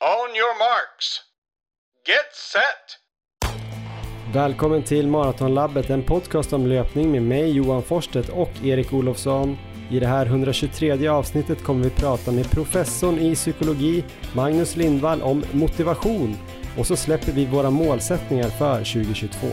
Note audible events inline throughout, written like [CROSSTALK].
On your marks. Get set! Välkommen till Maratonlabbet, en podcast om löpning med mig Johan Forsstedt och Erik Olofsson. I det här 123 avsnittet kommer vi prata med professorn i psykologi Magnus Lindvall om motivation och så släpper vi våra målsättningar för 2022.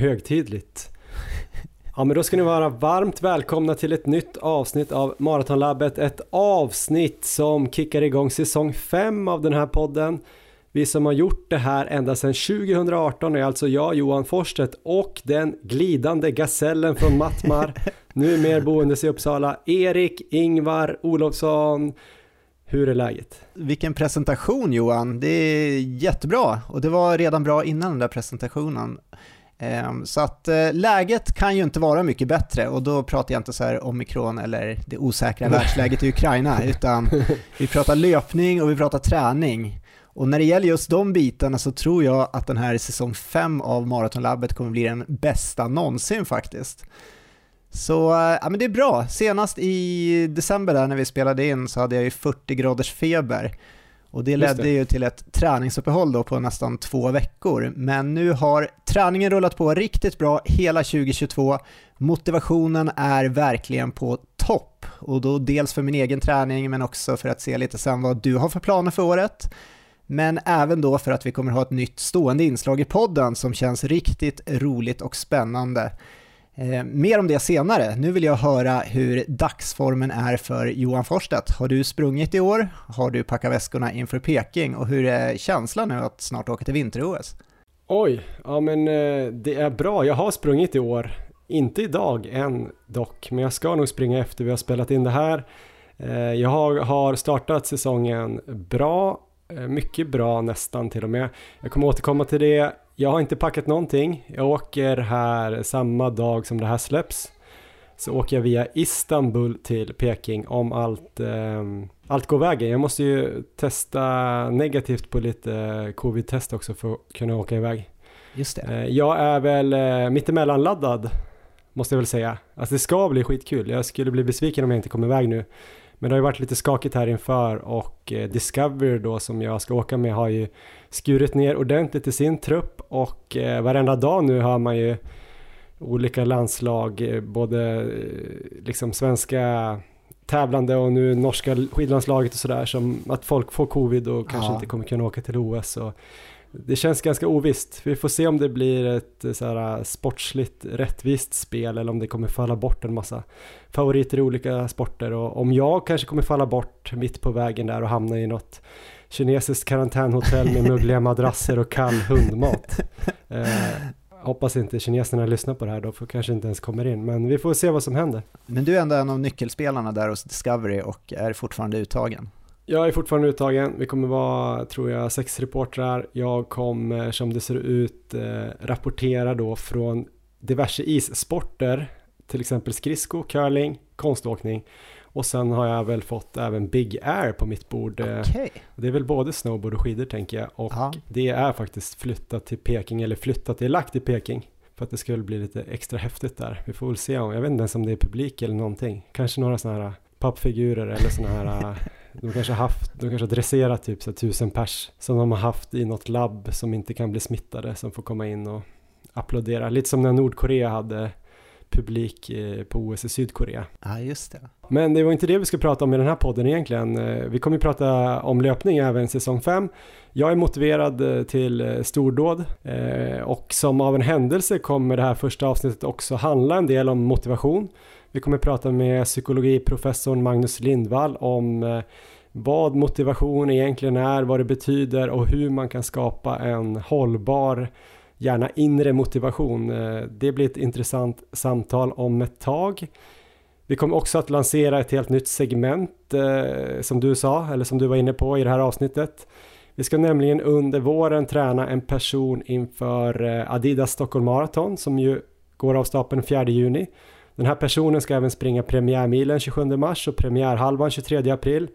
Högtidligt. Ja men då ska ni vara varmt välkomna till ett nytt avsnitt av Maratonlabbet. Ett avsnitt som kickar igång säsong 5 av den här podden. Vi som har gjort det här ända sedan 2018 är alltså jag, Johan Forsstedt och den glidande gasellen från Mattmar, [LAUGHS] nu mer boendes i Uppsala, Erik Ingvar Olofsson. Hur är läget? Vilken presentation Johan, det är jättebra och det var redan bra innan den där presentationen. Ehm, så att eh, läget kan ju inte vara mycket bättre och då pratar jag inte så här omikron eller det osäkra världsläget i Ukraina [LAUGHS] utan vi pratar löpning och vi pratar träning. Och när det gäller just de bitarna så tror jag att den här säsong 5 av Maratonlabbet kommer bli den bästa någonsin faktiskt. Så eh, ja, men det är bra. Senast i december där när vi spelade in så hade jag ju 40 graders feber. Och det ledde det. ju till ett träningsuppehåll då på nästan två veckor. Men nu har träningen rullat på riktigt bra hela 2022. Motivationen är verkligen på topp. Och då dels för min egen träning men också för att se lite sen vad du har för planer för året. Men även då för att vi kommer ha ett nytt stående inslag i podden som känns riktigt roligt och spännande. Eh, mer om det senare. Nu vill jag höra hur dagsformen är för Johan Forsstedt. Har du sprungit i år? Har du packat väskorna inför Peking? Och hur är känslan nu att snart åka till vinter-OS? Oj, ja men eh, det är bra. Jag har sprungit i år. Inte idag än dock, men jag ska nog springa efter vi har spelat in det här. Eh, jag har startat säsongen bra, eh, mycket bra nästan till och med. Jag kommer återkomma till det jag har inte packat någonting. Jag åker här samma dag som det här släpps. Så åker jag via Istanbul till Peking om allt, eh, allt går vägen. Jag måste ju testa negativt på lite covid-test också för att kunna åka iväg. Just det. Eh, jag är väl eh, mittemellan-laddad, måste jag väl säga. Alltså det ska bli skitkul. Jag skulle bli besviken om jag inte kommer iväg nu. Men det har ju varit lite skakigt här inför och eh, Discovery då som jag ska åka med har ju skurit ner ordentligt i sin trupp och eh, varenda dag nu har man ju olika landslag, eh, både liksom svenska tävlande och nu norska skidlandslaget och sådär som att folk får covid och kanske ja. inte kommer kunna åka till OS. Och det känns ganska ovisst. Vi får se om det blir ett så här, sportsligt rättvist spel eller om det kommer falla bort en massa favoriter i olika sporter och om jag kanske kommer falla bort mitt på vägen där och hamna i något kinesiskt karantänhotell med muggliga madrasser och kall hundmat. [LAUGHS] Eh, hoppas inte kineserna lyssnar på det här då, för kanske inte ens kommer in. Men vi får se vad som händer. Men du är ändå en av nyckelspelarna där hos Discovery och är fortfarande uttagen. Jag är fortfarande uttagen. Vi kommer vara, tror jag, sex reportrar. Jag kommer, som det ser ut, eh, rapportera då från diverse issporter, till exempel skridsko, curling, konståkning. Och sen har jag väl fått även Big Air på mitt bord. Eh, okay. Det är väl både snowboard och skidor tänker jag. Och Aha. det är faktiskt flyttat till Peking, eller flyttat, det är lagt i Peking. För att det skulle bli lite extra häftigt där. Vi får väl se om, jag vet inte ens om det är publik eller någonting. Kanske några sådana här pappfigurer eller sådana här [LAUGHS] de kanske har haft, de kanske har dresserat typ så tusen pers som de har haft i något labb som inte kan bli smittade som får komma in och applådera. Lite som när Nordkorea hade publik eh, på OS i Sydkorea. Ja, just det. Men det var inte det vi skulle prata om i den här podden egentligen. Eh, vi kommer ju prata om löpning även säsong 5. Jag är motiverad eh, till stordåd och som av en händelse kommer det här första avsnittet också handla en del om motivation. Vi kommer prata med psykologiprofessorn Magnus Lindvall om vad motivation egentligen är, vad det betyder och hur man kan skapa en hållbar, gärna inre motivation. Eh, det blir ett intressant samtal om ett tag. Vi kommer också att lansera ett helt nytt segment eh, som du sa, eller som du var inne på i det här avsnittet. Vi ska nämligen under våren träna en person inför eh, Adidas Stockholm Marathon som ju går av stapeln 4 juni. Den här personen ska även springa premiärmilen 27 mars och premiärhalvan 23 april.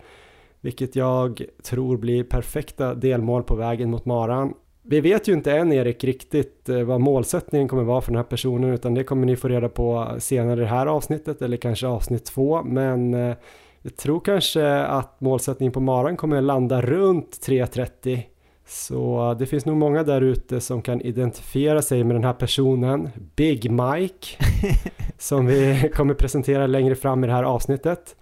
vilket jag tror blir perfekta delmål på vägen mot maran. Vi vet ju inte än Erik riktigt eh, vad målsättningen kommer vara för den här personen utan det kommer ni få reda på senare i det här avsnittet eller kanske avsnitt två men eh, jag tror kanske att målsättningen på maran kommer landa runt 3.30 så det finns nog många där ute som kan identifiera sig med den här personen, Big Mike, [LAUGHS] som vi kommer presentera längre fram i det här avsnittet.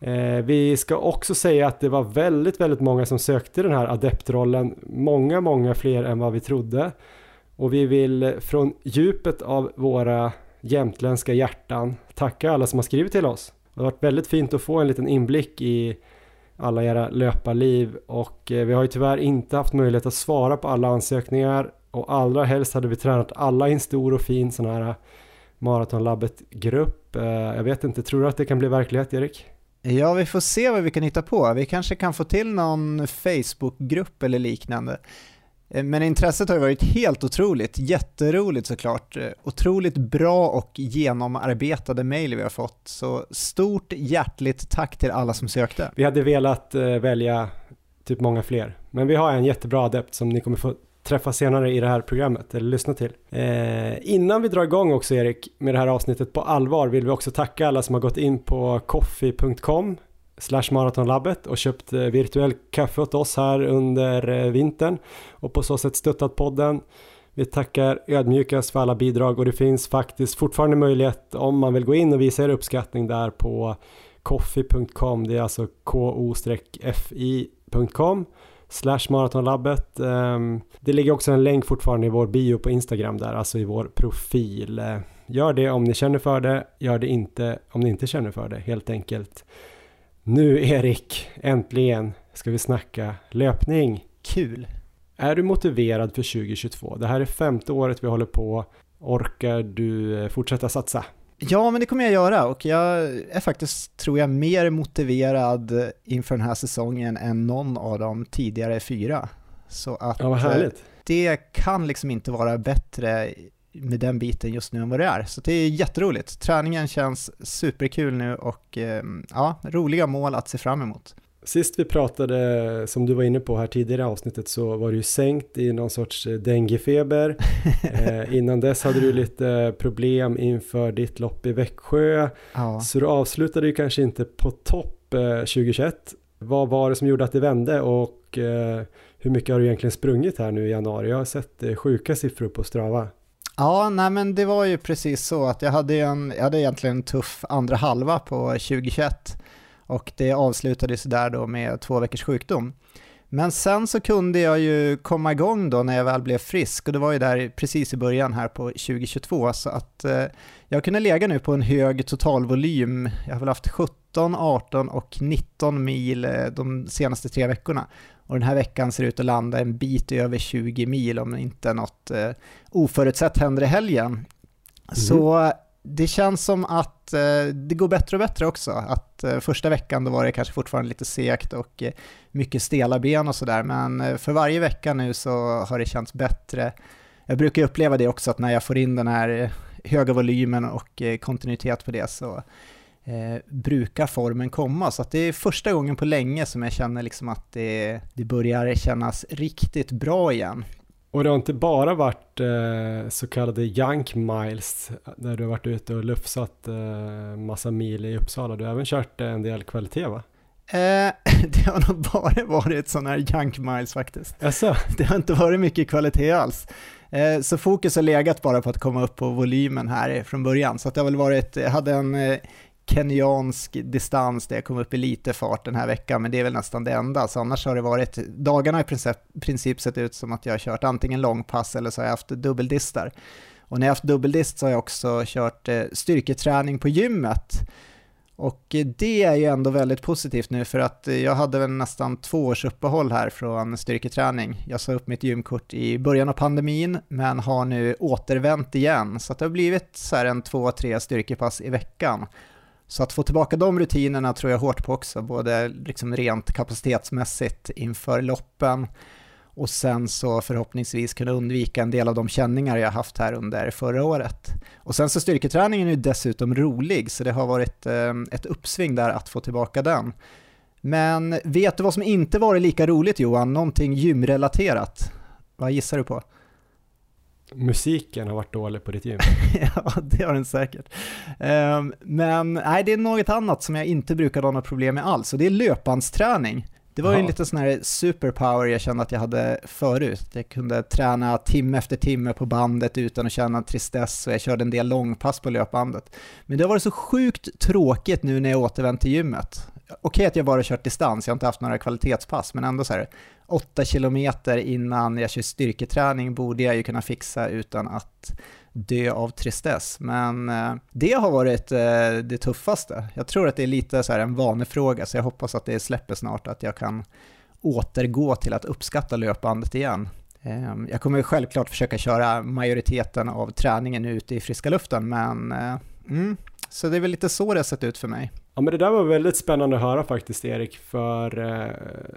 Eh, vi ska också säga att det var väldigt, väldigt många som sökte den här adeptrollen, många, många fler än vad vi trodde. Och vi vill från djupet av våra jämtländska hjärtan tacka alla som har skrivit till oss. Det har varit väldigt fint att få en liten inblick i alla era löparliv och eh, vi har ju tyvärr inte haft möjlighet att svara på alla ansökningar och allra helst hade vi tränat alla i en stor och fin sån här Maratonlabbet-grupp. Eh, jag vet inte, tror du att det kan bli verklighet Erik? Ja, vi får se vad vi kan hitta på. Vi kanske kan få till någon Facebookgrupp eller liknande. Eh, men intresset har ju varit helt otroligt, jätteroligt såklart. Eh, otroligt bra och genomarbetade mejl vi har fått. Så stort hjärtligt tack till alla som sökte. Vi hade velat eh, välja typ många fler, men vi har en jättebra adept som ni kommer få träffa senare i det här programmet eller lyssna till. Eh, innan vi drar igång också Erik med det här avsnittet på allvar vill vi också tacka alla som har gått in på coffee.com slash maratonlabbet och köpt eh, virtuell kaffe åt oss här under eh, vintern och på så sätt stöttat podden. Vi tackar ödmjukast för alla bidrag och det finns faktiskt fortfarande möjlighet om man vill gå in och visa er uppskattning där på coffee.com. Det är alltså ko-fi.com slash maratonlabbet. Ehm, det ligger också en länk fortfarande i vår bio på Instagram där, alltså i vår profil. Eh, gör det om ni känner för det, gör det inte om ni inte känner för det, helt enkelt. Nu Erik, äntligen ska vi snacka löpning. Kul! Är du motiverad för 2022? Det här är femte året vi håller på. Orkar du eh, fortsätta satsa? Ja, men det kommer jag göra och jag är faktiskt, tror jag, mer motiverad inför den här säsongen än någon av de tidigare fyra. Så att ja. Eh, det kan liksom inte vara bättre med den biten just nu än vad det är. Så det är jätteroligt. Träningen känns superkul nu och eh, ja, roliga mål att se fram emot. Sist vi pratade, som du var inne på här tidigare i avsnittet, så var du ju sänkt i någon sorts eh, denguefeber. [LAUGHS] eh, innan dess hade du lite problem inför ditt lopp i Växjö. Ja. Så du avslutade ju kanske inte på topp eh, 2021. Vad var det som gjorde att det vände och eh, hur mycket har du egentligen sprungit här nu i januari? Jag har sett eh, sjuka siffror på Strava. Ja, nej men det var ju precis så att jag hade, en, jag hade egentligen en tuff andra halva på 2021 och det avslutades där då med två veckors sjukdom. Men sen så kunde jag ju komma igång då när jag väl blev frisk och det var ju där precis i början här på 2022 så att eh, jag kunde lägga nu på en hög totalvolym. Jag har väl haft 17, 18 och 19 mil eh, de senaste tre veckorna och den här veckan ser ut att landa en bit över 20 mil om inte något eh, oförutsett händer i helgen. Mm. Så det känns som att eh, det går bättre och bättre också. Att eh, första veckan då var det kanske fortfarande lite segt och eh, mycket stela ben och sådär, men för varje vecka nu så har det känts bättre. Jag brukar uppleva det också att när jag får in den här höga volymen och kontinuitet på det så eh, brukar formen komma. Så att det är första gången på länge som jag känner liksom att det, det börjar kännas riktigt bra igen. Och det har inte bara varit eh, så kallade junk miles där du har varit ute och lufsat eh, massa mil i Uppsala. Du har även kört en del kvalitet va? Eh, [LAUGHS] det har nog bara varit sådana här junk miles faktiskt. Jaså? Det har inte varit mycket kvalitet alls. Eh, så fokus har legat bara på att komma upp på volymen här från början. Så att det har väl varit, jag hade en eh, kenyansk distans där jag kom upp i lite fart den här veckan, men det är väl nästan det enda. Så annars har det varit, dagarna i princip, princip sett ut som att jag har kört antingen långpass eller så har jag haft dubbeldistar. Och när jag har haft dubbeldist så har jag också kört eh, styrketräning på gymmet. Och det är ju ändå väldigt positivt nu för att jag hade väl nästan två års uppehåll här från styrketräning. Jag sa upp mitt gymkort i början av pandemin men har nu återvänt igen så det har blivit så här en två, tre styrkepass i veckan. Så att få tillbaka de rutinerna tror jag hårt på också, både liksom rent kapacitetsmässigt inför loppen och sen så förhoppningsvis kunna undvika en del av de känningar jag haft här under förra året. Och sen så styrketräningen är ju dessutom rolig, så det har varit eh, ett uppsving där att få tillbaka den. Men vet du vad som inte varit lika roligt Johan? Någonting gymrelaterat? Vad gissar du på? Musiken har varit dålig på ditt gym. [LAUGHS] ja, det har den säkert. Um, men nej, det är något annat som jag inte brukar ha några problem med alls, och det är löpbandsträning. Det var ju en liten sån här superpower jag kände att jag hade förut. Jag kunde träna timme efter timme på bandet utan att känna tristess och jag körde en del långpass på löpbandet. Men det har varit så sjukt tråkigt nu när jag återvänt till gymmet. Okej att jag bara kört distans, jag har inte haft några kvalitetspass, men ändå så här 8 kilometer innan jag kör styrketräning borde jag ju kunna fixa utan att dö av tristess. Men eh, det har varit eh, det tuffaste. Jag tror att det är lite så här en vanefråga, så jag hoppas att det släpper snart, att jag kan återgå till att uppskatta löpbandet igen. Ehm, jag kommer självklart försöka köra majoriteten av träningen ute i friska luften, men eh, mm, så det är väl lite så det har sett ut för mig. Ja men det där var väldigt spännande att höra faktiskt Erik, för eh,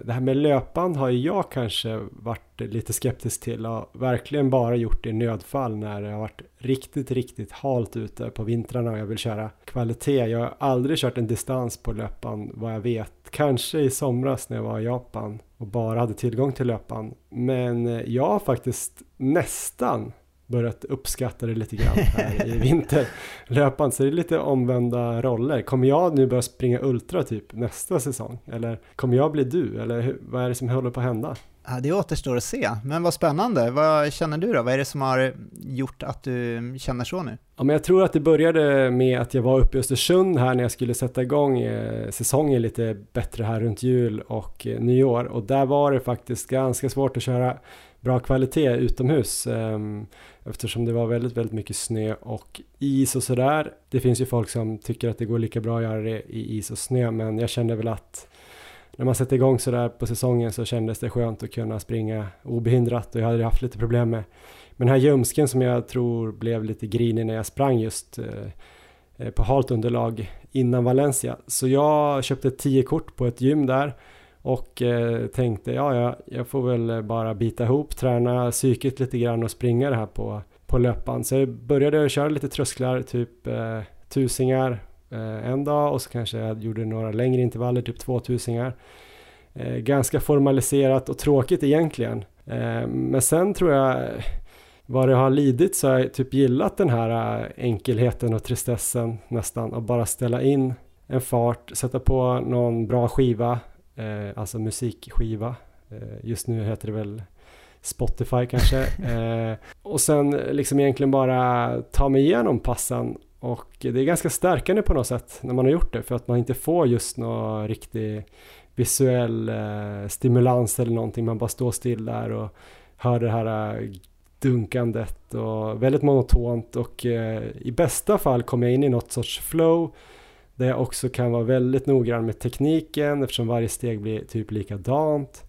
det här med löpband har jag kanske varit lite skeptisk till och verkligen bara gjort det i nödfall när det har varit riktigt, riktigt halt ute på vintrarna och jag vill köra kvalitet. Jag har aldrig kört en distans på löpband vad jag vet. Kanske i somras när jag var i Japan och bara hade tillgång till löpband. Men eh, jag har faktiskt nästan börjat uppskatta det lite grann här i [LAUGHS] vinter löpande. Så det är lite omvända roller. Kommer jag nu börja springa ultra typ nästa säsong? Eller kommer jag bli du? Eller hur, vad är det som håller på att hända? Ja, det återstår att se, men vad spännande. Vad känner du då? Vad är det som har gjort att du känner så nu? Ja, men jag tror att det började med att jag var uppe i Östersund här när jag skulle sätta igång eh, säsongen lite bättre här runt jul och eh, nyår och där var det faktiskt ganska svårt att köra bra kvalitet utomhus ehm, eftersom det var väldigt, väldigt mycket snö och is och sådär. Det finns ju folk som tycker att det går lika bra att göra det i is och snö men jag kände väl att när man sätter igång sådär på säsongen så kändes det skönt att kunna springa obehindrat och jag hade haft lite problem med, med den här ljumsken som jag tror blev lite grinig när jag sprang just eh, på halt underlag innan Valencia. Så jag köpte 10 kort på ett gym där och eh, tänkte ja, jag, jag får väl bara bita ihop, träna psyket lite grann och springa det här på, på löpband. Så jag började köra lite trösklar, typ eh, tusingar eh, en dag och så kanske jag gjorde några längre intervaller, typ två tusingar. Eh, ganska formaliserat och tråkigt egentligen. Eh, men sen tror jag vad det har lidit så har jag typ gillat den här eh, enkelheten och tristessen nästan och bara ställa in en fart, sätta på någon bra skiva, eh, alltså musikskiva. Eh, just nu heter det väl Spotify kanske. [LAUGHS] Eh, och sen liksom egentligen bara ta mig igenom passen och det är ganska stärkande på något sätt när man har gjort det för att man inte får just någon riktig visuell eh, stimulans eller någonting. Man bara står still där och hör det här dunkandet och väldigt monotont och eh, i bästa fall kommer jag in i något sorts flow där jag också kan vara väldigt noggrann med tekniken eftersom varje steg blir typ likadant.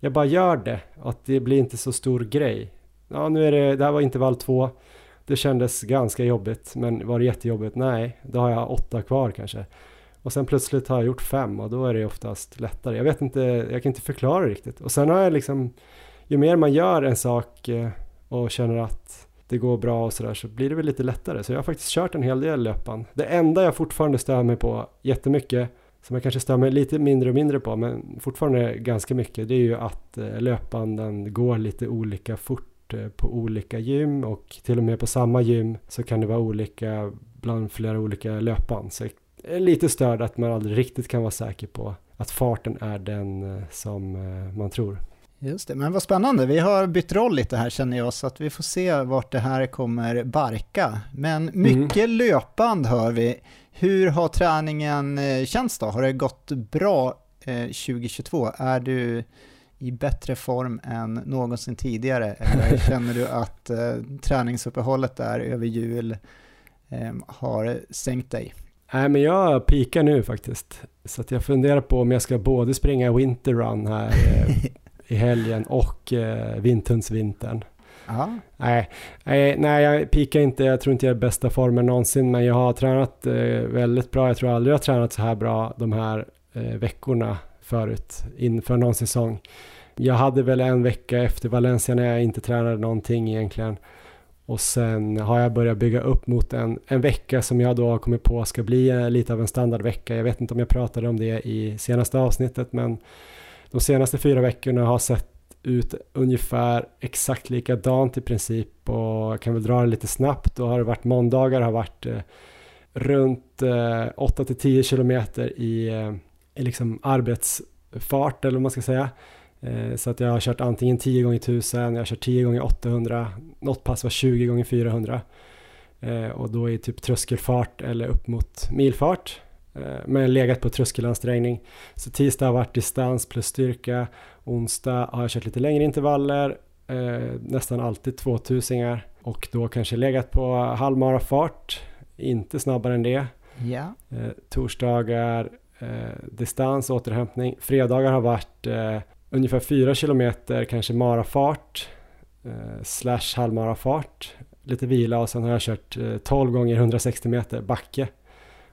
Jag bara gör det och att det blir inte så stor grej. Ja, nu är det, det här var intervall två. Det kändes ganska jobbigt, men var det jättejobbigt? Nej, då har jag åtta kvar kanske. Och sen plötsligt har jag gjort fem och då är det oftast lättare. Jag vet inte, jag kan inte förklara riktigt. Och sen har jag liksom, ju mer man gör en sak eh, och känner att det går bra och sådär så blir det väl lite lättare. Så jag har faktiskt kört en hel del löpan. Det enda jag fortfarande stör mig på jättemycket, som jag kanske stör mig lite mindre och mindre på, men fortfarande ganska mycket, det är ju att eh, löpbanden går lite olika fort eh, på olika gym och till och med på samma gym så kan det vara olika bland flera olika löpband. Så jag är lite störd att man aldrig riktigt kan vara säker på att farten är den eh, som man tror. Just det, men vad spännande. Vi har bytt roll lite här känner jag, så att vi får se vart det här kommer barka. Men mycket mm. löpband hör vi. Hur har träningen eh, känts då? Har det gått bra 2022? Eh, är du i bättre form än någonsin tidigare? Eller [LAUGHS] känner du att eh, träningsuppehållet där över jul har sänkt dig? Nej, men jag pikar nu faktiskt. Så att jag funderar på om jag ska både springa Winter Run här [LAUGHS] i helgen och eh, Vintundsvintern. Nej, nej, nej, jag pikar inte. Jag tror inte jag är bästa formen någonsin, men jag har tränat eh, väldigt bra. Jag tror aldrig jag har tränat så här bra de här eh, veckorna förut inför någon säsong. Jag hade väl en vecka efter Valencia när jag inte tränade någonting egentligen. Och sen har jag börjat bygga upp mot en, en vecka som jag då har kommit på ska bli lite av en standardvecka. Jag vet inte om jag pratade om det i senaste avsnittet men de senaste fyra veckorna har sett ut ungefär exakt likadant i princip och kan väl dra det lite snabbt. Då har det varit måndagar har varit eh, runt eh, 8 till 10 kilometer i, eh, i liksom arbetsfart eller vad man ska säga. Eh, så att jag har kört antingen 10 gånger 1000, jag har kört 10 gånger 800, något pass var 20 gånger 400 eh, och då i typ tröskelfart eller upp mot milfart men legat på tröskelansträngning. Så tisdag har varit distans plus styrka, onsdag har jag kört lite längre intervaller, nästan alltid 2000 och då kanske legat på halvmarafart, inte snabbare än det. Ja. Torsdagar distans, återhämtning. Fredagar har varit ungefär 4 kilometer kanske marafart eh, slash halvmarafart, lite vila och sen har jag kört eh, 12 gånger 160 meter backe.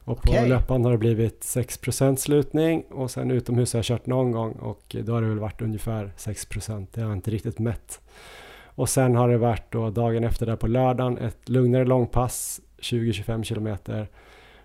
Och okay. på löpan har det blivit 6% slutning och sen utomhus har jag kört någon gång och då har det väl varit ungefär 6% det har jag inte riktigt mätt. Och sen har det varit då dagen efter där på lördagen ett lugnare långpass 20-25 kilometer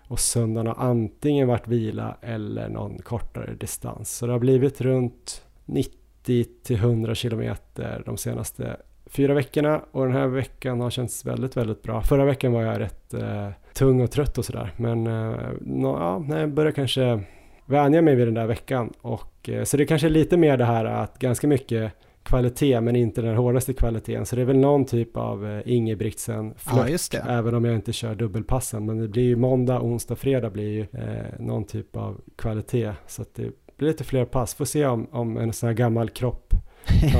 och söndagen har antingen varit vila eller någon kortare distans. Så det har blivit runt 90 till 100 kilometer de senaste fyra veckorna och den här veckan har känts väldigt, väldigt bra. Förra veckan var jag rätt eh, tung och trött och sådär, men eh, no, ja, jag börjar kanske vänja mig vid den där veckan och eh, så det kanske är lite mer det här att ganska mycket kvalitet men inte den hårdaste kvaliteten. Så det är väl någon typ av eh, Ingebrigtsen flört, ja, även om jag inte kör dubbelpassen. Men det blir ju måndag, onsdag, fredag blir ju eh, någon typ av kvalitet. Så att det blir lite fler pass. Får se om, om en sån här gammal kropp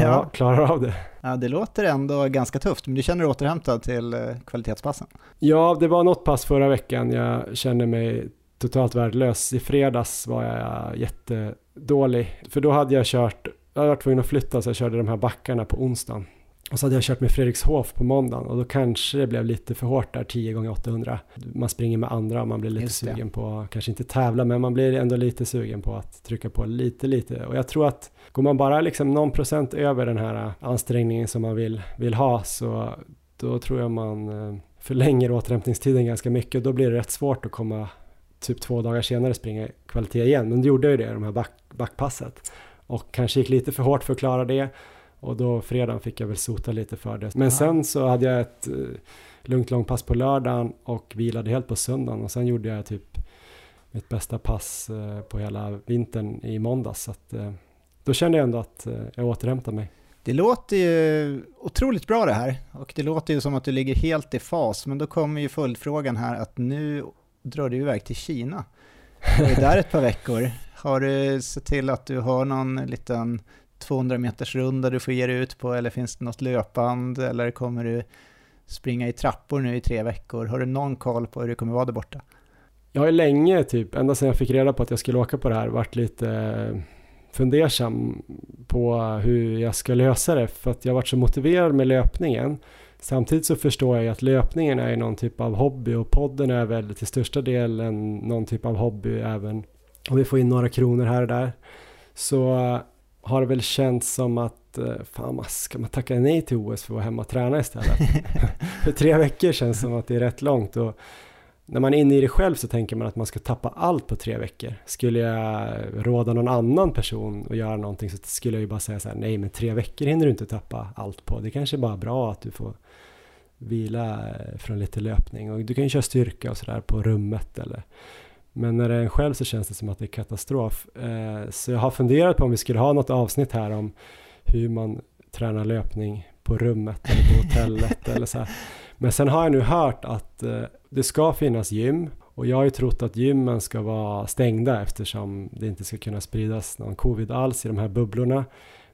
ja. klarar av det. Ja, det låter ändå ganska tufft, men du känner dig återhämtad till eh, kvalitetspassen? Ja, det var något pass förra veckan jag kände mig totalt värdelös. I fredags var jag jättedålig, för då hade jag kört, jag varit tvungen att flytta så jag körde de här backarna på onsdagen. Och så hade jag kört med Fredrikshof på måndagen och då kanske det blev lite för hårt där 10 gånger 800 Man springer med andra och man blir lite sugen på, kanske inte tävla, men man blir ändå lite sugen på att trycka på lite, lite. Och jag tror att går man bara liksom någon procent över den här ansträngningen som man vill, vill ha så då tror jag man eh, förlänger återhämtningstiden ganska mycket och då blir det rätt svårt att komma typ två dagar senare springa kvalitet igen. Men det gjorde jag ju det, de här back, backpasset. Och kanske gick lite för hårt för att klara det. Och då fredagen fick jag väl sota lite för det. Men ja. sen så hade jag ett uh, lugnt långpass på lördagen och vilade helt på söndagen och sen gjorde jag typ mitt bästa pass uh, på hela vintern i måndags. Så att, uh, då kände jag ändå att jag återhämtade mig. Det låter ju otroligt bra det här och det låter ju som att du ligger helt i fas men då kommer ju följdfrågan här att nu drar du iväg till Kina. Du är där ett par veckor. Har du sett till att du har någon liten 200 meters runda du får ge dig ut på eller finns det något löpband eller kommer du springa i trappor nu i tre veckor? Har du någon koll på hur det kommer vara där borta? Jag har länge, typ ända sedan jag fick reda på att jag skulle åka på det här, varit lite eh, fundersam på hur jag ska lösa det för att jag varit så motiverad med löpningen. Samtidigt så förstår jag ju att löpningen är någon typ av hobby och podden är väl till största delen någon typ av hobby även om vi får in några kronor här och där. Så har det väl känts som att eh, fan, ska man tacka nej till OS för att vara hemma och träna istället? [LAUGHS] för tre veckor känns som att det är rätt långt och när man är inne i det själv så tänker man att man ska tappa allt på tre veckor. Skulle jag råda någon annan person att göra någonting så skulle jag ju bara säga så här, nej men tre veckor hinner du inte tappa allt på. Det kanske är bara bra att du får vila eh, från lite löpning och du kan ju köra styrka och sådär på rummet eller men när det är en själv så känns det som att det är katastrof. Eh, så jag har funderat på om vi skulle ha något avsnitt här om hur man tränar löpning på rummet eller på hotellet [LAUGHS] eller så här. Men sen har jag nu hört att eh, det ska finnas gym och jag har ju trott att gymmen ska vara stängda eftersom det inte ska kunna spridas någon covid alls i de här bubblorna.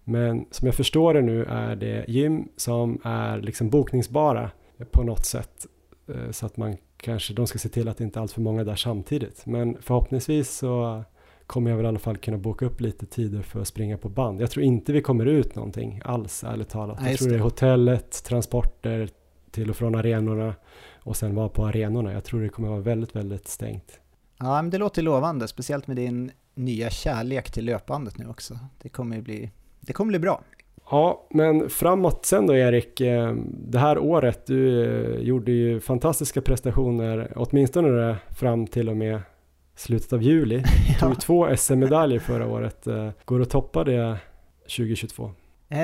Men som jag förstår det nu är det gym som är liksom bokningsbara på något sätt eh, så att man kanske de ska se till att det inte är allt för många där samtidigt. Men förhoppningsvis så kommer jag väl i alla fall kunna boka upp lite tider för att springa på band. Jag tror inte vi kommer ut någonting alls, ärligt talat. jag tror det är hotellet, transporter till och från arenorna och sen vara på arenorna. Jag tror det kommer vara väldigt, väldigt stängt. Ja, men det låter lovande, speciellt med din nya kärlek till löpbandet nu också. Det kommer bli, det kommer bli bra. Ja, men framåt sen då Erik, eh, det här året, du eh, gjorde ju fantastiska prestationer, åtminstone fram till och med slutet av juli. [LAUGHS] Du tog två SM-medaljer förra året. Eh, Går det att toppa det 2022? Eh,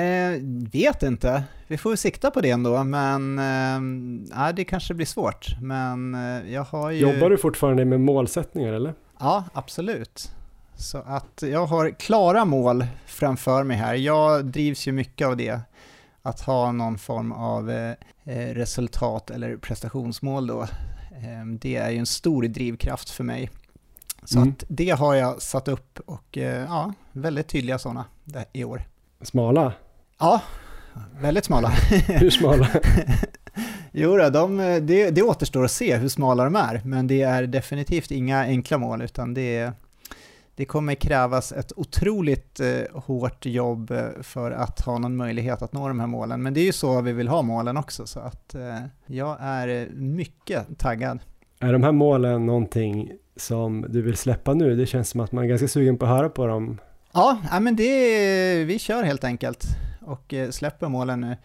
vet inte. Vi får sikta på det ändå, men eh, det kanske blir svårt. Men eh, jag har ju... Jobbar du fortfarande med målsättningar eller? Ja, absolut. Så att jag har klara mål framför mig här. Jag drivs ju mycket av det. Att ha någon form av eh, eh, resultat eller prestationsmål då. Eh, det är ju en stor drivkraft för mig. Så Mm. att det har jag satt upp och eh, ja, väldigt tydliga sådana i år. Smala? Ja, väldigt smala. [LAUGHS] Hur smala? [LAUGHS] Jo, då, de, det, det återstår att se hur smala de är, men det är definitivt inga enkla mål, utan det, det kommer krävas ett otroligt eh, hårt jobb eh, för att ha någon möjlighet att nå de här målen. Men det är ju så vi vill ha målen också, så att eh, jag är eh, mycket taggad. Är de här målen någonting som du vill släppa nu? Det känns som att man är ganska sugen på att höra på dem. Ja, men det, vi kör helt enkelt och eh, släpper målen nu.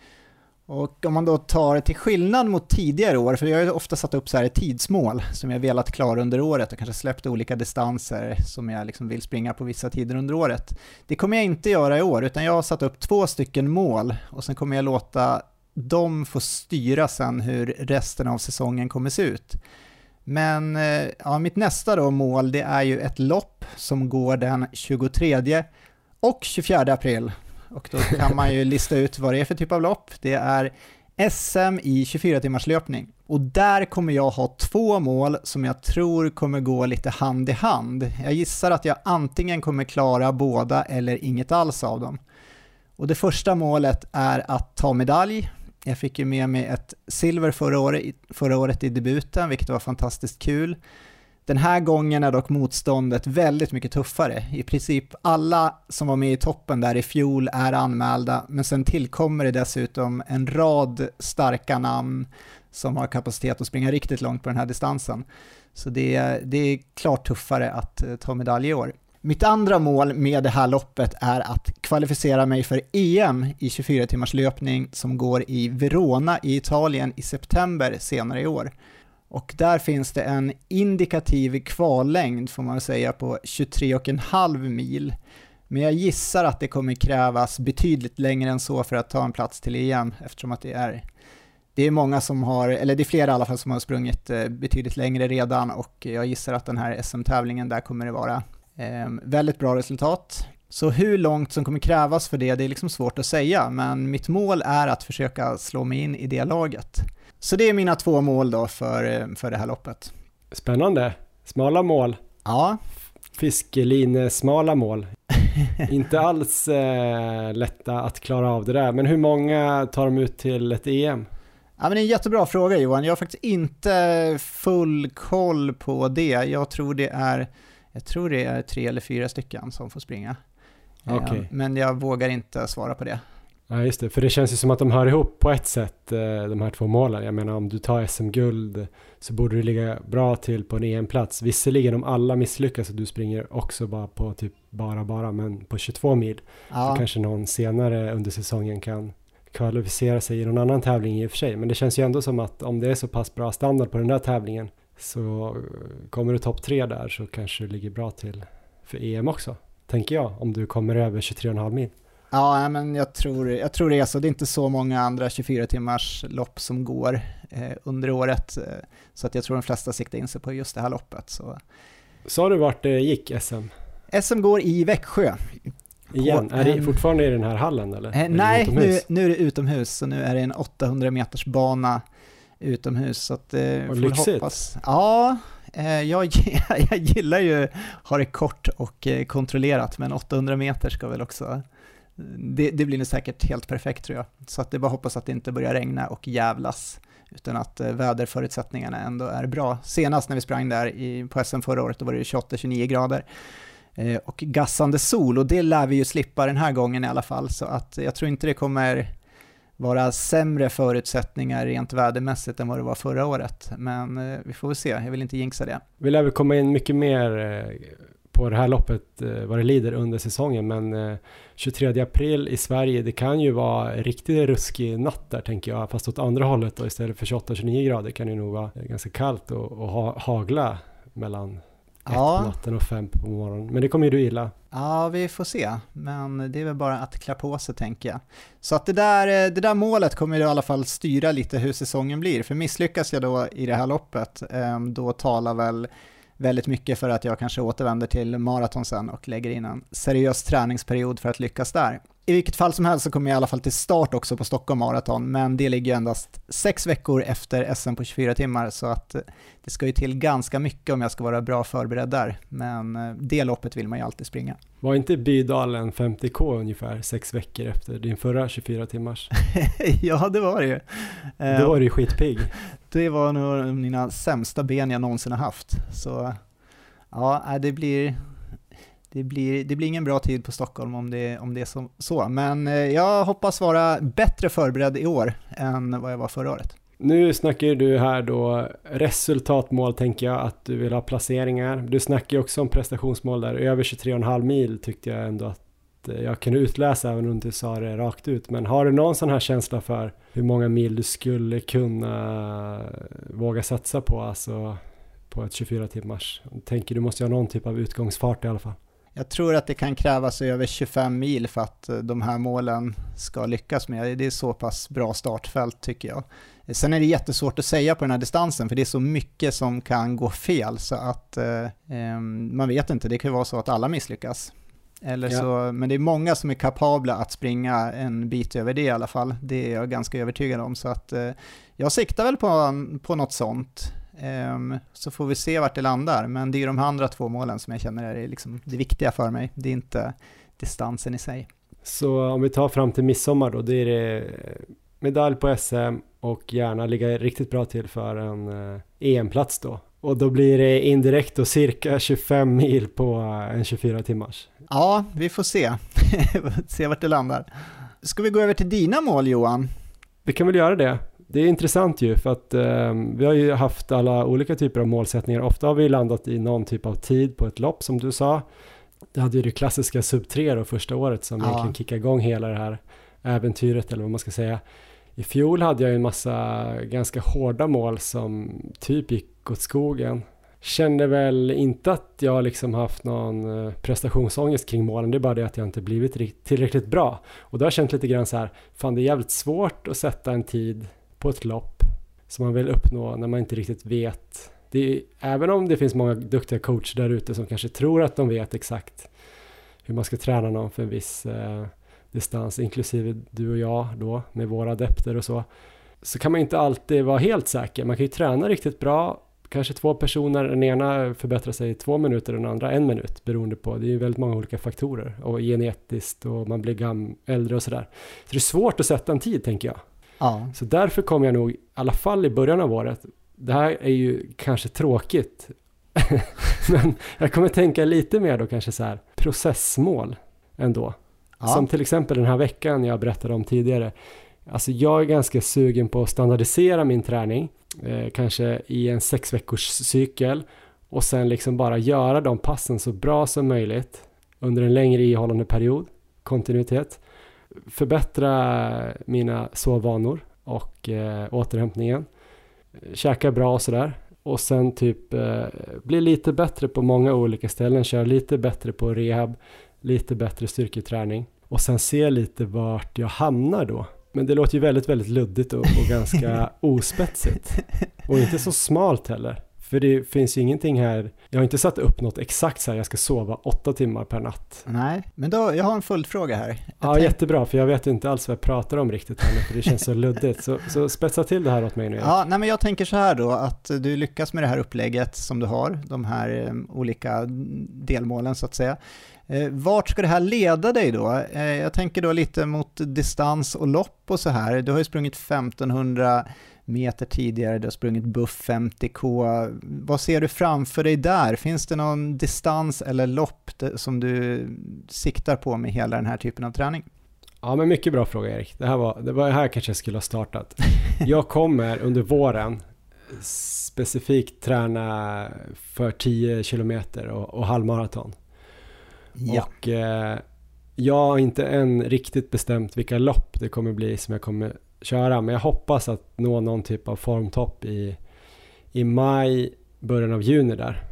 Och om man då tar till skillnad mot tidigare år, för jag har ju ofta satt upp så här tidsmål som jag velat klara under året och kanske släppt olika distanser som jag liksom vill springa på vissa tider under året. Det kommer jag inte göra i år, utan jag har satt upp två stycken mål och sen kommer jag låta dem få styra sen hur resten av säsongen kommer se ut. Men eh, ja, mitt nästa då mål det är ju ett lopp som går den 23 och 24 april. Och då kan man ju lista ut vad det är för typ av lopp. Det är SM i 24 timmars löpning. Och där kommer jag ha två mål som jag tror kommer gå lite hand i hand. Jag gissar att jag antingen kommer klara båda eller inget alls av dem. Och det första målet är att ta medalj. Jag fick ju med mig ett silver förra året, förra året i debuten, vilket var fantastiskt kul. Den här gången är dock motståndet väldigt mycket tuffare. I princip alla som var med i toppen där i fjol är anmälda, men sen tillkommer det dessutom en rad starka namn som har kapacitet att springa riktigt långt på den här distansen. Så det är, det är klart tuffare att eh, ta medalj i år. Mitt andra mål med det här loppet är att kvalificera mig för EM i 24 timmars löpning som går i Verona i Italien i september senare i år. Och där finns det en indikativ kvallängd får man säga på 23,5 mil. Men jag gissar att det kommer krävas betydligt längre än så för att ta en plats till EM eftersom att det är det är många som har, eller det är flera i alla fall som har sprungit eh, betydligt längre redan och jag gissar att den här SM-tävlingen där kommer det vara eh, väldigt bra resultat. Så hur långt som kommer krävas för det, det är liksom svårt att säga, men mitt mål är att försöka slå mig in i det laget. Så det är mina två mål då för, eh, för det här loppet. Spännande. Smala mål. Ja, Fiskeline smala mål. [LAUGHS] Inte alls eh, lätta att klara av det där. Men hur många tar de ut till ett EM? Ja, men det är en jättebra fråga Johan. Jag har faktiskt inte full koll på det. Jag tror det är, jag tror det är tre eller fyra stycken som får springa. Eh, Okej. Men jag vågar inte svara på det. Ja just det, för det känns ju som att de hör ihop på ett sätt, eh, de här två målen. Jag menar om du tar SM-guld så borde du ligga bra till på en EM-plats. Visserligen om alla misslyckas och du springer också bara på typ bara bara, men på 22 mil. Så Ja, kanske någon senare under säsongen kan kvalificera sig i någon annan tävling i och för sig. Men det känns ju ändå som att om det är så pass bra standard på den där tävlingen så eh, kommer du topp tre där så kanske du ligger bra till för EM också. Tänker jag, om du kommer över 23,5 mil. Ja men jag tror, jag tror det är så. Det är inte så många andra 24 timmars lopp som går eh, under året. Eh, så att jag tror de flesta siktar in sig på just det här loppet. Så. Sa du vart det gick SM? SM går i Växjö. Igen? På är det fortfarande i den här hallen eller? Eh, nej, nu, nu är det utomhus, så nu är det en 800 meters bana utomhus. Så att, eh, väl lyxigt. hoppas. Ja, eh, jag, [LAUGHS] jag gillar ju ha det kort och eh, kontrollerat, men 800 meter ska väl också... Det, det blir nog säkert helt perfekt tror jag. Så att det är bara att hoppas att det inte börjar regna och jävlas, utan att eh, väderförutsättningarna ändå är bra. Senast när vi sprang där i, på SM förra året, då var det 28-29 grader eh, och gassande sol och det lär vi ju slippa den här gången i alla fall så att jag tror inte det kommer vara sämre förutsättningar rent vädermässigt än vad det var förra året. Men eh, vi får väl se, jag vill inte jinxa det. Vi lär väl komma in mycket mer eh, på det här loppet eh, vad det lider under säsongen. Men eh, 23 april i Sverige, det kan ju vara riktigt ruskig natt där tänker jag. Fast åt andra hållet då istället för 28-29 grader kan det nog vara ganska kallt och, och ha, hagla mellan ett Ja. på natten och fem på morgonen. Men det kommer ju du gilla. Ja, vi får se. Men det är väl bara att klä på sig tänker jag. Så att det där, eh, det där målet kommer ju i alla fall styra lite hur säsongen blir. För misslyckas jag då i det här loppet, eh, då talar väl väldigt mycket för att jag kanske återvänder till maraton sen och lägger in en seriös träningsperiod för att lyckas där. I vilket fall som helst så kommer jag i alla fall till start också på Stockholm Marathon, men det ligger ju endast sex veckor efter SM på 24 timmar, så att eh, det ska ju till ganska mycket om jag ska vara bra förberedd där. Men eh, det loppet vill man ju alltid springa. Var inte Bydalen 50K ungefär sex veckor efter din förra 24 timmars? [LAUGHS] ja, det var det ju. Då var du ju skitpigg. [LAUGHS] Det var nog mina sämsta ben jag någonsin har haft. Så ja, det blir, det blir, det blir ingen bra tid på Stockholm om det, om det är så, så. Men eh, jag hoppas vara bättre förberedd i år än vad jag var förra året. Nu snackar ju du här då resultatmål tänker jag att du vill ha placeringar. Du snackar ju också om prestationsmål där. Över 23,5 mil tyckte jag ändå att eh, jag kunde utläsa även om du inte sa det rakt ut. Men har du någon sån här känsla för hur många mil du skulle kunna våga satsa på alltså på ett 24 timmars? Jag tänker du måste ju ha någon typ av utgångsfart i alla fall. Jag tror att det kan krävas över 25 mil för att eh, de här målen ska lyckas med. Det är så pass bra startfält tycker jag. Sen är det jättesvårt att säga på den här distansen för det är så mycket som kan gå fel så att eh, eh, man vet inte, det kan ju vara så att alla misslyckas. Eller Ja. så, men det är många som är kapabla att springa en bit över det i alla fall. Det är jag ganska övertygad om. Så att eh, jag siktar väl på, på något sånt. Ehm, så får vi se vart det landar. Men det är de andra två målen som jag känner är liksom det viktiga för mig. Det är inte distansen i sig. Så om vi tar fram till midsommar då, det är det medalj på SM och gärna ligga riktigt bra till för en eh, EM-plats då. Och då blir det indirekt då cirka 25 mil på eh, en 24 timmars. Ja, vi får se. [LAUGHS] se vart det landar. Ska vi gå över till dina mål Johan? Vi kan väl göra det. Det är intressant ju för att eh, vi har ju haft alla olika typer av målsättningar. Ofta har vi landat i någon typ av tid på ett lopp som du sa. Det hade ju det klassiska sub 3 då första året som Ja. egentligen kickade igång hela det här äventyret eller vad man ska säga. I fjol hade jag ju en massa ganska hårda mål som typ gick åt skogen. Kände väl inte att jag liksom haft någon eh, prestationsångest kring målen, det är bara det att jag inte blivit tillräckligt bra. Och då har jag känt lite grann så här, fan det är jävligt svårt att sätta en tid på ett lopp som man vill uppnå när man inte riktigt vet. Det är, även om det finns många duktiga coacher där ute som kanske tror att de vet exakt hur man ska träna någon för en viss eh, distans, inklusive du och jag då med våra adepter och så, så kan man inte alltid vara helt säker. Man kan ju träna riktigt bra, kanske två personer, den ena förbättrar sig i två minuter, den andra en minut, beroende på, det är ju väldigt många olika faktorer, och genetiskt och man blir gam- äldre och sådär. Så det är svårt att sätta en tid, tänker jag. Ja, Så därför kommer jag nog, i alla fall i början av året, det här är ju kanske tråkigt, [LAUGHS] men jag kommer tänka lite mer då kanske så här processmål ändå. ja. Som till exempel den här veckan jag berättade om tidigare. Alltså jag är ganska sugen på att standardisera min träning, eh, kanske i en sex veckors cykel och sen liksom bara göra de passen så bra som möjligt under en längre ihållande period, kontinuitet. Förbättra mina sovvanor och eh, återhämtningen. Käka bra och sådär. Och sen typ eh, bli lite bättre på många olika ställen, köra lite bättre på rehab, lite bättre styrketräning och sen se lite vart jag hamnar då. Men det låter ju väldigt, väldigt luddigt och, och ganska [LAUGHS] ospetsigt. Och inte så smalt heller. För det finns ju ingenting här, jag har inte satt upp något exakt så här, jag ska sova åtta timmar per natt. Nej, men då, jag har en följdfråga här. Jag Ja, tänk- jättebra, för jag vet inte alls vad jag pratar om riktigt här nu, för det känns så luddigt. Så, så spetsa till det här åt mig nu. Ja, nej men jag tänker så här då, att du lyckas med det här upplägget som du har, de här eh, olika delmålen så att säga. Eh, vart ska det här leda dig då? Eh, jag tänker då lite mot distans och lopp och så här. Du har ju sprungit 1500 meter tidigare, du har sprungit buff 50k. Vad ser du framför dig där? Finns det någon distans eller lopp som du siktar på med hela den här typen av träning? Ja, men mycket bra fråga Erik. Det här var, det var här kanske jag skulle ha startat. [LAUGHS] Jag kommer under våren specifikt träna för 10 kilometer och, och halvmaraton. Ja. Och eh, jag har inte än riktigt bestämt vilka lopp det kommer bli som jag kommer köra. Men jag hoppas att nå någon typ av formtopp i, i maj, början av juni där.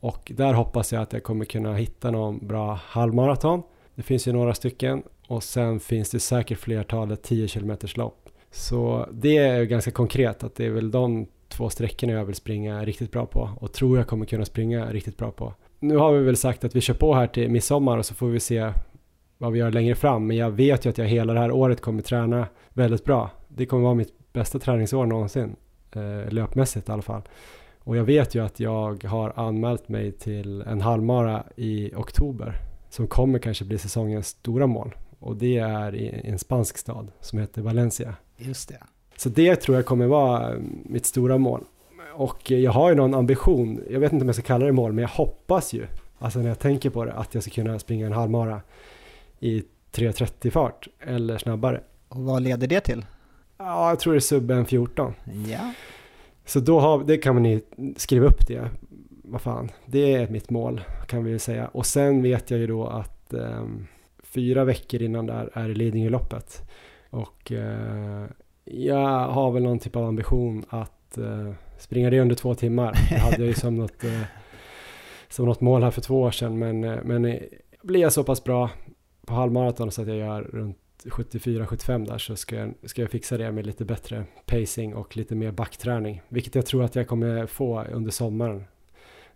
Och där hoppas jag att jag kommer kunna hitta någon bra halvmaraton. Det finns ju några stycken och sen finns det säkert flertalet 10 km lopp. Så det är ju ganska konkret att det är väl de två sträckorna jag vill springa riktigt bra på och tror jag kommer kunna springa riktigt bra på. Nu har vi väl sagt att vi kör på här till midsommar och så får vi se vad vi gör längre fram. Men jag vet ju att jag hela det här året kommer träna väldigt bra. Det kommer vara mitt bästa träningsår någonsin, eh, löpmässigt i alla fall. Och jag vet ju att jag har anmält mig till en halvmara i oktober som kommer kanske bli säsongens stora mål. Och det är i en spansk stad som heter Valencia. Just det. Så det tror jag kommer vara mitt stora mål. Och jag har ju någon ambition, jag vet inte om jag ska kalla det mål, men jag hoppas ju, alltså när jag tänker på det, att jag ska kunna springa en halvmara i 3.30 fart eller snabbare. Och vad leder det till? Ja, jag tror det är sub 1.14. Ja. Så då har, det kan man ju skriva upp det. Vad fan, det är mitt mål kan vi ju säga. Och sen vet jag ju då att eh, fyra veckor innan där är det Lidingöloppet. Och eh, jag har väl någon typ av ambition att eh, springa det under två timmar. Det hade jag ju som något, eh, som något mål här för två år sedan. Men, eh, men eh, blir jag så pass bra på halvmaraton så att jag gör runt 74-75 där så ska jag, ska jag fixa det med lite bättre pacing och lite mer backträning. Vilket jag tror att jag kommer få under sommaren.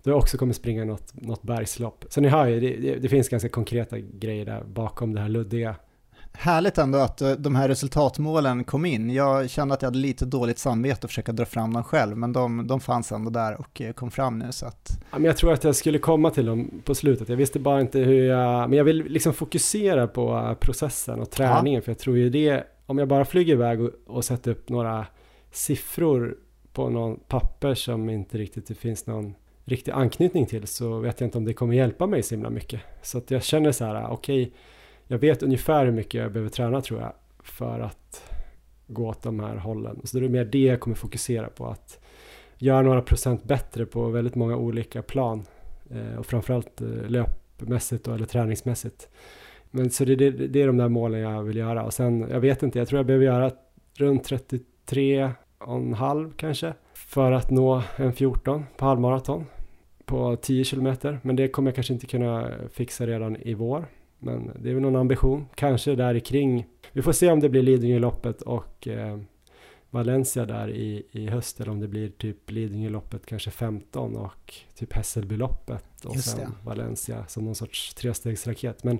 Då jag också kommer springa något, något bergslopp. Så ni hör ju, det, det, det finns ganska konkreta grejer där bakom det här luddiga. Härligt ändå att eh, de här resultatmålen kom in. Jag kände att jag hade lite dåligt samvete att försöka dra fram dem själv, men de, de fanns ändå där och eh, kom fram nu så att... Ja, men jag tror att jag skulle komma till dem på slutet. Jag visste bara inte hur jag... Men jag vill liksom fokusera på processen och träningen, ja. för jag tror ju det... Om jag bara flyger iväg och, och sätter upp några siffror på någon papper som inte riktigt det finns någon riktig anknytning till så vet jag inte om det kommer hjälpa mig så himla mycket. Så att jag känner så här, okej, okay, jag vet ungefär hur mycket jag behöver träna tror jag för att gå åt de här hållen. Så det är mer det jag kommer fokusera på, att göra några procent bättre på väldigt många olika plan eh, och framförallt eh, löpmässigt då, eller träningsmässigt. Men så det, det, det, är de där målen jag vill göra och sen, jag vet inte, jag tror jag behöver göra runt 33 och en halv kanske för att nå en 14 på halvmaraton på 10 kilometer. Men det kommer jag kanske inte kunna fixa redan i vår. Men det är väl någon ambition, kanske där kring. Vi får se om det blir Lidingöloppet och eh, Valencia där i, i höst eller om det blir typ Lidingöloppet kanske 15 och typ Hässelbyloppet och Just sen det. Valencia som någon sorts trestegsraket. Men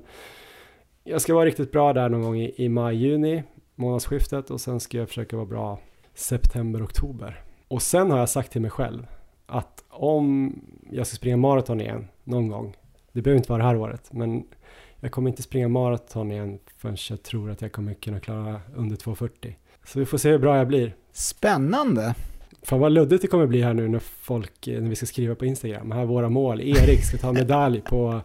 jag ska vara riktigt bra där någon gång i, i maj-juni, månadsskiftet och sen ska jag försöka vara bra september-oktober. Och sen har jag sagt till mig själv att om jag ska springa maraton igen någon gång, det behöver inte vara det här året, men jag kommer inte springa maraton igen förrän jag tror att jag kommer kunna klara under 2.40. Så vi får se hur bra jag blir. Spännande! Fan vad luddigt det kommer bli här nu när folk, när vi ska skriva på Instagram. Här är våra mål. Erik ska ta medalj på,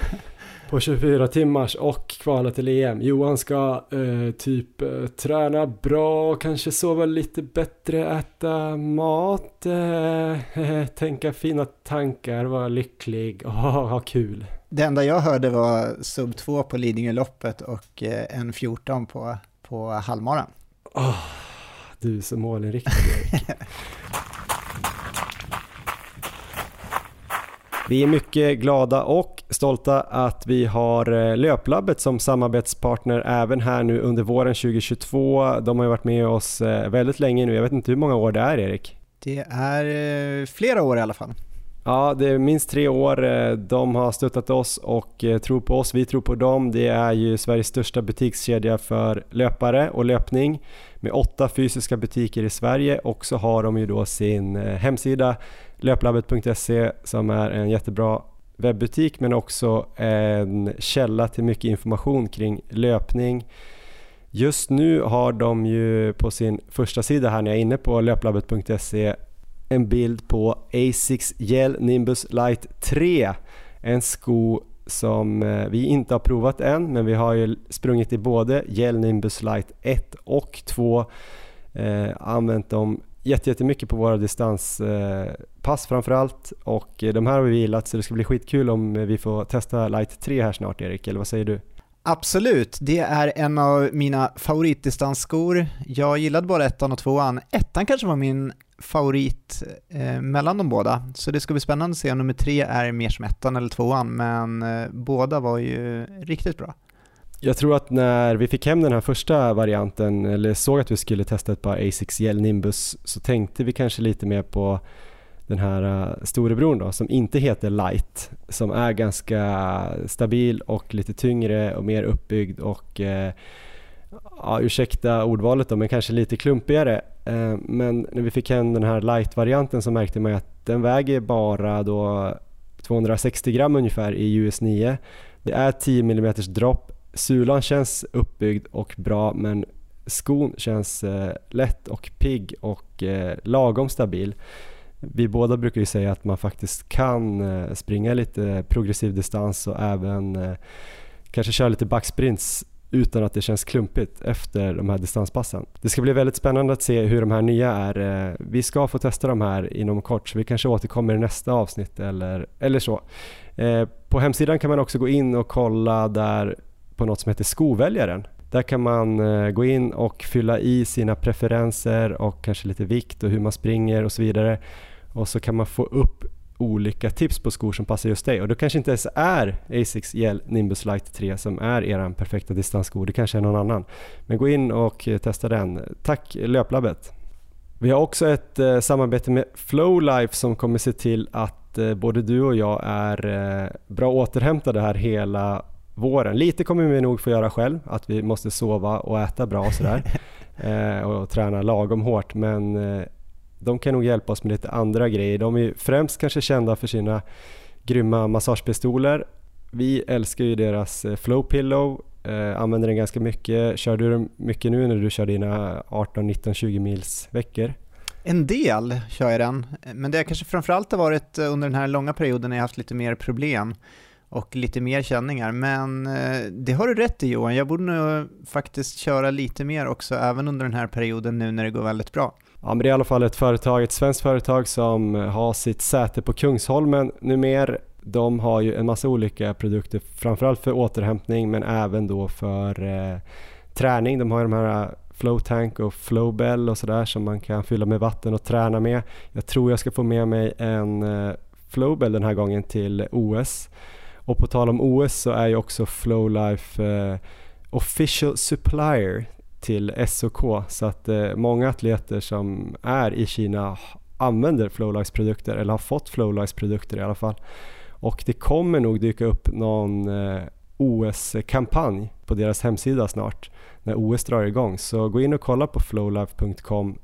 [LAUGHS] på 24 timmars och kvala till EM. Johan ska eh, typ eh, träna bra, kanske sova lite bättre, äta mat, eh, [LAUGHS] tänka fina tankar, vara lycklig och ha kul. Det enda jag hörde var sub 2 på Lidingöloppet och eh, en 14 på, på halvmaran. Oh, du är så målinriktad. [LAUGHS] Vi är mycket glada och stolta att vi har eh, Löplabbet som samarbetspartner även här nu under våren 2022. De har ju varit med oss eh, väldigt länge nu. Jag vet inte hur många år det är Erik? Det är flera år i alla fall. Ja, det är minst tre år. Eh, de har stöttat oss och eh, tror på oss. Vi tror på dem. Det är ju Sveriges största butikskedja för löpare och löpning med åtta fysiska butiker i Sverige och så har de ju då sin eh, hemsida löplabbet.se som är en jättebra webbutik men också en källa till mycket information kring löpning. Just nu har de ju på sin första sida här när jag är inne på löplabbet.se en bild på Asics Gel Nimbus Light 3. En sko som eh, vi inte har provat än men vi har ju sprungit i både Gel Nimbus Light 1 och 2. Eh, använt dem jättemycket på våra distanspass eh, framförallt och eh, de här har vi gillat så det ska bli skitkul om vi får testa Light 3 här snart Erik, eller vad säger du? Absolut, det är en av mina favoritdistansskor. Jag gillade bara ettan och tvåan. Ettan kanske var min favorit eh, mellan de båda, så det ska bli spännande att se om nummer tre är mer som ettan eller tvåan, men eh, båda var ju riktigt bra. Jag tror att när vi fick hem den här första varianten, eller såg att vi skulle testa ett par Asics Gel Nimbus, så tänkte vi kanske lite mer på den här eh, uh, storebror då, som inte heter Light, som är ganska stabil och lite tyngre och mer uppbyggd och uh, ja, ursäkta ordvalet då, men kanske lite klumpigare. Eh, men när vi fick hem den här Light-varianten så märkte man att den väger bara då 260 gram ungefär i US 9. Det är 10 mm dropp. Sulan känns uppbyggd och bra men skon känns eh, lätt och pigg och eh, lagom stabil vi båda brukar ju säga att man faktiskt kan springa lite progressiv distans och även kanske köra lite backsprints utan att det känns klumpigt efter de här distanspassen. Det ska bli väldigt spännande att se hur de här nya är. Eh, vi ska få testa de här inom kort så vi kanske återkommer i nästa avsnitt eller, eller så. Eh, på hemsidan kan man också gå in och kolla där på något som heter skoväljaren. Där kan man eh, gå in och fylla i sina preferenser och kanske lite vikt och hur man springer och så vidare och så kan man få upp olika tips på skor som passar just dig och då kanske inte ens är Asics Gel Nimbus Light 3 som är er perfekta distanssko, det kanske är någon annan. Men gå in och eh, testa den. Tack Löplabbet! Vi har också ett eh, samarbete med Flowlife som kommer se till att eh, både du och jag är eh, bra återhämtade här hela våren. Lite kommer vi nog få göra själv, att vi måste sova och äta bra och sådär [LAUGHS] eh, och träna lagom hårt men eh, de kan nog hjälpa oss med lite andra grejer. De är främst kanske kända för sina grymma massagepistoler. Vi älskar ju deras eh, Flow Pillow, eh, använder den ganska mycket. Kör du den mycket nu när du kör dina 18, 19, 20 mils veckor? En del kör jag den, men det har kanske framförallt har varit eh, under den här långa perioden när jag haft lite mer problem och lite mer känningar. Men eh, det har du rätt i Johan, jag borde nog faktiskt köra lite mer också även under den här perioden nu när det går väldigt bra. Ja, men det är i alla fall ett företag, ett svenskt företag som har sitt säte på Kungsholmen numera. De har ju en massa olika produkter, framförallt för återhämtning men även då för eh, träning. De har ju de här eh, Flow Tank och Flowbell och sådär som man kan fylla med vatten och träna med. Jag tror jag ska få med mig en eh, Flowbell den här gången till OS. Och på tal om OS så är ju också Flowlife eh, official supplier till SOK så att eh, många atleter som är i Kina använder Flowlife produkter eller har fått Flowlife produkter i alla fall. Och det kommer nog dyka upp någon eh, OS-kampanj på deras hemsida snart när OS drar igång. Så gå in och kolla på flowlife.com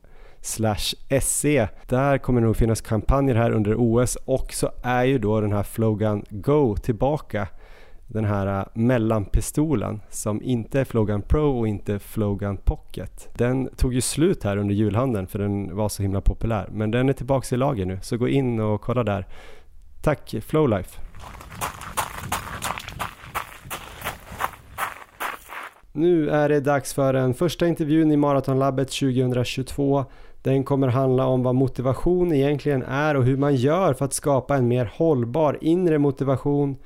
se. Där kommer det nog finnas kampanjer här under OS och så är ju då den här Flogan Go tillbaka den här äh, mellanpistolen som inte är Flogan Pro och inte Flogan Pocket. Den tog ju slut här under julhandeln för den var så himla populär. Men den är tillbaks i lager nu så gå in och kolla där. Tack Flowlife! Nu är det dags för den första intervjun i Maratonlabbet 2022. Den kommer handla om vad motivation egentligen är och hur man gör för att skapa en mer hållbar inre motivation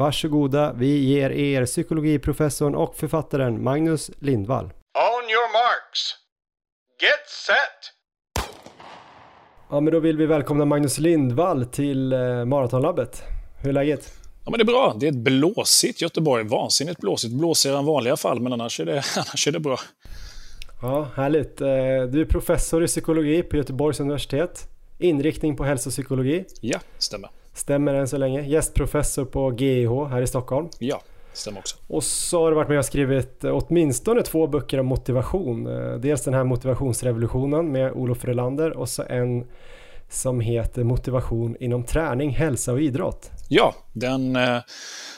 Varsågoda, vi ger er psykologiprofessorn och författaren Magnus Lindvall. On your marks. Get set! Ja, men då vill vi välkomna Magnus Lindvall till eh, Maratonlabbet. Hur är läget? Ja, men det är bra. Det är ett blåsigt Göteborg. Vansinnigt blåsigt. Blåsigare än vanliga fall, men annars är det, [LAUGHS] annars är det bra. Ja, härligt. Eh, du är professor i psykologi på Göteborgs universitet. Inriktning på hälsopsykologi. Ja, stämmer. Stämmer än så länge. Gästprofessor på GIH här i Stockholm. Ja, stämmer också. Och så har du varit med och skrivit åtminstone två böcker om motivation. Eh, dels den här motivationsrevolutionen med Olof Relander och så en som heter Motivation inom träning, hälsa och idrott. Ja, den eh,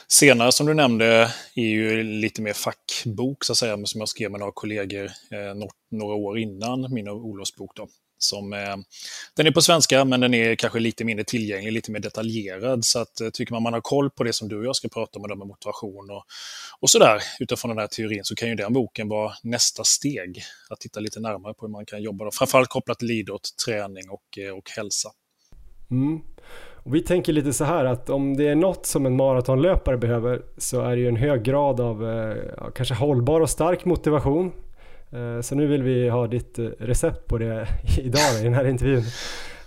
senare som du nämnde är ju lite mer fackbok så att säga, som jag skrev med några kollegor eh, några år innan min och Olofs bok. Då. Som, eh, den är på svenska, men den är kanske lite mindre tillgänglig, lite mer detaljerad. Så att, eh, tycker man man har koll på det som du och jag ska prata om, med motivation och, och sådär, utifrån den här teorin, så kan ju den boken vara nästa steg. Att titta lite närmare på hur man kan jobba, då, framförallt kopplat till idrott, träning och, eh, och hälsa. Mm. Och vi tänker lite så här att om det är något som en maratonlöpare behöver så är det ju en hög grad av eh, kanske hållbar och stark motivation. Eh, så nu vill vi ha ditt eh, recept på det [LAUGHS] idag i den här intervjun.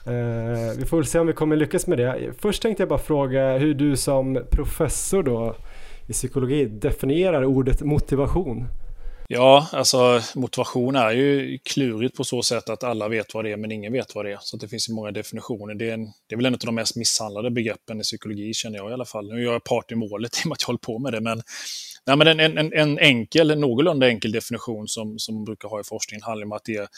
Eh, vi får väl se om vi kommer lyckas med det. Först tänkte jag bara fråga hur du som professor då i psykologi definierar ordet motivation. Ja, alltså motivation är ju klurigt på så sätt att alla vet vad det är men ingen vet vad det är. Så det finns ju många definitioner. Det är, en, det är väl en av de mest misshandlade begreppen i psykologi känner jag i alla fall. Nu är jag part i målet i och med att jag håller på med det men, nej, men en, en, en enkel, någorlunda enkel definition som, som brukar ha i forskningen handlar om att det är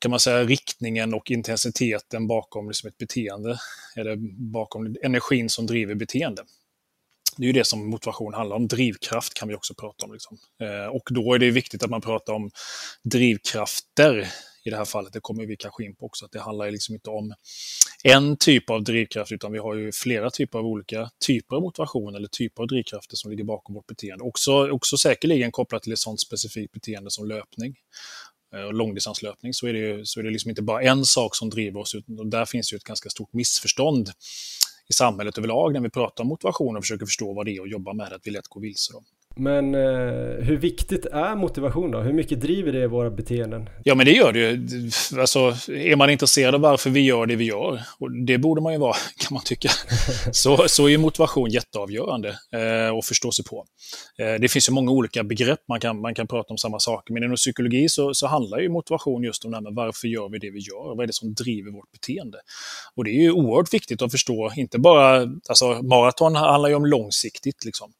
kan man säga, riktningen och intensiteten bakom liksom ett beteende, eller bakom energin som driver beteende. Det är ju det som motivation handlar om. Drivkraft kan vi också prata om. Liksom. Eh, och då är det viktigt att man pratar om drivkrafter i det här fallet. Det kommer vi kanske in på också. Att det handlar liksom inte om en typ av drivkraft utan vi har ju flera typer av olika typer av motivation eller typer av drivkrafter som ligger bakom vårt beteende. Också, också säkerligen kopplat till ett sådant specifikt beteende som löpning eh, och långdistanslöpning så är det, så är det liksom inte bara en sak som driver oss, utan där finns ju ett ganska stort missförstånd i samhället överlag när vi pratar om motivation och försöker förstå vad det är och jobba med det, att vi lätt går vilse. Då. Men eh, hur viktigt är motivation då? Hur mycket driver det våra beteenden? Ja, men det gör det ju. Alltså, är man intresserad av varför vi gör det vi gör, och det borde man ju vara, [LAUGHS] kan man tycka, [LAUGHS] så, så är motivation jätteavgörande eh, att förstå sig på. Eh, det finns ju många olika begrepp man kan, man kan prata om samma saker, men inom psykologi så, så handlar ju motivation just om det här med varför gör vi det vi gör? Vad är det som driver vårt beteende? Och det är ju oerhört viktigt att förstå, inte bara, alltså maraton handlar ju om långsiktigt, liksom.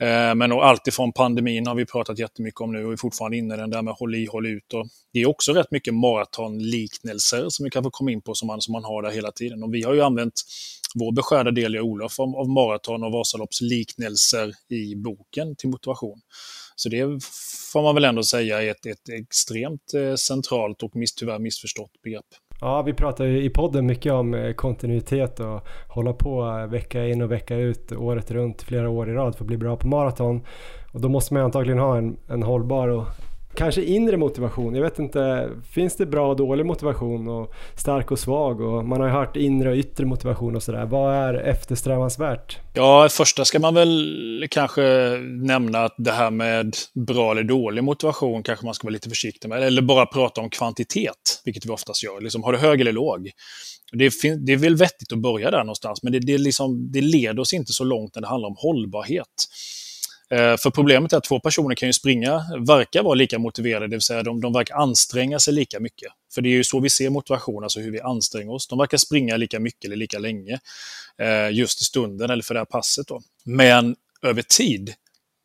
Eh, men alltifrån pandemin har vi pratat jättemycket om nu och är fortfarande inne i den där med håll i, håll ut. Och det är också rätt mycket maratonliknelser som vi kan få komma in på som man, som man har där hela tiden. Och vi har ju använt vår beskärda del, jag Olof, av, av maraton och Vasaloppsliknelser i boken till motivation. Så det får man väl ändå säga är ett, ett extremt eh, centralt och miss, tyvärr missförstått begrepp. Ja, vi pratar ju i podden mycket om eh, kontinuitet och hålla på eh, vecka in och vecka ut året runt flera år i rad för att bli bra på maraton. Och då måste man antagligen ha en, en hållbar och kanske inre motivation. Jag vet inte, finns det bra och dålig motivation och stark och svag? Och man har ju hört inre och yttre motivation och sådär. Vad är eftersträvansvärt? Ja, första ska man väl kanske nämna att det här med bra eller dålig motivation kanske man ska vara lite försiktig med. Eller bara prata om kvantitet, vilket vi oftast gör. Liksom, har du hög eller låg? Det, det är väl vettigt att börja där någonstans, men det, det, liksom, det leder oss inte så långt när det handlar om hållbarhet. Eh, för problemet är att två personer kan ju springa, verkar vara lika motiverade, det vill säga de, de verkar anstränga sig lika mycket. För det är ju så vi ser motivation, alltså hur vi anstränger oss. De verkar springa lika mycket eller lika länge eh, just i stunden eller för det här passet. Då. Men över tid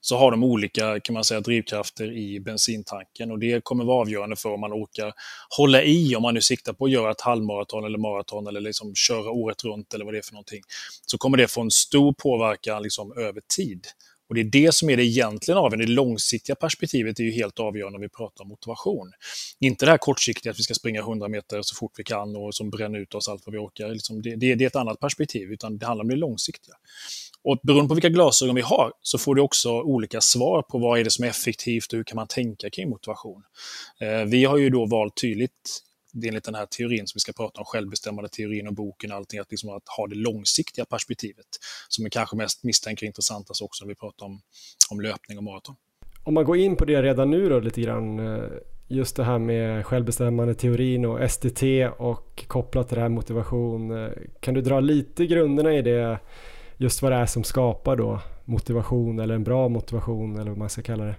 så har de olika kan man säga, drivkrafter i bensintanken och det kommer vara avgörande för om man orkar hålla i, om man nu siktar på att göra ett halvmaraton eller maraton eller liksom köra året runt eller vad det är för någonting, så kommer det få en stor påverkan liksom över tid. Och Det är det som är det egentligen avgörande. Det långsiktiga perspektivet är ju helt avgörande när vi pratar om motivation. Inte det här kortsiktiga att vi ska springa 100 meter så fort vi kan och som bränner ut oss allt vad vi orkar. Liksom det, det, det, är ett annat perspektiv, utan det handlar om det långsiktiga. Och beroende på vilka glasögon vi har så får du också olika svar på vad är det som är effektivt och hur kan man tänka kring motivation. Eh, vi har ju då valt tydligt enligt den här teorin som vi ska prata om, självbestämmande teorin och boken och allting, att, liksom att ha det långsiktiga perspektivet som är kanske mest misstänker intressantast också när vi pratar om, om löpning och maraton. Om man går in på det redan nu då lite grann, eh, just det här med självbestämmande teorin och SDT och kopplat till det här motivation. Eh, kan du dra lite grunderna i det, just vad det är som skapar då motivation eller en bra motivation eller vad man ska kalla det?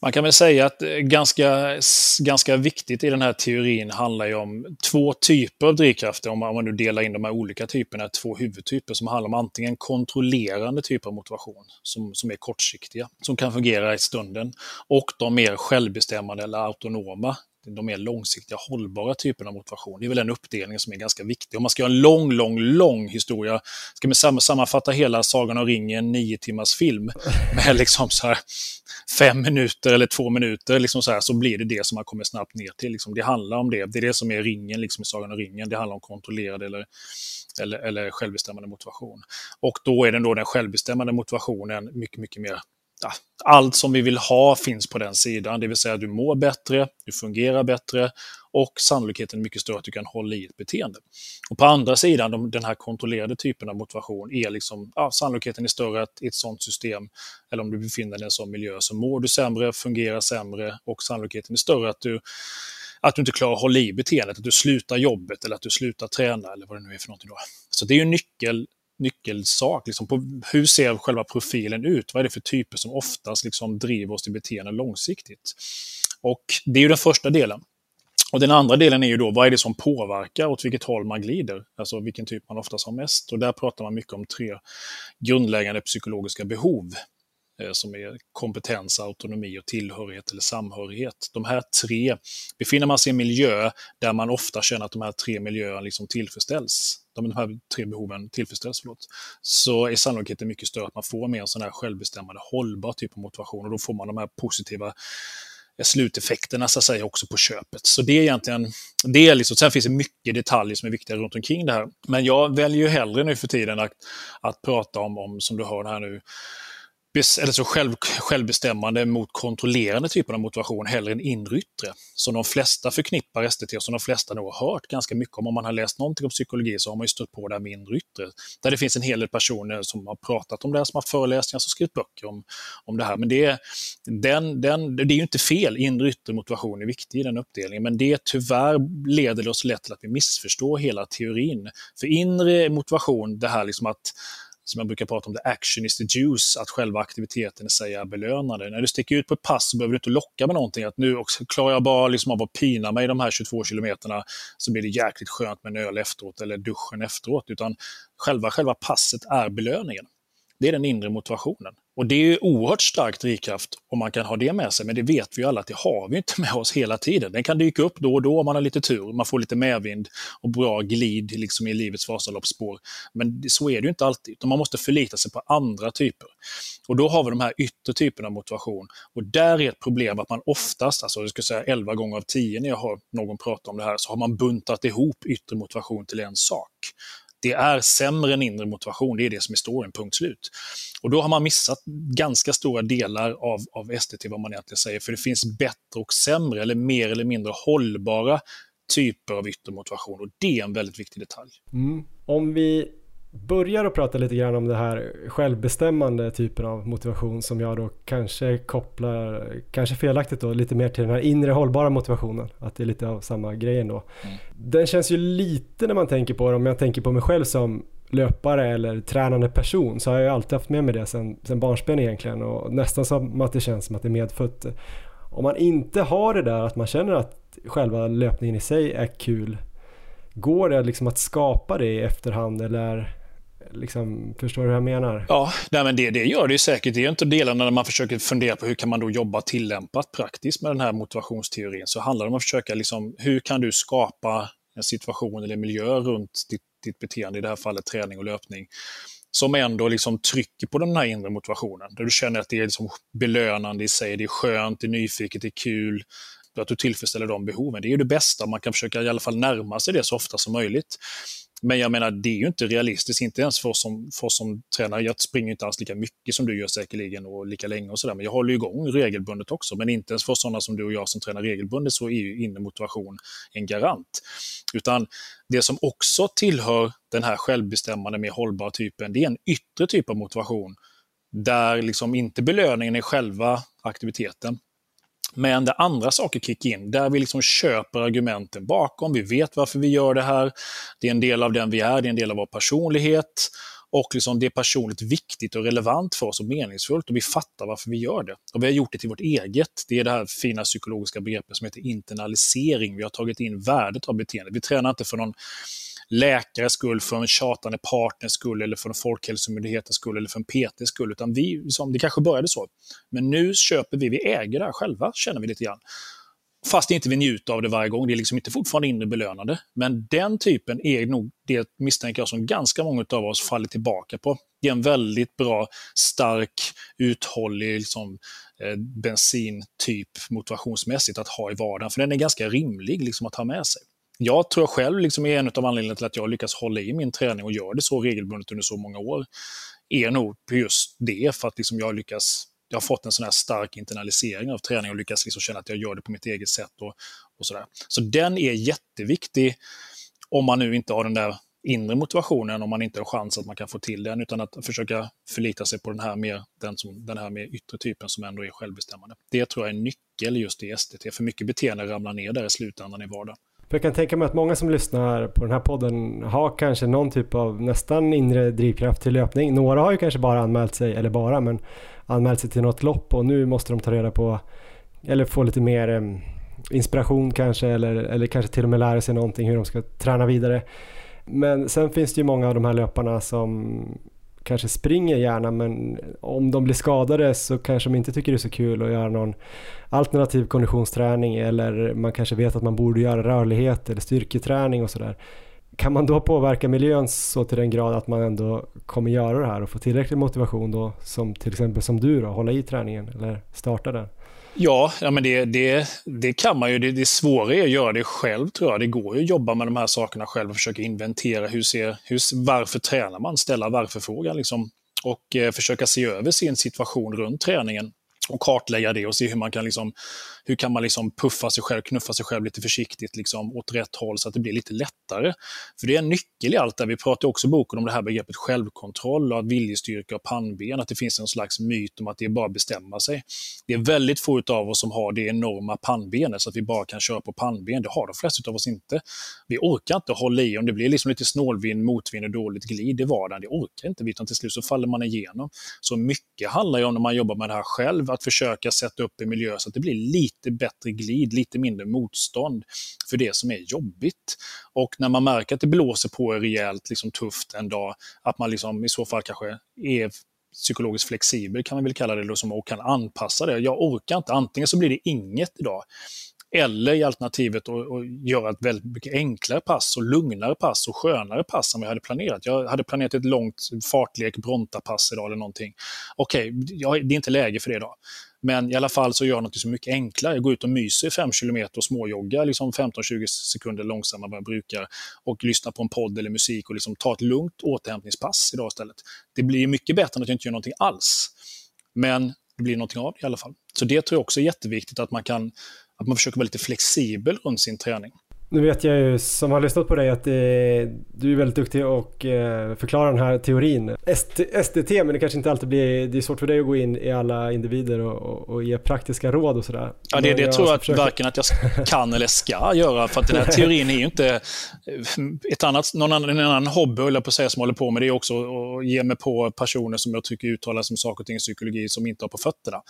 Man kan väl säga att eh, ganska, ganska viktigt i den här teorin handlar ju om två typer av drivkrafter, om man nu delar in de här olika typerna, två huvudtyper som handlar om antingen kontrollerande typer av motivation, som, som är kortsiktiga, som kan fungera i stunden, och de mer självbestämmande eller autonoma, de mer långsiktiga, hållbara typerna av motivation. Det är väl en uppdelning som är ganska viktig. Om man ska göra en lång, lång, lång historia, ska man sammanfatta hela Sagan om ringen, nio timmars film, [LAUGHS] med liksom så här fem minuter eller två minuter, liksom så, här, så blir det det som man kommer snabbt ner till. Liksom. Det handlar om det. Det är det som är ringen liksom, i Sagan om ringen. Det handlar om kontrollerad eller, eller, eller självbestämmande motivation. Och då är den, då den självbestämmande motivationen mycket, mycket mer ja, allt som vi vill ha finns på den sidan, det vill säga du mår bättre, du fungerar bättre och sannolikheten är mycket större att du kan hålla i ett beteende. Och på andra sidan, de, den här kontrollerade typen av motivation, är liksom, ja, sannolikheten är större att i ett sådant system, eller om du befinner dig i en sån miljö, så mår du sämre, fungerar sämre och sannolikheten är större att du att du inte klarar att hålla i beteendet, att du slutar jobbet eller att du slutar träna eller vad det nu är för någonting. Då. Så det är ju en nyckel nyckelsak. Liksom på hur ser själva profilen ut? Vad är det för typer som oftast liksom driver oss till beteende långsiktigt? Och det är ju den första delen. Och den andra delen är ju då, vad är det som påverkar åt vilket håll man glider? Alltså vilken typ man oftast har mest. Och där pratar man mycket om tre grundläggande psykologiska behov. Eh, som är kompetens, autonomi och tillhörighet eller samhörighet. De här tre, befinner man sig i en miljö där man ofta känner att de här tre miljöerna liksom tillfredsställs, de här tre behoven tillfredsställs, förlåt, så är sannolikheten mycket större att man får mer en sån här självbestämmande, hållbar typ av motivation och då får man de här positiva Eh, sluteffekterna så att säga också på köpet. Så det är egentligen, det är liksom, sen finns det mycket detaljer som är viktiga runt omkring det här. Men jag väljer ju hellre nu för tiden att, att prata om, om, som du hör här nu, eller så själv, självbestämmande mot kontrollerande typer av motivation hellre än inre yttre. Som de flesta förknippar STT och som de flesta nog har hört ganska mycket om. Om man har läst någonting om psykologi så har man ju stött på det här med inre yttre. Där det finns en hel del personer som har pratat om det här, som har föreläsningar, som skrivit böcker om, om det här. Men det är, den, den, det är ju inte fel, inre yttre motivation är viktig i den uppdelningen. Men det tyvärr leder det oss lätt till att vi missförstår hela teorin. För inre motivation, det här liksom att som jag brukar prata om, the action is the juice, att själva aktiviteten i sig är belönande. När du sticker ut på ett pass så behöver du inte locka med någonting, att nu klarar jag bara liksom av att pina mig de här 22 kilometerna så blir det jäkligt skönt med en öl efteråt eller duschen efteråt, utan själva, själva passet är belöningen. Det är den inre motivationen. Och det är oerhört stark drivkraft om man kan ha det med sig, men det vet vi ju alla att det har vi inte med oss hela tiden. Den kan dyka upp då och då om man har lite tur, man får lite medvind och bra glid liksom i livets Vasaloppsspår. Men så är det ju inte alltid, utan man måste förlita sig på andra typer. Och då har vi de här yttre typerna av motivation. Och där är ett problem att man oftast, alltså jag skulle säga 11 gånger av 10 när jag har någon prata om det här, så har man buntat ihop yttre motivation till en sak. Det är sämre än inre motivation, det är det som är storyn, punkt slut. Och då har man missat ganska stora delar av, av SDT, vad man egentligen säger, för det finns bättre och sämre, eller mer eller mindre hållbara typer av yttre motivation och det är en väldigt viktig detalj. Mm. Om vi börjar att prata lite grann om det här självbestämmande typen av motivation som jag då kanske kopplar, kanske felaktigt då, lite mer till den här inre hållbara motivationen. Att det är lite av samma grej ändå. Mm. Den känns ju lite när man tänker på det, om jag tänker på mig själv som löpare eller tränande person så har jag alltid haft med mig det sen, sen barnsben egentligen och nästan som att det känns som att det är medfött. Om man inte har det där att man känner att själva löpningen i sig är kul Går det liksom att skapa det i efterhand eller Liksom, förstår du hur jag menar? Ja, nej, men det, det gör det ju säkert. Det är inte delarna när man försöker fundera på hur kan man då jobba tillämpat praktiskt med den här motivationsteorin. Så handlar det om att försöka, liksom, hur kan du skapa en situation eller miljö runt ditt, ditt beteende, i det här fallet träning och löpning, som ändå liksom trycker på den här inre motivationen. Där du känner att det är liksom belönande i sig, det är skönt, det är nyfiket, det är kul, att du tillfredsställer de behoven. Det är ju det bästa, man kan försöka i alla fall närma sig det så ofta som möjligt. Men jag menar, det är ju inte realistiskt, inte ens för oss som, för oss som tränare. Jag springer inte alls lika mycket som du gör säkerligen och lika länge och sådär, men jag håller igång regelbundet också. Men inte ens för sådana som du och jag som tränar regelbundet så är ju inre motivation en garant. Utan det som också tillhör den här självbestämmande, mer hållbara typen, det är en yttre typ av motivation där liksom inte belöningen är själva aktiviteten, men där andra saker kickar in, där vi liksom köper argumenten bakom, vi vet varför vi gör det här, det är en del av den vi är, det är en del av vår personlighet och liksom det är personligt viktigt och relevant för oss och meningsfullt och vi fattar varför vi gör det. Och vi har gjort det till vårt eget. Det är det här fina psykologiska begreppet som heter internalisering. Vi har tagit in värdet av beteendet. Vi tränar inte för någon läkares skull, för en tjatande partners skull eller för en folkhälsomyndighetens skull eller för en PTs skull, utan vi, liksom, det kanske började så. Men nu köper vi, vi äger det här själva, känner vi lite grann. Fast inte vi njuter av det varje gång. Det är liksom inte fortfarande inre belönande. Men den typen är nog det misstänker jag som ganska många av oss faller tillbaka på. Det är en väldigt bra, stark, uthållig liksom, eh, bensintyp motivationsmässigt att ha i vardagen. För den är ganska rimlig liksom, att ha med sig. Jag tror själv liksom, är en av anledningarna till att jag lyckas hålla i min träning och gör det så regelbundet under så många år är nog just det, för att liksom jag lyckas jag har fått en sån här stark internalisering av träning och lyckas liksom känna att jag gör det på mitt eget sätt. Och, och sådär. Så den är jätteviktig om man nu inte har den där inre motivationen, om man inte har chans att man kan få till den, utan att försöka förlita sig på den här mer, den, som, den här mer yttre typen som ändå är självbestämmande. Det tror jag är en nyckel just i STT, för mycket beteende ramlar ner där i slutändan i vardagen. För jag kan tänka mig att många som lyssnar på den här podden har kanske någon typ av nästan inre drivkraft till löpning. Några har ju kanske bara anmält sig, eller bara, men anmält sig till något lopp och nu måste de ta reda på, eller få lite mer inspiration kanske, eller, eller kanske till och med lära sig någonting hur de ska träna vidare. Men sen finns det ju många av de här löparna som kanske springer gärna men om de blir skadade så kanske de inte tycker det är så kul att göra någon alternativ konditionsträning eller man kanske vet att man borde göra rörlighet eller styrketräning och sådär. Kan man då påverka miljön så till den grad att man ändå kommer göra det här och få tillräcklig motivation då som till exempel som du då, hålla i träningen eller starta den? Ja, ja men det, det, det kan man ju. Det, det svåra är att göra det själv tror jag. Det går ju att jobba med de här sakerna själv och försöka inventera hur ser, hur, varför tränar man, ställa varför-frågan liksom. Och eh, försöka se över sin situation runt träningen och kartlägga det och se hur man kan, liksom, hur kan man liksom puffa sig själv, knuffa sig själv lite försiktigt liksom, åt rätt håll så att det blir lite lättare. För det är en nyckel i allt det Vi pratar också i boken om det här begreppet självkontroll och att viljestyrka och pannben, att det finns en slags myt om att det är bara att bestämma sig. Det är väldigt få av oss som har det enorma pannbenet så att vi bara kan köra på pannben. Det har de flesta av oss inte. Vi orkar inte hålla i om det blir liksom lite snålvind, motvind och dåligt glid i vardagen. Det orkar inte vi, utan till slut så faller man igenom. Så mycket handlar ju om när man jobbar med det här själv, att försöka sätta upp en miljö så att det blir lite bättre glid, lite mindre motstånd för det som är jobbigt. Och när man märker att det blåser på rejält liksom tufft en dag, att man liksom i så fall kanske är psykologiskt flexibel kan man väl kalla det då, som och kan anpassa det. Jag orkar inte, antingen så blir det inget idag eller i alternativet att göra ett väldigt mycket enklare pass och lugnare pass och skönare pass än vad jag hade planerat. Jag hade planerat ett långt fartlek-brontapass idag eller någonting. Okej, okay, det är inte läge för det idag. Men i alla fall så gör jag något så mycket enklare. Jag går ut och myser 5 km och småjoggar liksom 15-20 sekunder långsammare än vad jag brukar och lyssnar på en podd eller musik och liksom tar ett lugnt återhämtningspass idag istället. Det blir mycket bättre än att jag inte gör någonting alls. Men det blir någonting av det i alla fall. Så det tror jag också är jätteviktigt att man kan att man försöker vara lite flexibel runt sin träning. Nu vet jag ju som har lyssnat på dig att det, du är väldigt duktig och eh, förklara den här teorin. SDT, men det kanske inte alltid blir, det är svårt för dig att gå in i alla individer och, och, och ge praktiska råd och sådär. Ja, det, det tror jag att försöka... varken att jag kan eller ska göra, för att den här teorin är ju inte eh, ett annat, någon annan, en annan hobby, eller på att säga, som håller på med det är också att ge mig på personer som jag tycker uttalar sig om saker och ting i psykologi som inte har på fötterna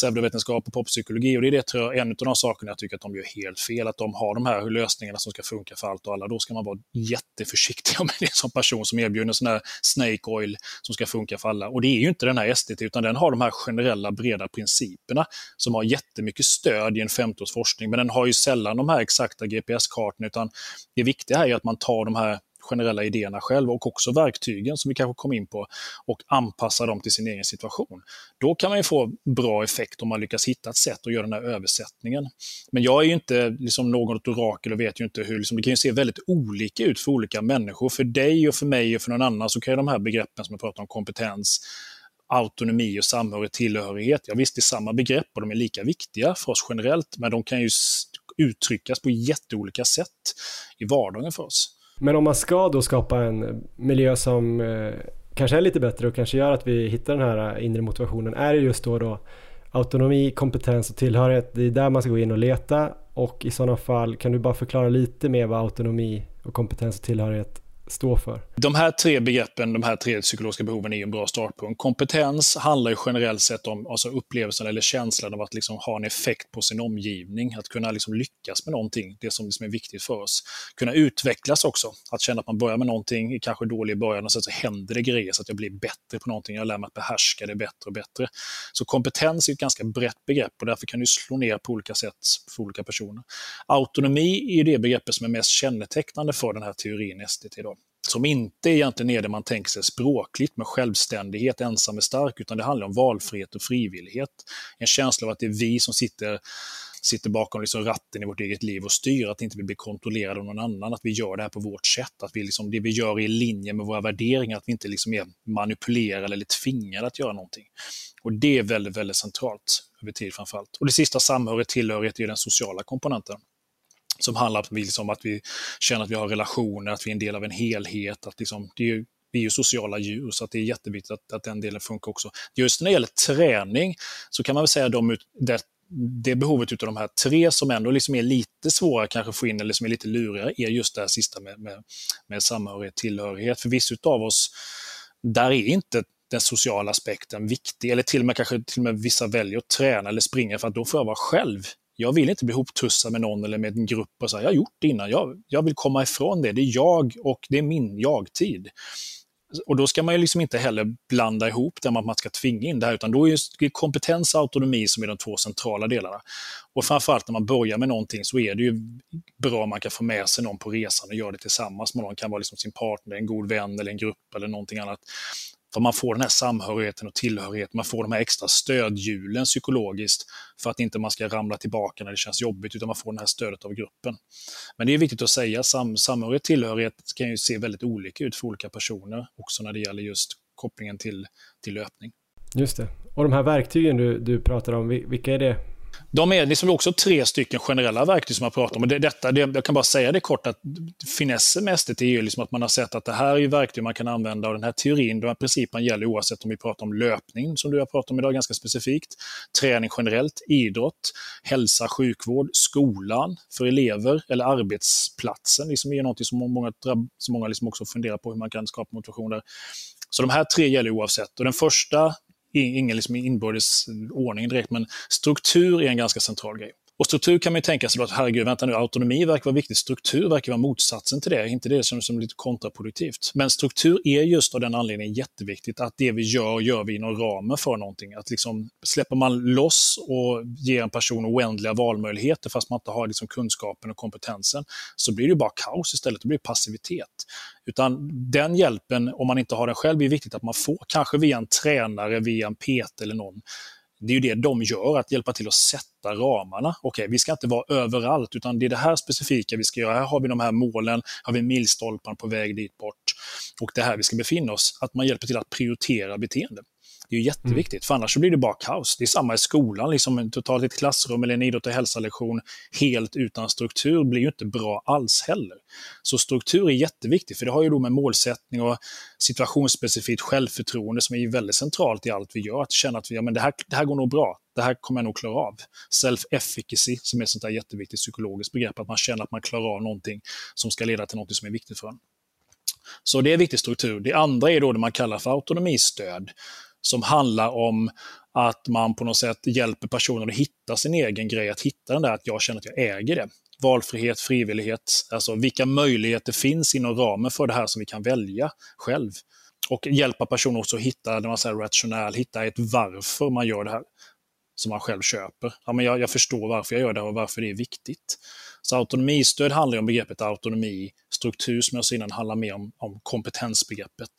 pseudovetenskap och poppsykologi. Och det är det, tror jag, en av de sakerna jag tycker att de gör helt fel. Att de har de här lösningarna som ska funka för allt och alla. Då ska man vara jätteförsiktig [LAUGHS] med det som person som erbjuder en sån här snake oil som ska funka för alla. Och det är ju inte den här SDT, utan den har de här generella breda principerna som har jättemycket stöd i en 50 forskning. Men den har ju sällan de här exakta GPS-kartorna, utan det viktiga är ju att man tar de här generella idéerna själv och också verktygen som vi kanske kom in på och anpassa dem till sin egen situation. Då kan man ju få bra effekt om man lyckas hitta ett sätt att göra den här översättningen. Men jag är ju inte liksom något orakel och vet ju inte hur, liksom, det kan ju se väldigt olika ut för olika människor. För dig och för mig och för någon annan så kan ju de här begreppen som jag pratar om, kompetens, autonomi och samhörighet, tillhörighet. Ja, visst, det är samma begrepp och de är lika viktiga för oss generellt, men de kan ju uttryckas på jätteolika sätt i vardagen för oss. Men om man ska då skapa en miljö som eh, kanske är lite bättre och kanske gör att vi hittar den här eh, inre motivationen, är det just då, då autonomi, kompetens och tillhörighet, det är där man ska gå in och leta. Och i sådana fall kan du bara förklara lite mer vad autonomi och kompetens och tillhörighet stå för? De här tre begreppen, de här tre psykologiska behoven är en bra startpunkt. Kompetens handlar ju generellt sett om alltså upplevelsen eller känslan av att liksom ha en effekt på sin omgivning, att kunna liksom lyckas med någonting, det som liksom är viktigt för oss. Kunna utvecklas också, att känna att man börjar med någonting, är kanske dålig i början och sen så händer det grejer så att jag blir bättre på någonting, jag lär mig att behärska det bättre och bättre. Så kompetens är ett ganska brett begrepp och därför kan du slå ner på olika sätt för olika personer. Autonomi är det begreppet som är mest kännetecknande för den här teorin SDT. Då som inte egentligen är det man tänker sig språkligt med självständighet, ensam är stark, utan det handlar om valfrihet och frivillighet. En känsla av att det är vi som sitter, sitter bakom liksom ratten i vårt eget liv och styr, att inte vi blir kontrollerade av någon annan, att vi gör det här på vårt sätt, att vi liksom, det vi gör är i linje med våra värderingar, att vi inte liksom är manipulerade eller tvingade att göra någonting. Och det är väldigt, väldigt centralt över tid framförallt. Och det sista, samhörighet, tillhörighet, är den sociala komponenten som handlar om liksom att vi känner att vi har relationer, att vi är en del av en helhet. Att liksom, det är vi är ju sociala djur, så att det är jätteviktigt att, att den delen funkar också. Just när det gäller träning så kan man väl säga att det, det behovet av de här tre som ändå liksom är lite svåra kanske få in, eller som är lite lurigare, är just det här sista med, med, med samhörighet, tillhörighet. För vissa av oss, där är inte den sociala aspekten viktig, eller till och med kanske till och med vissa väljer att träna eller springa för att då får jag vara själv jag vill inte bli ihoptussad med någon eller med en grupp och säga jag har gjort det innan. Jag, jag vill komma ifrån det. Det är jag och det är min jag-tid. Och då ska man ju liksom inte heller blanda ihop det med att man ska tvinga in det här, utan då är det kompetens och autonomi som är de två centrala delarna. Och framförallt när man börjar med någonting så är det ju bra om man kan få med sig någon på resan och göra det tillsammans med någon. kan vara liksom sin partner, en god vän eller en grupp eller någonting annat. För man får den här samhörigheten och tillhörigheten, man får de här extra stödhjulen psykologiskt för att inte man ska ramla tillbaka när det känns jobbigt, utan man får det här stödet av gruppen. Men det är viktigt att säga, sam samhörighet och tillhörighet kan ju se väldigt olika ut för olika personer, också när det gäller just kopplingen till, till löpning. Just det. Och de här verktygen du, du pratar om, vilka är det? De är liksom också tre stycken generella verktyg som man pratar om. Det, detta, det, jag kan bara säga det kort, att finessen med STT är ju liksom att man har sett att det här är verktyg man kan använda och den här teorin, den här principen gäller oavsett om vi pratar om löpning, som du har pratat om idag ganska specifikt, träning generellt, idrott, hälsa, sjukvård, skolan för elever eller arbetsplatsen, liksom är något som många, som många liksom också funderar på hur man kan skapa motivation där. Så de här tre gäller oavsett. Och den första ingen liksom inbördes ordning direkt, men struktur är en ganska central grej. Och struktur kan man ju tänka sig att herregud, vänta nu, autonomi verkar vara viktigt, struktur verkar vara motsatsen till det, inte det som, som lite kontraproduktivt. Men struktur är just av den anledningen jätteviktigt, att det vi gör, gör vi inom ramen för någonting. Att liksom, släpper man loss och ger en person oändliga valmöjligheter fast man inte har liksom kunskapen och kompetensen, så blir det bara kaos istället, det blir passivitet. Utan den hjälpen, om man inte har den själv, är viktigt att man får, kanske via en tränare, via en PT eller någon, det är ju det de gör, att hjälpa till att sätta ramarna. Okej, okay, vi ska inte vara överallt, utan det är det här specifika vi ska göra. Här har vi de här målen, har vi milstolpar på väg dit bort och det här vi ska befinna oss. Att man hjälper till att prioritera beteende. Det är ju jätteviktigt, mm. för annars så blir det bara kaos. Det är samma i skolan, liksom totalt ett klassrum eller en idrott och hälsa-lektion helt utan struktur blir ju inte bra alls heller. Så struktur är jätteviktigt, för det har ju då med målsättning och situationsspecifikt självförtroende som är väldigt centralt i allt vi gör. Att känna att vi, ja, men det, här, det här går nog bra, det här kommer jag nog klara av. Self-efficacy, som är ett sånt där jätteviktigt psykologiskt begrepp, att man känner att man klarar av någonting som ska leda till något som är viktigt för en. Så det är viktig struktur. Det andra är då det man kallar för autonomistöd som handlar om att man på något sätt hjälper personen att hitta sin egen grej, att hitta den där att jag känner att jag äger det. Valfrihet, frivillighet, alltså vilka möjligheter finns inom ramen för det här som vi kan välja själv. Och hjälpa personer också att hitta, när man säger rationell, hitta ett varför man gör det här som man själv köper. Ja, men jag, jag förstår varför jag gör det och varför det är viktigt. Så autonomistöd handlar om begreppet autonomi, struktur som jag sa innan handlar mer om, om kompetensbegreppet.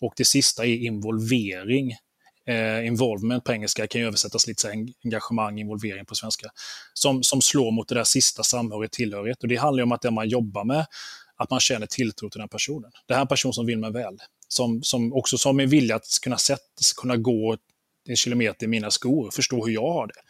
Och det sista är involvering. Eh, involvement på engelska kan ju översättas lite så engagemang, involvering på svenska. Som, som slår mot det där sista samhörighet, tillhörighet. Och det handlar om att det man jobbar med, att man känner tilltro till den personen. Det här är en person som vill mig väl. Som, som också som är villig att kunna, sätta, kunna gå en kilometer i mina skor och förstå hur jag har det.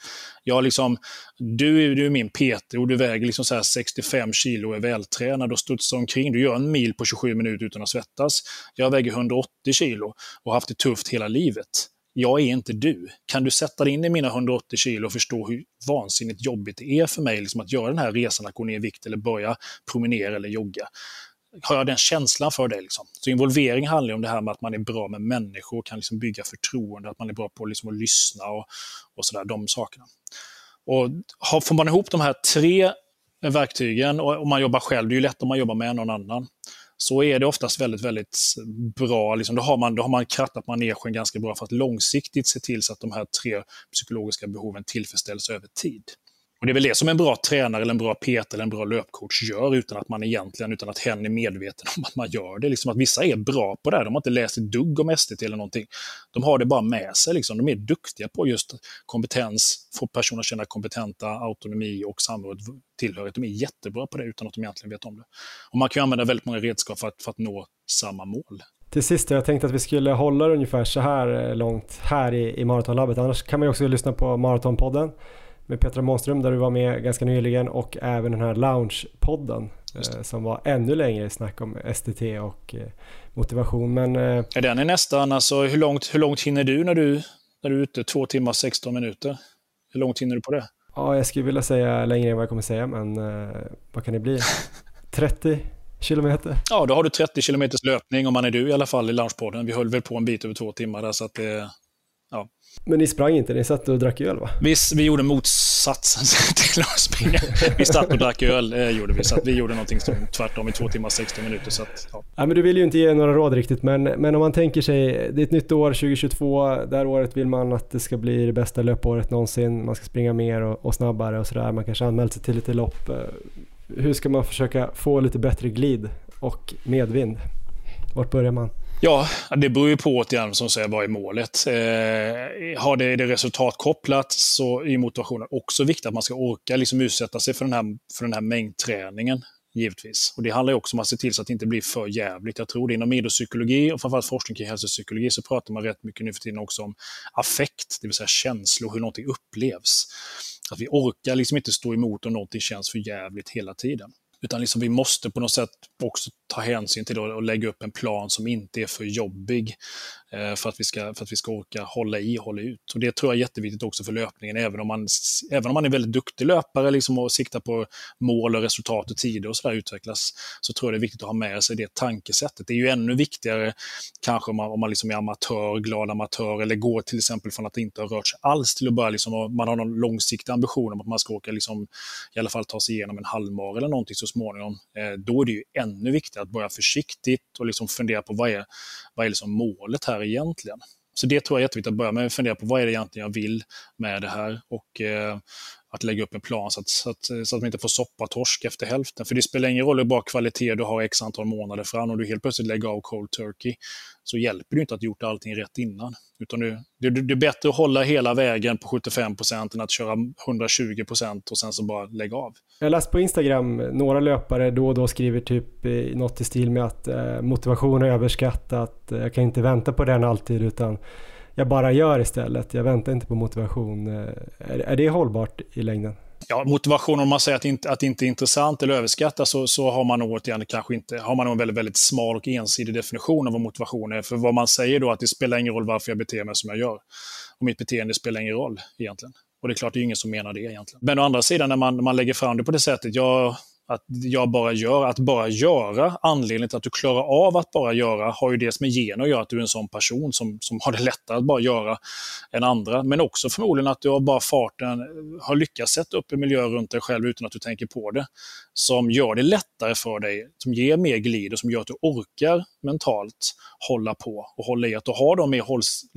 Jag liksom, du, du är min PT och du väger liksom så 65 kilo och är vältränad och studsar omkring. Du gör en mil på 27 minuter utan att svettas. Jag väger 180 kilo och har haft det tufft hela livet. Jag är inte du. Kan du sätta dig in i mina 180 kilo och förstå hur vansinnigt jobbigt det är för mig liksom att göra den här resan, att gå ner i vikt eller börja promenera eller jogga? har jag den känslan för dig? Liksom? Så involvering handlar om det här med att man är bra med människor, och kan liksom bygga förtroende, att man är bra på liksom att lyssna och, och sådär, de sakerna. Och har, får man ihop de här tre verktygen och, och man jobbar själv, det är ju lätt om man jobbar med någon annan, så är det oftast väldigt, väldigt bra. Liksom, då, har man, då har man krattat manegen ganska bra för att långsiktigt se till så att de här tre psykologiska behoven tillfredsställs över tid. Och Det är väl det som en bra tränare, eller en bra PT eller en bra löpcoach gör utan att man egentligen, utan att hen är medveten om att man gör det. Liksom att vissa är bra på det här. De har inte läst ett dugg om STT eller någonting. De har det bara med sig. Liksom. De är duktiga på just kompetens, få personer att känna kompetenta, autonomi och samråd, tillhörighet. De är jättebra på det utan att de egentligen vet om det. Och man kan använda väldigt många redskap för att, för att nå samma mål. Till sist, jag tänkte att vi skulle hålla det ungefär så här eh, långt här i, i Maratonlabbet. Annars kan man ju också lyssna på Maratonpodden med Petra Månström där du var med ganska nyligen och även den här Lounge-podden eh, som var ännu längre snack om STT och eh, motivation. Men, eh, ja, den är nästan, alltså hur långt, hur långt hinner du när du, när du är ute? Två timmar 16 minuter? Hur långt hinner du på det? Ja, jag skulle vilja säga längre än vad jag kommer säga, men vad kan det bli? [LAUGHS] 30 kilometer? Ja, då har du 30 kilometers löpning om man är du i alla fall i Loungepodden. Vi höll väl på en bit över två timmar där, så att det, men ni sprang inte, ni satt och drack öl va? Vi, vi gjorde motsatsen [LAUGHS] till att springa. Vi satt och drack öl, eh, gjorde vi. Så vi gjorde någonting som tvärtom i två timmar 60 minuter. Så att, ja. ja. men du vill ju inte ge några råd riktigt, men, men om man tänker sig, det är ett nytt år, 2022, det här året vill man att det ska bli det bästa löpåret någonsin. Man ska springa mer och, och snabbare och sådär. Man kanske anmält sig till lite lopp. Eh, hur ska man försöka få lite bättre glid och medvind? Vart börjar man? Ja, det beror ju på återigen som säger vad är målet. Eh, har det, det resultatkopplat så är motivationen också viktig att man ska orka liksom utsätta sig för den här, för den här mängdträningen. Givetvis. Och Det handlar också om att se till så att det inte blir för jävligt. Jag tror det inom idrottspsykologi och framförallt forskning kring hälsopsykologi så pratar man rätt mycket nu för tiden också om affekt, det vill säga känslor, hur någonting upplevs. Att vi orkar liksom inte stå emot om någonting känns för jävligt hela tiden. Utan liksom vi måste på något sätt också ta hänsyn till och lägga upp en plan som inte är för jobbig eh, för, att vi ska, för att vi ska orka hålla i och hålla ut. Och Det tror jag är jätteviktigt också för löpningen, även om man, även om man är väldigt duktig löpare liksom och siktar på mål och resultat och tider och sådär utvecklas, så tror jag det är viktigt att ha med sig det tankesättet. Det är ju ännu viktigare kanske om man, om man liksom är amatör, glad amatör eller går till exempel från att inte ha rört sig alls till att börja, liksom, man har någon långsiktig ambition om att man ska åka liksom, i alla fall ta sig igenom en halvmar eller någonting så småningom. Eh, då är det ju ännu viktigare att börja försiktigt och liksom fundera på vad är, vad är liksom målet här egentligen. Så det tror jag är jätteviktigt att börja med, att fundera på vad är det egentligen jag vill med det här och eh, att lägga upp en plan så att, så, att, så att man inte får soppatorsk efter hälften. För det spelar ingen roll hur bra kvalitet du har x antal månader fram. Om du helt plötsligt lägger av cold turkey så hjälper det inte att du gjort allting rätt innan. Utan det, det, det är bättre att hålla hela vägen på 75% än att köra 120% och sen så bara lägga av. Jag har läst på Instagram, några löpare då och då skriver typ något i stil med att eh, motivation är överskattat, jag kan inte vänta på den alltid utan jag bara gör istället. Jag väntar inte på motivation. Eh, är, är det hållbart i längden? Ja, motivation, om man säger att, inte, att det inte är intressant eller överskattat så, så har man nog återigen kanske inte, har man nog en väldigt, väldigt smal och ensidig definition av vad motivation är. För vad man säger då att det spelar ingen roll varför jag beter mig som jag gör. Och mitt beteende spelar ingen roll egentligen. Och det är klart, det är ingen som menar det egentligen. Men å andra sidan, när man, när man lägger fram det på det sättet, jag att jag bara gör, att bara göra, anledningen till att du klarar av att bara göra har ju dels med gen att göra, att du är en sån person som, som har det lättare att bara göra än andra. Men också förmodligen att du har bara farten, har lyckats sätta upp en miljö runt dig själv utan att du tänker på det. Som gör det lättare för dig, som ger mer glid och som gör att du orkar mentalt hålla på och hålla i, att du har de mer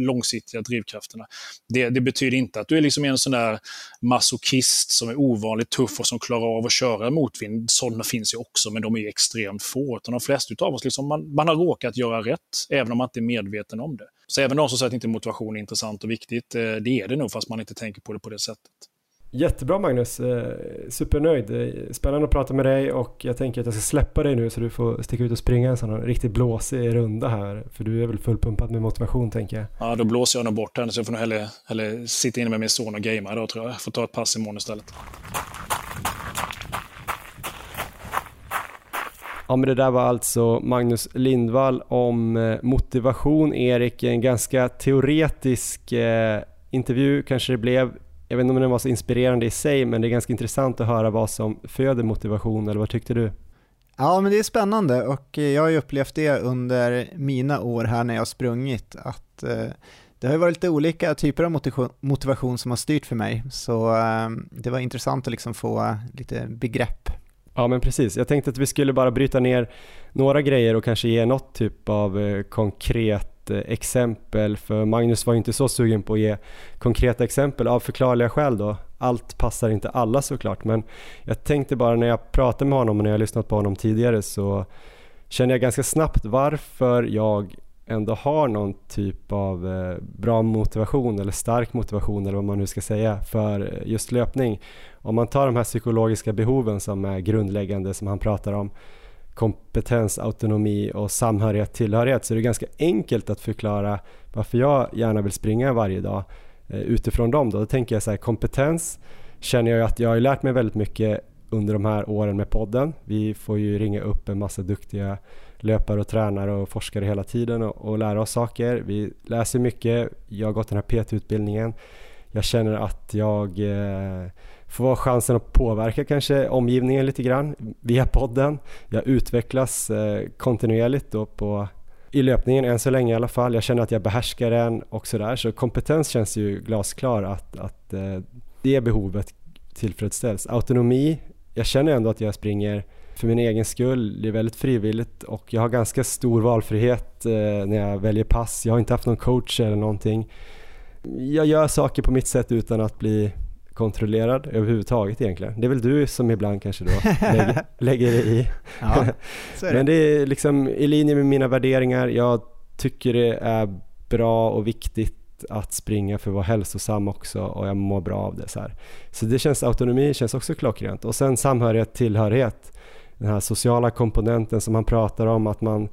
långsiktiga drivkrafterna. Det, det, betyder inte att du är liksom en sån där masochist som är ovanligt tuff och som klarar av att köra motvind. Sådana finns ju också, men de är extremt få. Utan de flesta av oss, liksom, man, man har råkat göra rätt, även om man inte är medveten om det. Så även de som säger att inte motivation är intressant och viktigt, eh, det är det nog, fast man inte tänker på det på det sättet. Jättebra Magnus, eh, supernöjd. Eh, spännande att prata med dig och jag tänker att jag ska släppa dig nu så du får sticka ut och springa en sån riktigt blåsig runda här. För du är väl fullpumpad med motivation tänker jag. Ja, då blåser jag nog bort henne så jag får nog hellre, hellre sitta inne med min son och gamea då tror jag. Jag får ta ett pass imorgon istället. Ja men det där var alltså Magnus Lindvall om eh, motivation. Erik, en ganska teoretisk eh, intervju kanske det blev jag vet inte om den var så inspirerande i sig, men det är ganska intressant att höra vad som föder motivation, eller vad tyckte du? Ja, men det är spännande och eh, jag har ju upplevt det under mina år här när jag har sprungit att eh, det har ju varit lite olika typer av motivation, motivation som har styrt för mig, så eh, det var intressant att liksom få lite begrepp. Ja men precis, jag tänkte att vi skulle bara bryta ner några grejer och kanske ge något typ av eh, konkret eh, exempel, för Magnus var ju inte så sugen på att ge konkreta exempel av förklarliga skäl då. Allt passar inte alla såklart, men jag tänkte bara när jag pratade med honom och när jag lyssnat på honom tidigare så kände jag ganska snabbt varför jag ändå har någon typ av eh, bra motivation eller stark motivation eller vad man nu ska säga för just löpning. Om man tar de här psykologiska behoven som är grundläggande som han pratar om kompetens, autonomi och samhörighet, tillhörighet så är det ganska enkelt att förklara varför jag gärna vill springa varje dag eh, utifrån dem. Då, då tänker jag så här, kompetens känner jag att jag har lärt mig väldigt mycket under de här åren med podden. Vi får ju ringa upp en massa duktiga löpare och tränare och forskare hela tiden och, och lära oss saker. Vi läser mycket. Jag har gått den här PT-utbildningen. Jag känner att jag eh, får chansen att påverka kanske omgivningen lite grann via podden. Jag utvecklas eh, kontinuerligt då på, i löpningen än så länge i alla fall. Jag känner att jag behärskar den och sådär. Så kompetens känns ju glasklar att, att eh, det behovet tillfredsställs. Autonomi, jag känner ändå att jag springer för min egen skull. Det är väldigt frivilligt och jag har ganska stor valfrihet eh, när jag väljer pass. Jag har inte haft någon coach eller någonting. Jag gör saker på mitt sätt utan att bli kontrollerad överhuvudtaget egentligen. Det är väl du som ibland kanske då [LAUGHS] lägger, lägger dig i. Ja, det. Men det är liksom i linje med mina värderingar. Jag tycker det är bra och viktigt att springa för att vara hälsosam också och jag mår bra av det. Så, här. så det känns, autonomi känns också klockrent. Och sen samhörighet, tillhörighet. Den här sociala komponenten som han pratar om, att man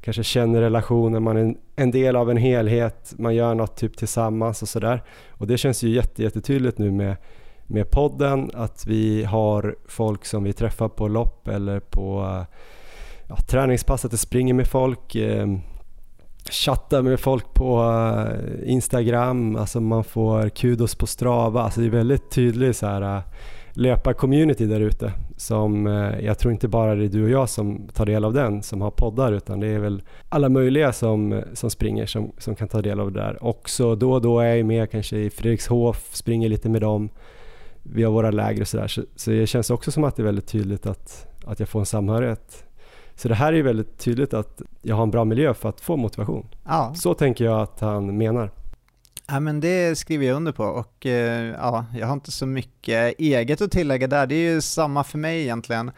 kanske känner relationer, man är en del av en helhet, man gör något typ tillsammans och sådär. Och det känns ju jätte, jättetydligt nu med, med podden, att vi har folk som vi träffar på lopp eller på ja, träningspass, att det springer med folk, eh, chattar med folk på eh, Instagram, alltså man får kudos på Strava, alltså det är väldigt tydligt så här eh, community där ute som eh, jag tror inte bara det är du och jag som tar del av den som har poddar utan det är väl alla möjliga som, som springer som, som kan ta del av det där. Också då och då är jag med kanske i Fredrikshof, springer lite med dem. Vi har våra läger och sådär så, så det känns också som att det är väldigt tydligt att, att jag får en samhörighet. Så det här är väldigt tydligt att jag har en bra miljö för att få motivation. Ja. Så tänker jag att han menar. Ja, men det skriver jag under på och eh, ja, jag har inte så mycket eget att tillägga där. Det är ju samma för mig egentligen.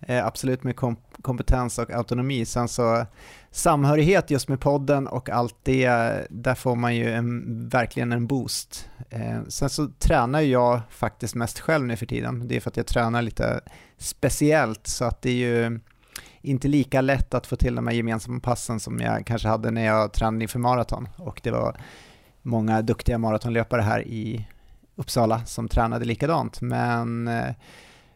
Eh, absolut med kom kompetens och autonomi. Sen så samhörighet just med podden och allt det, där får man ju en, verkligen en boost. Eh, sen så tränar jag faktiskt mest själv nu för tiden. Det är för att jag tränar lite speciellt så att det är ju inte lika lätt att få till de här gemensamma passen som jag kanske hade när jag tränade inför maraton. Och det var många duktiga maratonlöpare här i Uppsala som tränade likadant. Men, eh,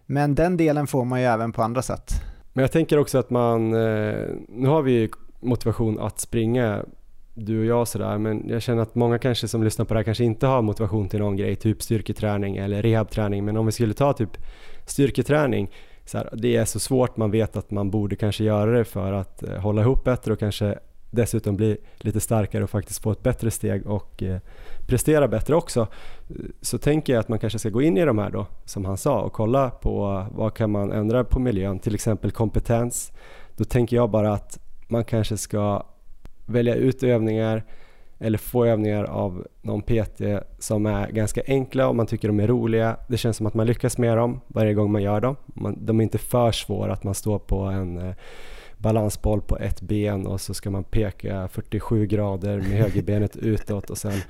men den delen får man ju även på andra sätt. Men jag tänker också att man, eh, nu har vi motivation att springa du och jag sådär men jag känner att många kanske som lyssnar på det här kanske inte har motivation till någon grej, typ styrketräning eller rehabträning men om vi skulle ta typ styrketräning så här, det är så svårt, man vet att man borde kanske göra det för att eh, hålla ihop bättre och kanske dessutom bli lite starkare och faktiskt få ett bättre steg och eh, prestera bättre också. Så tänker jag att man kanske ska gå in i de här då, som han sa, och kolla på vad kan man ändra på miljön, till exempel kompetens. Då tänker jag bara att man kanske ska välja ut övningar eller få övningar av någon PT som är ganska enkla och man tycker de är roliga. Det känns som att man lyckas med dem varje gång man gör dem. de är inte för svåra att man står på en eh, balansboll på ett ben och så ska man peka 47 grader med högerbenet [LAUGHS] utåt och sen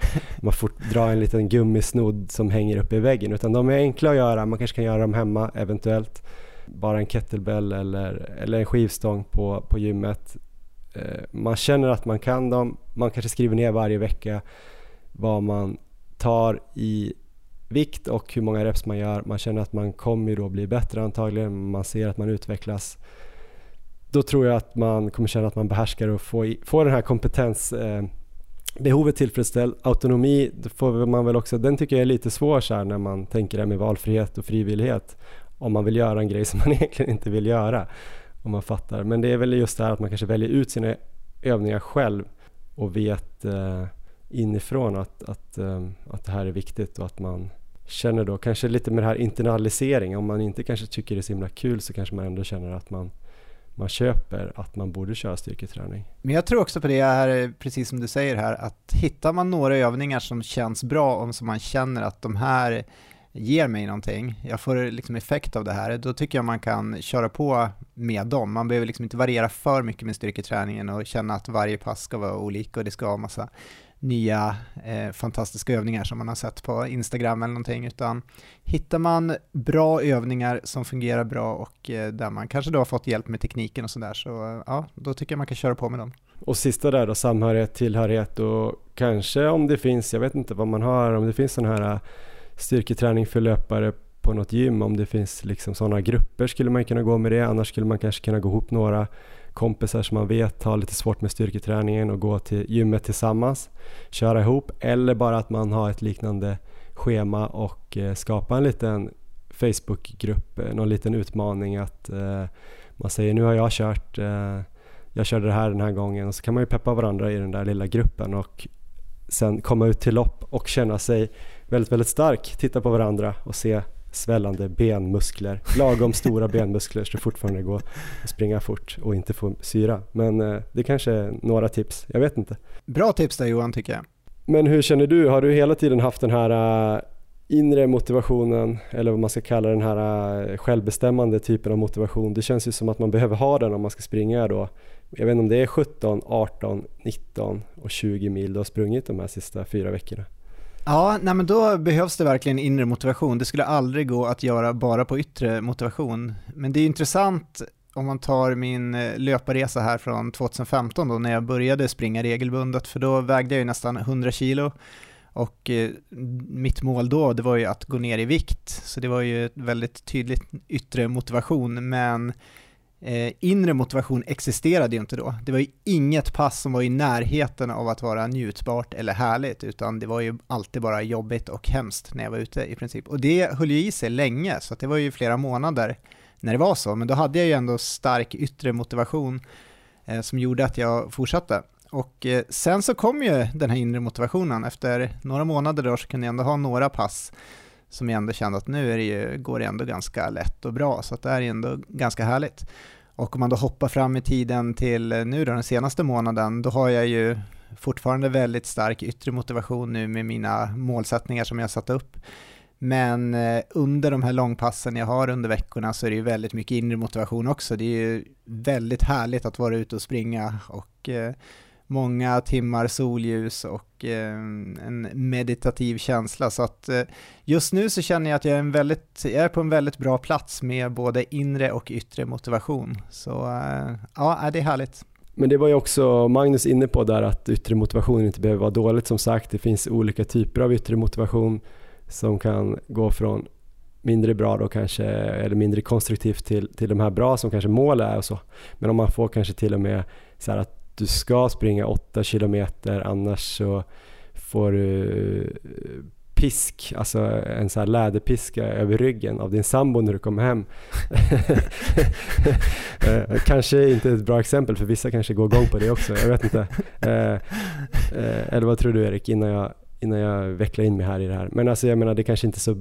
man får dra en liten gummisnodd som hänger uppe i väggen. Utan de är enkla att göra, man kanske kan göra dem hemma eventuellt. Bara en kettlebell eller, eller en skivstång på, på gymmet. Eh, man känner att man kan dem, man kanske skriver ner varje vecka vad man tar i vikt och hur många reps man gör. Man känner att man kommer då bli bättre antagligen, man ser att man utvecklas då tror jag att man kommer känna att man behärskar och får, får den här kompetens eh, behovet tillfredsställd. Autonomi, får man väl också, den tycker jag är lite svår så här när man tänker det med valfrihet och frivillighet. Om man vill göra en grej som man [LAUGHS] egentligen inte vill göra. om man fattar. Men det är väl just det här att man kanske väljer ut sina övningar själv och vet eh, inifrån att, att, eh, att det här är viktigt och att man känner då kanske lite med det här internalisering. Om man inte kanske tycker det är så himla kul så kanske man ändå känner att man man köper att man borde köra styrketräning. Men jag tror också på det här, precis som du säger här, att hittar man några övningar som känns bra och som man känner att de här ger mig någonting, jag får liksom effekt av det här, då tycker jag man kan köra på med dem. Man behöver liksom inte variera för mycket med styrketräningen och känna att varje pass ska vara olika och det ska vara massa nya eh, fantastiska övningar som man har sett på Instagram eller någonting, utan hittar man bra övningar som fungerar bra och eh, där man kanske då har fått hjälp med tekniken och sådär, så ja, då tycker jag man kan köra på med dem. Och sista där då, samhörighet, tillhörighet och kanske om det finns, jag vet inte vad man har, om det finns sån här eh, styrketräning för löpare på något gym, om det finns liksom sådana grupper skulle man kunna gå med det, annars skulle man kanske kunna gå ihop några kompisar som man vet har lite svårt med styrketräningen och gå till gymmet tillsammans, köra ihop eller bara att man har ett liknande schema och eh, skapa en liten Facebookgrupp, eh, någon liten utmaning att eh, man säger nu har jag kört, jag körde det här den här gången och så kan man ju peppa varandra i den där lilla gruppen och sen komma ut till lopp och känna sig väldigt, väldigt stark, titta på varandra och se svällande benmuskler, lagom stora benmuskler så det fortfarande går att springa fort och inte få syra. Men eh, det kanske är några tips, jag vet inte. Bra tips där Johan tycker jag. Men hur känner du? Har du hela tiden haft den här uh, inre motivationen eller vad man ska kalla den här uh, självbestämmande typen av motivation? Det känns ju som att man behöver ha den om man ska springa då. Jag vet inte om det är 17, 18, 19 och 20 mil du har sprungit de här sista fyra veckorna. Ja, nej men då behövs det verkligen inre motivation. Det skulle aldrig gå att göra bara på yttre motivation. Men det är intressant om man tar min eh, löparresa här från 2015 då när jag började springa regelbundet, för då vägde jag ju nästan 100 kilo och eh, mitt mål då det var ju att gå ner i vikt, så det var ju väldigt tydligt yttre motivation, men eh, inre motivation existerade ju inte då. Det var ju inget pass som var i närheten av att vara njutbart eller härligt, utan det var ju alltid bara jobbigt och hemskt när jag var ute i princip. Och det höll ju i sig länge, så det var ju flera månader när det var så, men då hade jag ju ändå stark yttre motivation eh, som gjorde att jag fortsatte. Och eh, sen så kom ju den här inre motivationen, efter några månader då så kunde jag ändå ha några pass som jag ändå kände att nu är det ju, går det ändå ganska lätt och bra, så att det här är ändå ganska härligt. Och om man då hoppar fram i tiden till eh, nu då, den senaste månaden, då har jag ju fortfarande väldigt stark yttre motivation nu med mina målsättningar som jag satt upp. Men eh, under de här långpassen jag har under veckorna så är det ju väldigt mycket inre motivation också. Det är ju väldigt härligt att vara ute och springa och eh, många timmar solljus och eh, en meditativ känsla. Så att eh, just nu så känner jag att jag är, en väldigt, jag är på en väldigt bra plats med både inre och yttre motivation. Så eh, ja, det är härligt. Men det var ju också Magnus inne på där att yttre motivation inte behöver vara dåligt som sagt. Det finns olika typer av yttre motivation som kan gå från mindre bra då kanske, eller mindre konstruktivt till, till de här bra som kanske mål är och så. Men om man får kanske till och med så här att du ska springa 8 kilometer annars så får du eh, pisk, alltså en så här läderpiska över ryggen av din sambo när du kommer hem. Eh, kanske inte ett bra exempel för vissa kanske går igång på det också, jag vet inte. Eh, eller vad tror du Erik innan jag, innan jag vecklar in mig här i det här. Men alltså jag menar det kanske inte så,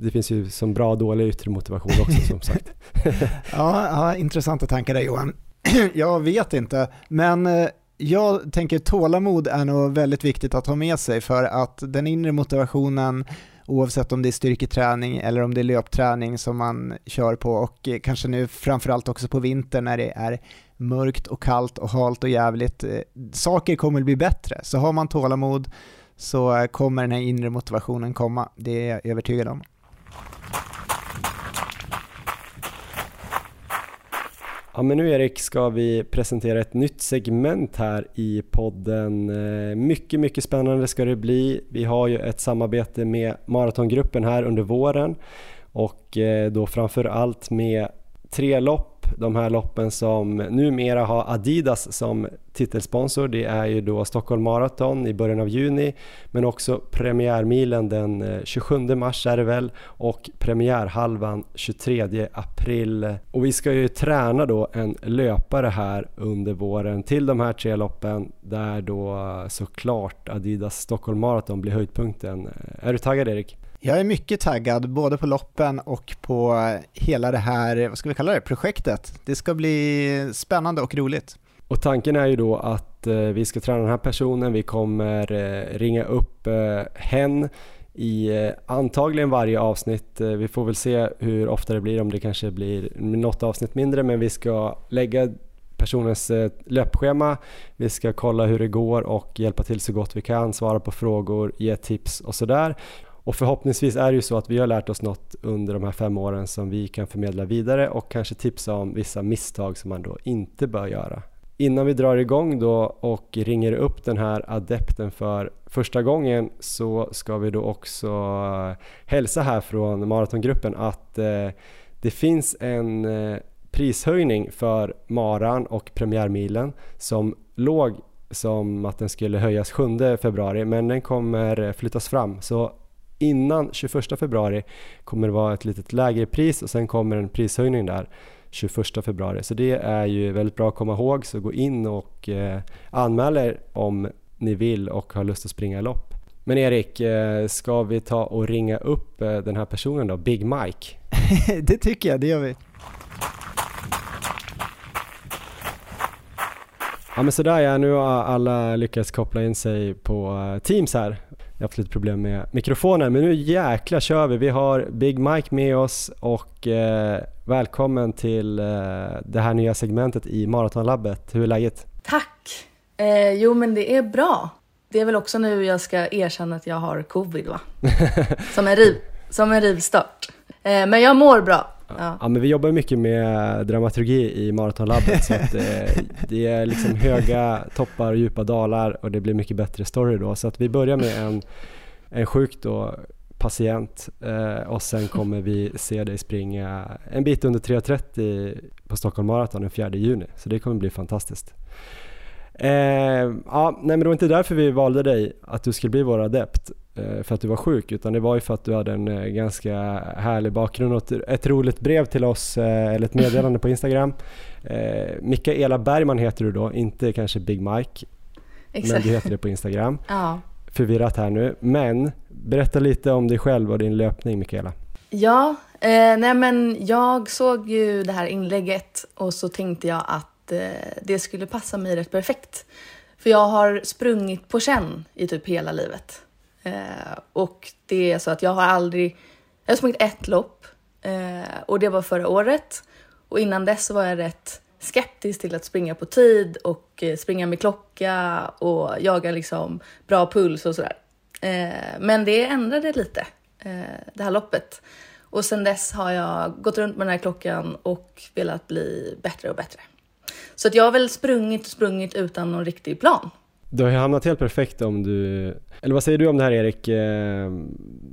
det finns ju som bra och dålig yttre motivation också som sagt. [LAUGHS] ja, ja, intressanta tankar där Johan. [CLEARS THROAT] jag vet inte, men eh, jag tänker tålamod är nog väldigt viktigt att ha med sig för att den inre motivationen oavsett om det är styrketräning eller om det är löpträning som man kör på och eh, kanske nu framförallt också på vintern när det är mörkt och kallt och halt och jävligt. Eh, saker kommer att bli bättre, så har man tålamod så kommer den här inre motivationen komma, det är jag övertygad om. Ja men nu Erik ska vi presentera ett nytt segment här i podden. Eh, mycket, mycket spännande ska det bli. Vi har ju ett samarbete med Maratongruppen här under våren och eh, då framför allt med tre lopp de här loppen som numera har Adidas som titelsponsor. Det är ju då Stockholm Marathon i början av juni men också premiärmilen den eh, 27 mars är det väl och premiärhalvan 23 april. Och vi ska ju träna då en löpare här under våren till de här tre loppen där då eh, såklart Adidas Stockholm Marathon blir höjdpunkten. Eh, är du taggad Erik? Jag är mycket taggad både på loppen och på eh, hela det här, vad ska vi kalla det, projektet. Det ska bli spännande och roligt. Och tanken är ju då att eh, vi ska träna den här personen, vi kommer eh, ringa upp hen i antagligen varje avsnitt. Vi får väl se hur ofta det blir, om det kanske blir något avsnitt mindre, men vi ska lägga personens löpschema. Vi ska kolla hur det går och hjälpa till så gott vi kan, svara på frågor, ge tips och sådär. Och förhoppningsvis är det ju så att vi har lärt oss något under de här fem åren som vi kan förmedla vidare och kanske tipsa om vissa misstag som man då inte bör göra. Innan vi drar igång då och ringer upp den här adepten för första gången så ska vi då också eh, hälsa här från maratongruppen att eh, det finns en eh, prishöjning för maran och premiärmilen som låg som att den skulle höjas 7 februari men den kommer flyttas fram så innan 21 februari kommer det vara ett litet lägre pris och sen kommer en prishöjning där 21 februari. Så det är ju väldigt bra att komma ihåg, så gå in och eh, anmäl er om ni vill och har lust att springa lopp. Men Erik, eh, ska vi ta och ringa upp eh, den här personen då, Big Mike? [LAUGHS] det tycker jag, det gör vi. Ja men sådär ja, nu har alla lyckats koppla in sig på eh, Teams här. Jag har haft lite problem med mikrofonen men nu jäkla kör vi. Vi har Big Mike med oss och eh, välkommen till eh, det här nya segmentet i Maratonlabbet. Hur är läget? Tack! Eh, jo men det är bra. Det är väl också nu jag ska erkänna att jag har covid va? [LAUGHS] som, en riv, som en rivstart. Eh, men jag mår bra. Ja. ja. men vi jobbar mycket med dramaturgi i Maratonlabbet så att eh, [LAUGHS] det är liksom höga toppar och djupa dalar och det blir mycket bättre story då. Så att vi börjar med en, en sjuk då, patient eh, och sen kommer vi se dig springa en bit under 3.30 på Stockholm Marathon den 4 juni. Så det kommer bli fantastiskt. Eh, ja, nej men det var inte därför vi valde dig, att du skulle bli vår adept. Eh, för att du var sjuk utan det var ju för att du hade en eh, ganska härlig bakgrund och ett roligt brev till oss eh, eller ett meddelande på Instagram. Mikaela Bergman heter du då, inte kanske Big Mike. Exakt. Men du heter det på Instagram. [LAUGHS] ja. Förvirrat här nu. Men berätta lite om dig själv och din löpning Mikaela. Ja, eh, nej men jag såg ju det här inlägget och så tänkte jag att eh, det skulle passa mig rätt perfekt. För jag har sprungit på känn i typ hela livet. Eh, och det är så att jag har aldrig, jag har sprungit ett lopp eh, och det var förra året. Och innan dess var jag rätt skeptisk till att springa på tid och eh, springa med klocka och jaga liksom bra puls och sådär. Eh, men det ändrade lite, eh, det här loppet. Och sen dess har jag gått runt med den här klockan och velat bli bättre och bättre. Så att jag har väl sprungit och sprungit utan någon riktig plan. Du har ju hamnat helt perfekt om du, eller vad säger du om det här Erik? Eh,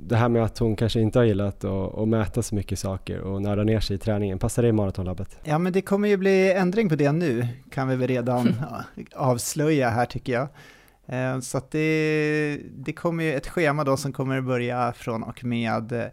det här med att hon kanske inte har gillat att, att mäta så mycket saker och nörda ner sig i träningen. Passar det i maratonlabbet? Ja men det kommer ju bli ändring på det nu, kan vi väl redan [LAUGHS] avslöja här tycker jag. Eh, så att det, det kommer ju ett schema då som kommer börja från och med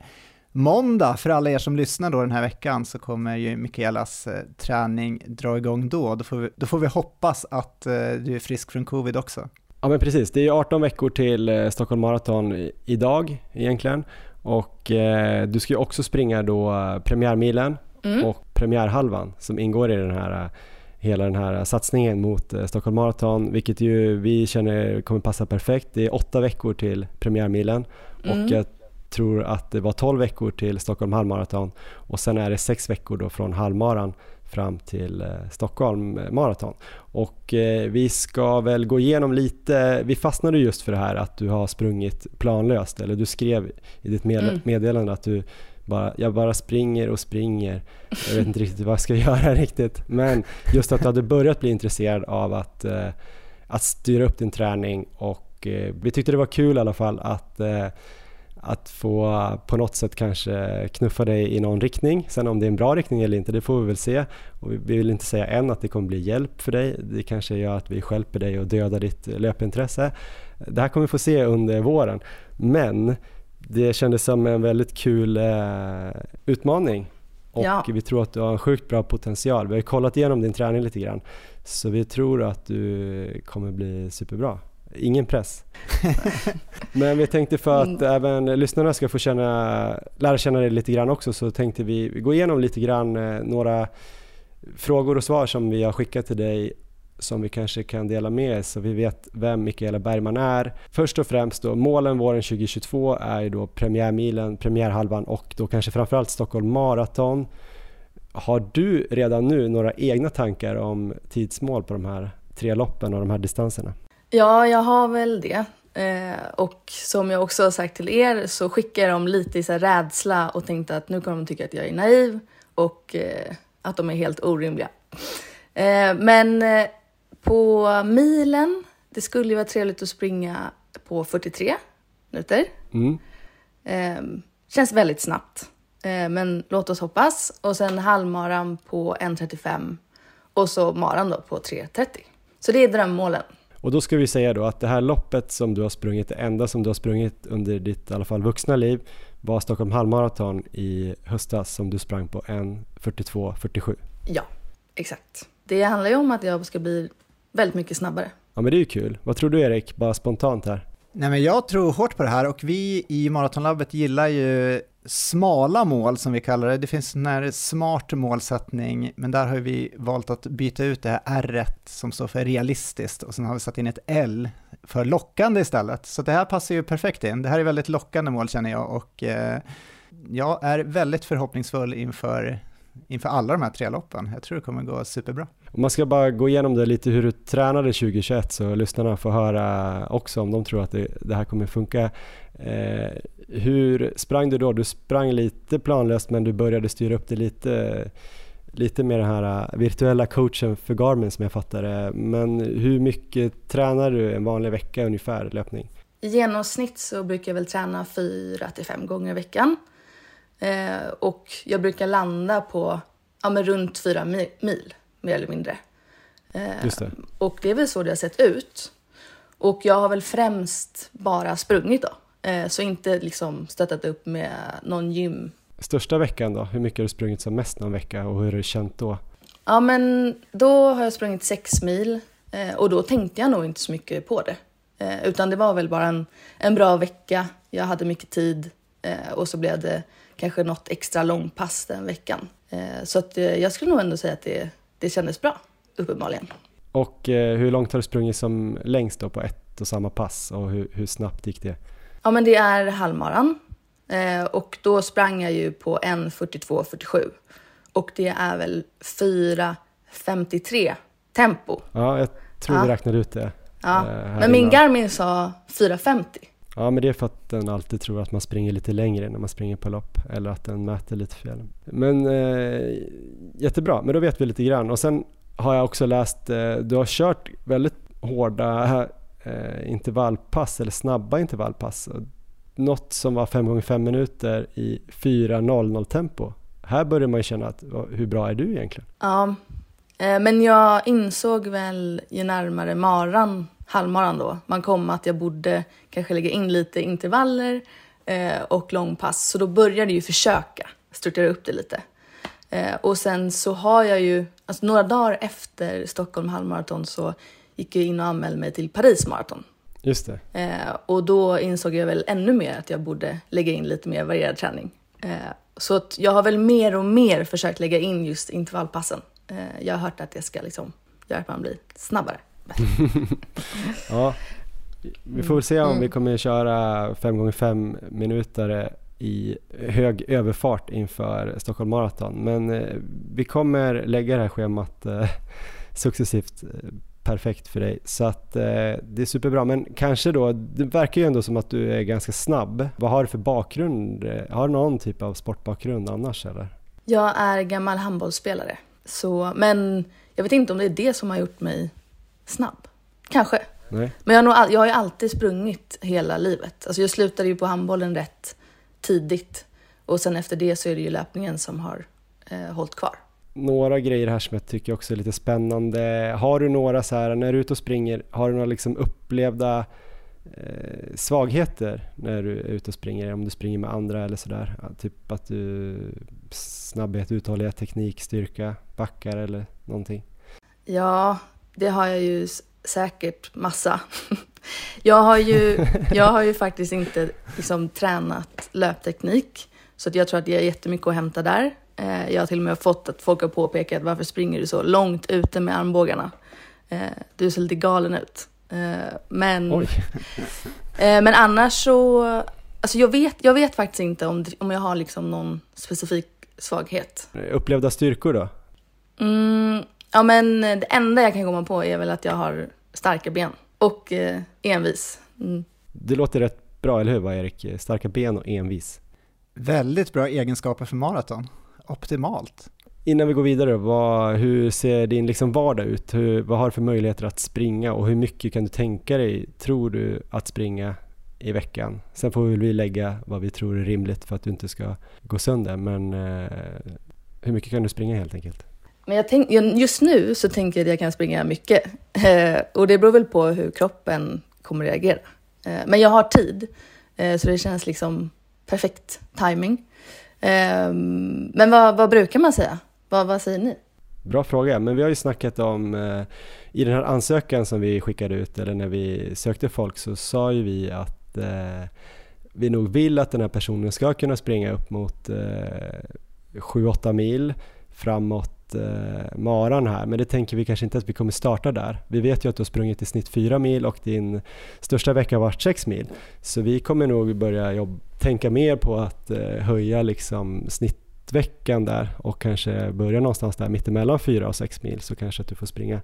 måndag, för alla er som lyssnar då den här veckan, så kommer ju Mikaelas eh, träning dra igång då. Då får, vi, då får vi hoppas att eh, du är frisk från covid också. Ja men precis, det är 18 veckor till eh, Stockholm Marathon idag egentligen. Och eh, du ska ju också springa då premiärmilen mm. och premiärhalvan som ingår i den här hela den här satsningen mot Stockholm Marathon, vilket ju vi känner kommer passa perfekt. Det är åtta veckor till premiärmilen mm. och jag tror att det var 12 veckor till Stockholm halvmaraton och sen är det 6 veckor då från halvmaran fram till eh, Stockholm maraton. Och eh, vi ska väl gå igenom lite, vi fastnade just för det här att du har sprungit planlöst, eller du skrev i ditt mm. meddelande att du bara, jag bara springer och springer. Jag vet inte riktigt vad jag ska [LAUGHS] göra riktigt. Men just att du hade börjat bli intresserad av att, eh, att styra upp din träning och vi tyckte det var kul i alla fall att att få på något sätt kanske knuffa dig i någon riktning. Sen om det är en bra riktning eller inte, det får vi väl se. Och vi vill inte säga än att det kommer bli hjälp för dig. Det kanske gör att vi hjälper dig och dödar ditt löpintresse. Det här kommer vi få se under våren. Men det kändes som en väldigt kul eh, utmaning och Ja. vi tror att du har en sjukt bra potential. Vi har kollat igenom din träning lite grann så vi tror att du kommer bli superbra. Ingen press. [LAUGHS] Men vi tänkte för att även lyssnarna ska få känna, lära känna dig lite grann också så tänkte vi gå igenom lite grann eh, några frågor och svar som vi har skickat till dig som vi kanske kan dela med oss så vi vet vem Mikaela Bergman är. Först och främst då, målen våren 2022 är ju då premiärmilen, premiärhalvan och då kanske framförallt Stockholm Marathon. Har du redan nu några egna tankar om tidsmål på de här tre loppen och de här distanserna? Ja, jag har väl det. Eh, och som jag också har sagt till er så skickar dem lite i så rädsla och tänkte att nu kommer de tycka att jag är naiv och eh, att de är helt orimliga. Eh, men eh, på milen, det skulle ju vara trevligt att springa på 43 minuter. Mm. Eh, känns väldigt snabbt. Eh, men låt oss hoppas. Och sen halvmaran på 1.35 och så maran då på 3.30. Så det är drömmålen. Och då ska vi säga då att det här loppet som du har sprungit, det enda som du har sprungit under ditt i alla fall vuxna liv var Stockholm halvmaraton i höstas som du sprang på 1.42.47. Ja, exakt. Det handlar ju om att jag ska bli väldigt mycket snabbare. Ja men det är ju kul. Vad tror du Erik, bara spontant här? Nej, men jag tror hårt på det här och vi i Maratonlabbet gillar ju smala mål som vi kallar det. Det finns en här smart målsättning, men där har vi valt att byta ut det här R som står för realistiskt och sen har vi satt in ett L för lockande istället. Så det här passar ju perfekt in. Det här är väldigt lockande mål känner jag och eh, jag är väldigt förhoppningsfull inför, inför alla de här tre loppen. Jag tror det kommer gå superbra. Om man ska bara gå igenom det lite hur du tränade 2021 så lyssnarna får höra också om de tror att det, det här kommer funka. Eh, hur sprang du då? Du sprang lite planlöst men du började styra upp det lite, lite med den här eh, virtuella coachen för Garmin som jag fattar det. Men hur mycket tränar du en vanlig vecka ungefär löpning? I genomsnitt så brukar jag väl träna fyra till fem gånger i veckan. Eh, och jag brukar landa på ja, men runt fyra mi- mil, mer eller mindre. Eh, det. Och det är väl så det har sett ut. Och jag har väl främst bara sprungit då. Eh, så inte liksom stöttat upp med någon gym. Största veckan då? Hur mycket har du sprungit som mest någon vecka och hur har du känt då? Ja men då har jag sprungit sex mil eh, och då tänkte jag nog inte så mycket på det. Eh, utan det var väl bara en, en bra vecka. Jag hade mycket tid eh, och så blev det kanske något extra långpass den veckan. Eh, så att, eh, jag skulle nog ändå säga att det, det kändes bra, uppenbarligen. Och eh, hur långt har du sprungit som längst då på ett och samma pass och hur, hur snabbt gick det? Ja, men det är halvmaran. Och då sprang jag ju på 1.42.47. Och det är väl 4.53 tempo. Ja, jag tror Ja. vi räknade ut det. Ja. men min. Garmin sa 4.50. Ja, men det är för att den alltid tror att man springer lite längre när man springer på lopp eller att den mäter lite fel. Men eh, jättebra, men då vet vi lite grann. Och sen har jag också läst, eh, du har kört väldigt hårda eh, intervallpass eller snabba intervallpass. Något som var 5x5 minuter i 4.00 tempo. Här börjar man ju känna att hur bra är du egentligen? Ja, eh, men jag insåg väl ju närmare maran, halvmaran då, man kom att jag borde kanske lägga in lite intervaller eh, och långpass. Så då började jag ju försöka strukturera upp det lite. Eh, och sen så har jag ju, alltså några dagar efter Stockholm halvmaraton så gick jag in och anmälde mig till Paris maraton. Just det. Eh, och då insåg jag väl ännu mer att jag borde lägga in lite mer varierad träning. Eh, så att jag har väl mer och mer försökt lägga in just intervallpassen. Eh, jag har hört att det ska liksom göra att man blir snabbare. [LAUGHS] Ja, vi får väl se om Mm. vi kommer köra 5x5 minuter i hög överfart inför Stockholm Marathon. Men eh, vi kommer lägga det här schemat eh, [LAUGHS] successivt eh, perfekt för dig. Så att eh, det är superbra. Men kanske då, det verkar ju ändå som att du är ganska snabb. Vad har du för bakgrund? Har du någon typ av sportbakgrund annars eller? Jag är gammal handbollsspelare. Så, men jag vet inte om det är det som har gjort mig snabb. Kanske. Nej. Men jag har, nog, jag har ju alltid sprungit hela livet. Alltså jag slutade ju på handbollen rätt tidigt. Och sen efter det så är det ju löpningen som har eh, hållit kvar. Några grejer här som jag tycker också är lite spännande. Har du några så här, när du är ute och springer, har du några liksom upplevda eh, svagheter när du är ute och springer? Om du springer med andra eller sådär? Ja, Typ att du snabbhet, uthållighet, teknik, styrka, backar eller någonting? Ja, det har jag ju säkert massa. [LAUGHS] Jag har ju, [LAUGHS] jag har ju faktiskt inte liksom, tränat löpteknik. Så att jag tror att det är jättemycket att hämta där. Eh, Jag har till och med fått att folk har påpekat varför springer du så långt ute med armbågarna? Eh, Du ser lite galen ut. Eh, Men, [LAUGHS] men annars så, alltså jag vet, jag vet faktiskt inte om, om jag har liksom någon specifik svaghet. upplevda styrkor då? Mm, ja men det enda jag kan komma på är väl att jag har starka ben och eh, envis. Mm. Det låter rätt bra, eller hur va Erik? Starka ben och envis. Väldigt bra egenskaper för maraton. Optimalt. Innan vi går vidare, vad, hur ser din liksom vardag ut? Hur, vad har du för möjligheter att springa och hur mycket kan du tänka dig, tror du, att springa i veckan? Sen får vi lägga vad vi tror är rimligt för att du inte ska gå sönder, men eh, hur mycket kan du springa helt enkelt? Men jag tänk, just nu så tänker jag att jag kan springa mycket. Eh, och det beror väl på hur kroppen kommer reagera. Eh, men jag har tid, eh, så det känns liksom perfekt timing. Eh, men vad, vad brukar man säga? Vad, vad säger ni? Bra fråga, men vi har ju snackat om eh, i den här ansökan som vi skickade ut eller när vi sökte folk så sa ju vi att eh, vi nog vill att den här personen ska kunna springa upp mot eh, 7-8 mil framåt eh, maran här men det tänker vi kanske inte att vi kommer starta där. Vi vet ju att du har sprungit i snitt 4 mil och din största vecka har varit 6 mil så vi kommer nog börja jobb, tänka mer på att eh, höja liksom snittveckan där och kanske börja någonstans där mittemellan 4 och 6 mil så kanske att du får springa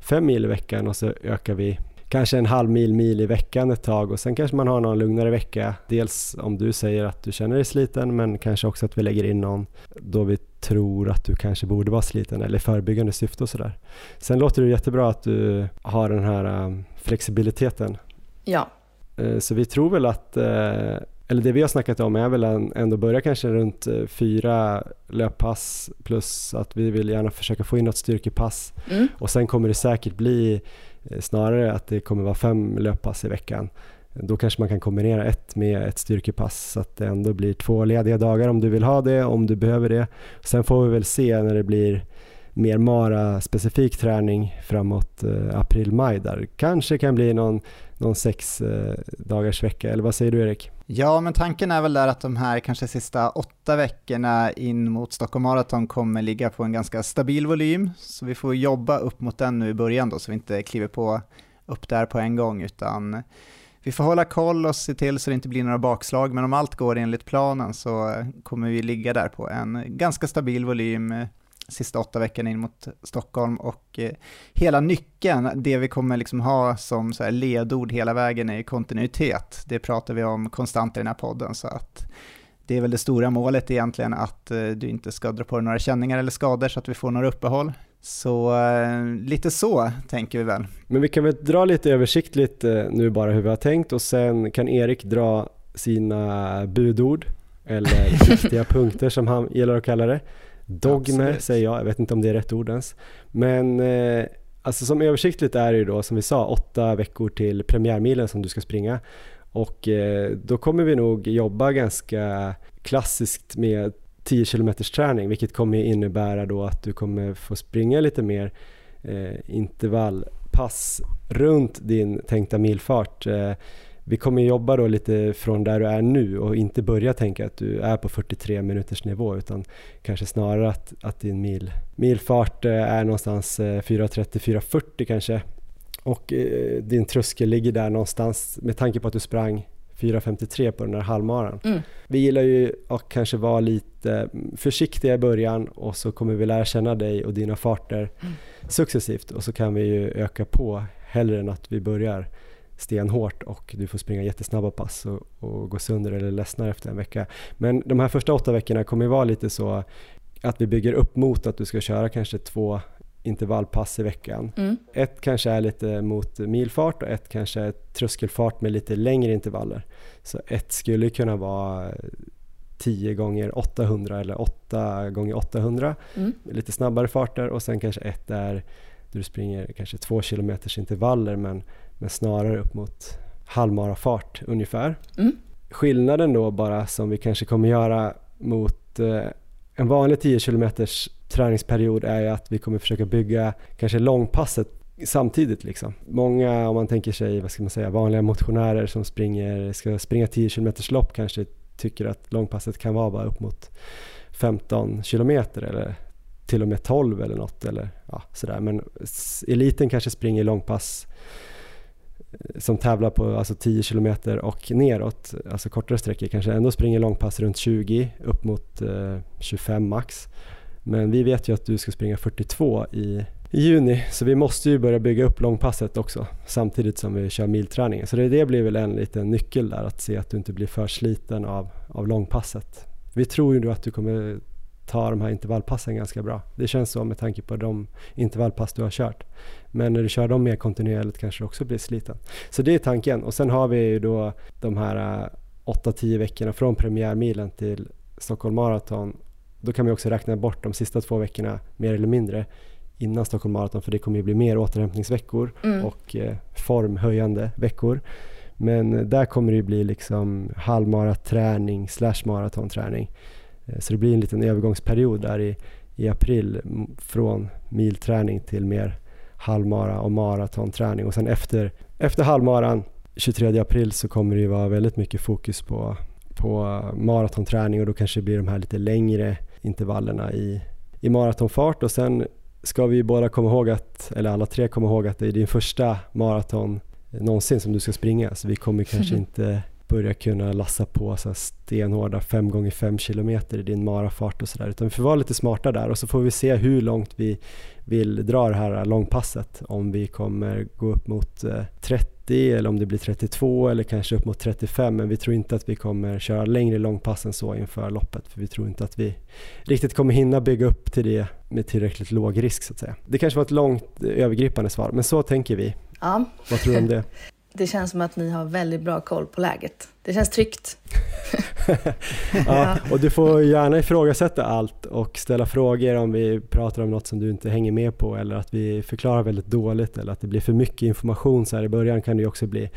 5 mil i veckan och så ökar vi kanske en halv mil, mil i veckan ett tag och sen kanske man har någon lugnare vecka. Dels om du säger att du känner dig sliten men kanske också att vi lägger in någon då vi tror att du kanske borde vara sliten eller i förebyggande syfte och sådär. Sen låter det jättebra att du har den här um, flexibiliteten. Ja, Eh, Så vi tror väl att, eh, eller det vi har snackat om är väl ändå börja kanske runt eh, fyra löppass plus att vi vill gärna försöka få in något styrkepass mm. och sen kommer det säkert bli eh, Eh, snarare att det kommer vara fem löppass i veckan. Då kanske man kan kombinera ett med ett styrkepass så att det ändå blir två lediga dagar om du vill ha det, om du behöver det. Sen får vi väl se när det blir mer Mara-specifik träning framåt eh, april-maj där. Kanske kan bli någon, någon sex eh, dagars vecka, eller vad säger du Erik? Ja, men tanken är väl där att de här kanske sista åtta veckorna in mot Stockholm Marathon kommer ligga på en ganska stabil volym, så vi får jobba upp mot den nu i början då, så vi inte kliver på upp där på en gång, utan vi får hålla koll och se till så det inte blir några bakslag, men om allt går enligt planen så kommer vi ligga där på en ganska stabil volym sista åtta veckorna in mot Stockholm och eh, hela nyckeln, det vi kommer liksom ha som så här ledord hela vägen är kontinuitet. Det pratar vi om konstant i den här podden så att det är väl det stora målet egentligen att eh, du inte ska dra på dig några känningar eller skador så att vi får några uppehåll. Så eh, lite så tänker vi väl. Men vi kan väl dra lite översiktligt eh, nu bara hur vi har tänkt och sen kan Erik dra sina budord eller [LAUGHS] viktiga punkter som han gillar att kalla det. Dogmer Absolut. säger jag, jag vet inte om det är rätt ord ens. Men eh, alltså som översiktligt är det ju då som vi sa åtta veckor till premiärmilen som du ska springa. Och eh, då kommer vi nog jobba ganska klassiskt med 10 km träning vilket kommer innebära då att du kommer få springa lite mer eh, intervallpass runt din tänkta milfart. Eh, vi kommer jobba då lite från där du är nu och inte börja tänka att du är på 43 minuters nivå utan kanske snarare att, att din mil, milfart eh, är någonstans eh, 4.30-4.40 kanske och eh, din tröskel ligger där någonstans med tanke på att du sprang 4.53 på den här halvmaran. Mm. Vi gillar ju att kanske vara lite försiktiga i början och så kommer vi lära känna dig och dina farter Mm. successivt och så kan vi ju öka på hellre än att vi börjar stenhårt och du får springa jättesnabba pass och, och gå sönder eller ledsnar efter en vecka. Men de här första åtta veckorna kommer ju vara lite så att vi bygger upp mot att du ska köra kanske två intervallpass i veckan. Mm. Ett kanske är lite mot milfart och ett kanske är tröskelfart med lite längre intervaller. Så ett skulle kunna vara 10 gånger 800 eller 8 gånger 800 Mm. lite snabbare farter och sen kanske ett är där du springer kanske två kilometers intervaller men, men snarare upp mot halvmarafart ungefär. Mm. Skillnaden då bara som vi kanske kommer göra mot eh, en vanlig 10 kilometers träningsperiod är ju att vi kommer försöka bygga kanske långpasset samtidigt liksom. Många, om man tänker sig, vad ska man säga, vanliga motionärer som springer, ska springa 10 kilometers lopp kanske tycker att långpasset kan vara bara upp mot 15 kilometer eller till och med 12 eller något eller ja, sådär. Men eliten kanske springer långpass som tävlar på alltså 10 kilometer och neråt, alltså kortare sträckor, kanske ändå springer långpass runt 20 upp mot eh, 25 max. Men vi vet ju att du ska springa 42 i, i juni så vi måste ju börja bygga upp långpasset också samtidigt som vi kör milträningen. Så det, det blir väl en liten nyckel där att se att du inte blir för sliten av, av långpasset. Vi tror ju då att du kommer ta de här intervallpassen ganska bra. Det känns så med tanke på de intervallpass du har kört. Men när du kör dem mer kontinuerligt kanske du också blir sliten. Så det är tanken. Och sen har vi ju då de här eh, 8-10 veckorna från premiärmilen till Stockholm Marathon. Då kan vi också räkna bort de sista två veckorna mer eller mindre innan Stockholm Marathon för det kommer ju bli mer återhämtningsveckor Mm. och eh, formhöjande veckor. Men där kommer det ju bli liksom halvmaraträning slash maratonträning. Eh, Så det blir en liten övergångsperiod där i, i april från milträning till mer halvmara och maratonträning. Och sen efter, efter halvmaran 23 april så kommer det ju vara väldigt mycket fokus på, på maratonträning. Och då kanske det blir de här lite längre intervallerna i, i maratonfart. Och sen ska vi båda komma ihåg att, eller alla tre komma ihåg att det är din första maraton någonsin som du ska springa. Så vi kommer kanske [LAUGHS] inte börja kunna lassa på så här stenhårda 5 gånger 5 kilometer i din marafart och sådär utan vi får vara lite smarta där och så får vi se hur långt vi vill dra det här långpasset om vi kommer gå upp mot eh, 30 eller om det blir 32 eller kanske upp mot 35 men vi tror inte att vi kommer köra längre långpass än så inför loppet för vi tror inte att vi riktigt kommer hinna bygga upp till det med tillräckligt låg risk så att säga. Det kanske var ett långt eh, övergripande svar men så tänker vi. Ja, Vad tror du om det? [LAUGHS] det känns som att ni har väldigt bra koll på läget. Det känns tryggt. [LAUGHS] Ja, och du får gärna ifrågasätta allt och ställa frågor om vi pratar om något som du inte hänger med på eller att vi förklarar väldigt dåligt eller att det blir för mycket information så här i början kan det ju också bli.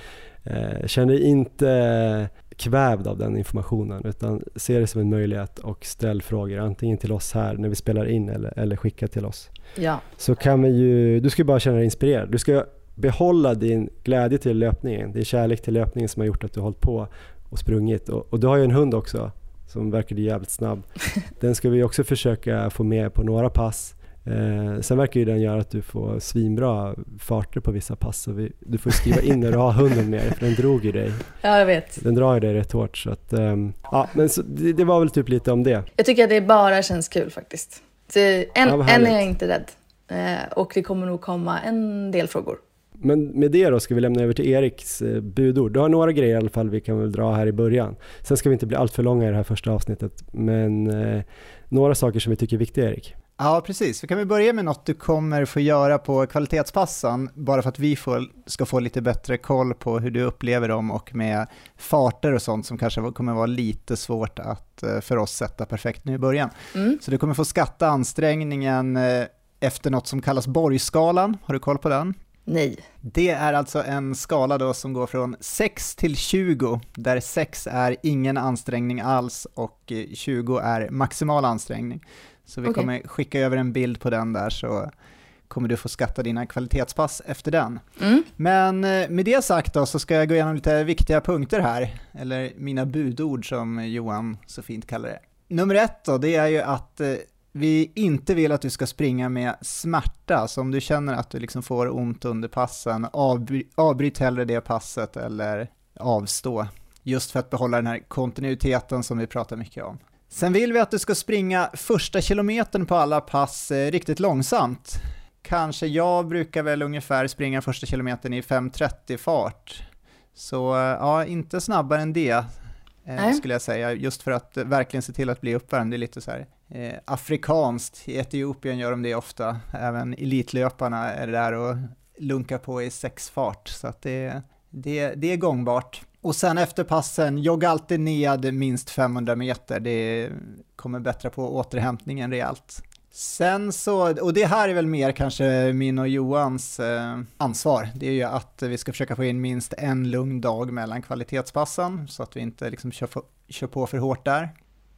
Eh, känn dig inte kvävd av den informationen utan se det som en möjlighet och ställ frågor antingen till oss här när vi spelar in eller, eller skicka till oss. Ja, Så kan vi ju, du ska bara känna dig inspirerad. Du ska behålla din glädje till löpningen, din kärlek till löpningen som har gjort att du har hållit på och sprungit. Och, och du har ju en hund också som verkar jävligt snabb. [LAUGHS] Den ska vi också försöka få med på några pass. Eh, sen verkar ju den göra att du får svinbra farter på vissa pass. Så vi, du får skriva in när du har hunden med dig, för den drog ju dig. ja jag vet. Den drar ju dig rätt hårt. Så att, ehm, ja, men så, det, det var väl typ lite om det. Jag tycker att det bara känns kul faktiskt. Så än, Ja, än är jag inte rädd. Eh, och det kommer nog komma en del frågor. Men med det då ska vi lämna över till Eriks eh, budord. Du har några grejer i alla fall vi kan väl dra här i början. Sen ska vi inte bli allt för långa i det här första avsnittet. Men eh, några saker som vi tycker är viktiga Erik. Ja, precis. Vi kan väl börja med något du kommer få göra på kvalitetspassen, bara för att vi får, ska få lite bättre koll på hur du upplever dem och med farter och sånt som kanske kommer vara lite svårt att eh, för oss sätta perfekt nu i början. Mm. Så du kommer få skatta ansträngningen eh, efter något som kallas Borgskalan. Har du koll på den? Nej. Det är alltså en skala då som går från 6 till 20, där 6 är ingen ansträngning alls och eh, 20 är maximal ansträngning. Så vi Okej. kommer skicka över en bild på den där så kommer du få skatta dina kvalitetspass efter den. Mm. Men eh, med det sagt då så ska jag gå igenom lite viktiga punkter här, eller mina budord som Johan så fint kallar det. Nummer ett då, det är ju att eh, vi inte vill att du ska springa med smärta, så om du känner att du liksom får ont under passen, avbry- avbryt hellre det passet eller avstå. Just för att behålla den här kontinuiteten som vi pratar mycket om. Sen vill vi att du ska springa första kilometern på alla pass eh, riktigt långsamt. Kanske jag brukar väl ungefär springa första kilometern i 5.30 fart. Så eh, ja, inte snabbare än det eh, skulle jag säga, just för att eh, verkligen se till att bli uppvärmd. Det är lite så här eh, afrikanskt. I Etiopien gör de det ofta. Även elitlöparna är där och lunkar på i sexfart. Så att det, det, det är gångbart. Och sen efter passen, jogga alltid ned minst 500 meter. Det kommer bättra på återhämtningen rejält. Sen så, och det här är väl mer kanske min och Johans eh, ansvar, det är ju att vi ska försöka få in minst en lugn dag mellan kvalitetspassen så att vi inte liksom kör, kör på för hårt där.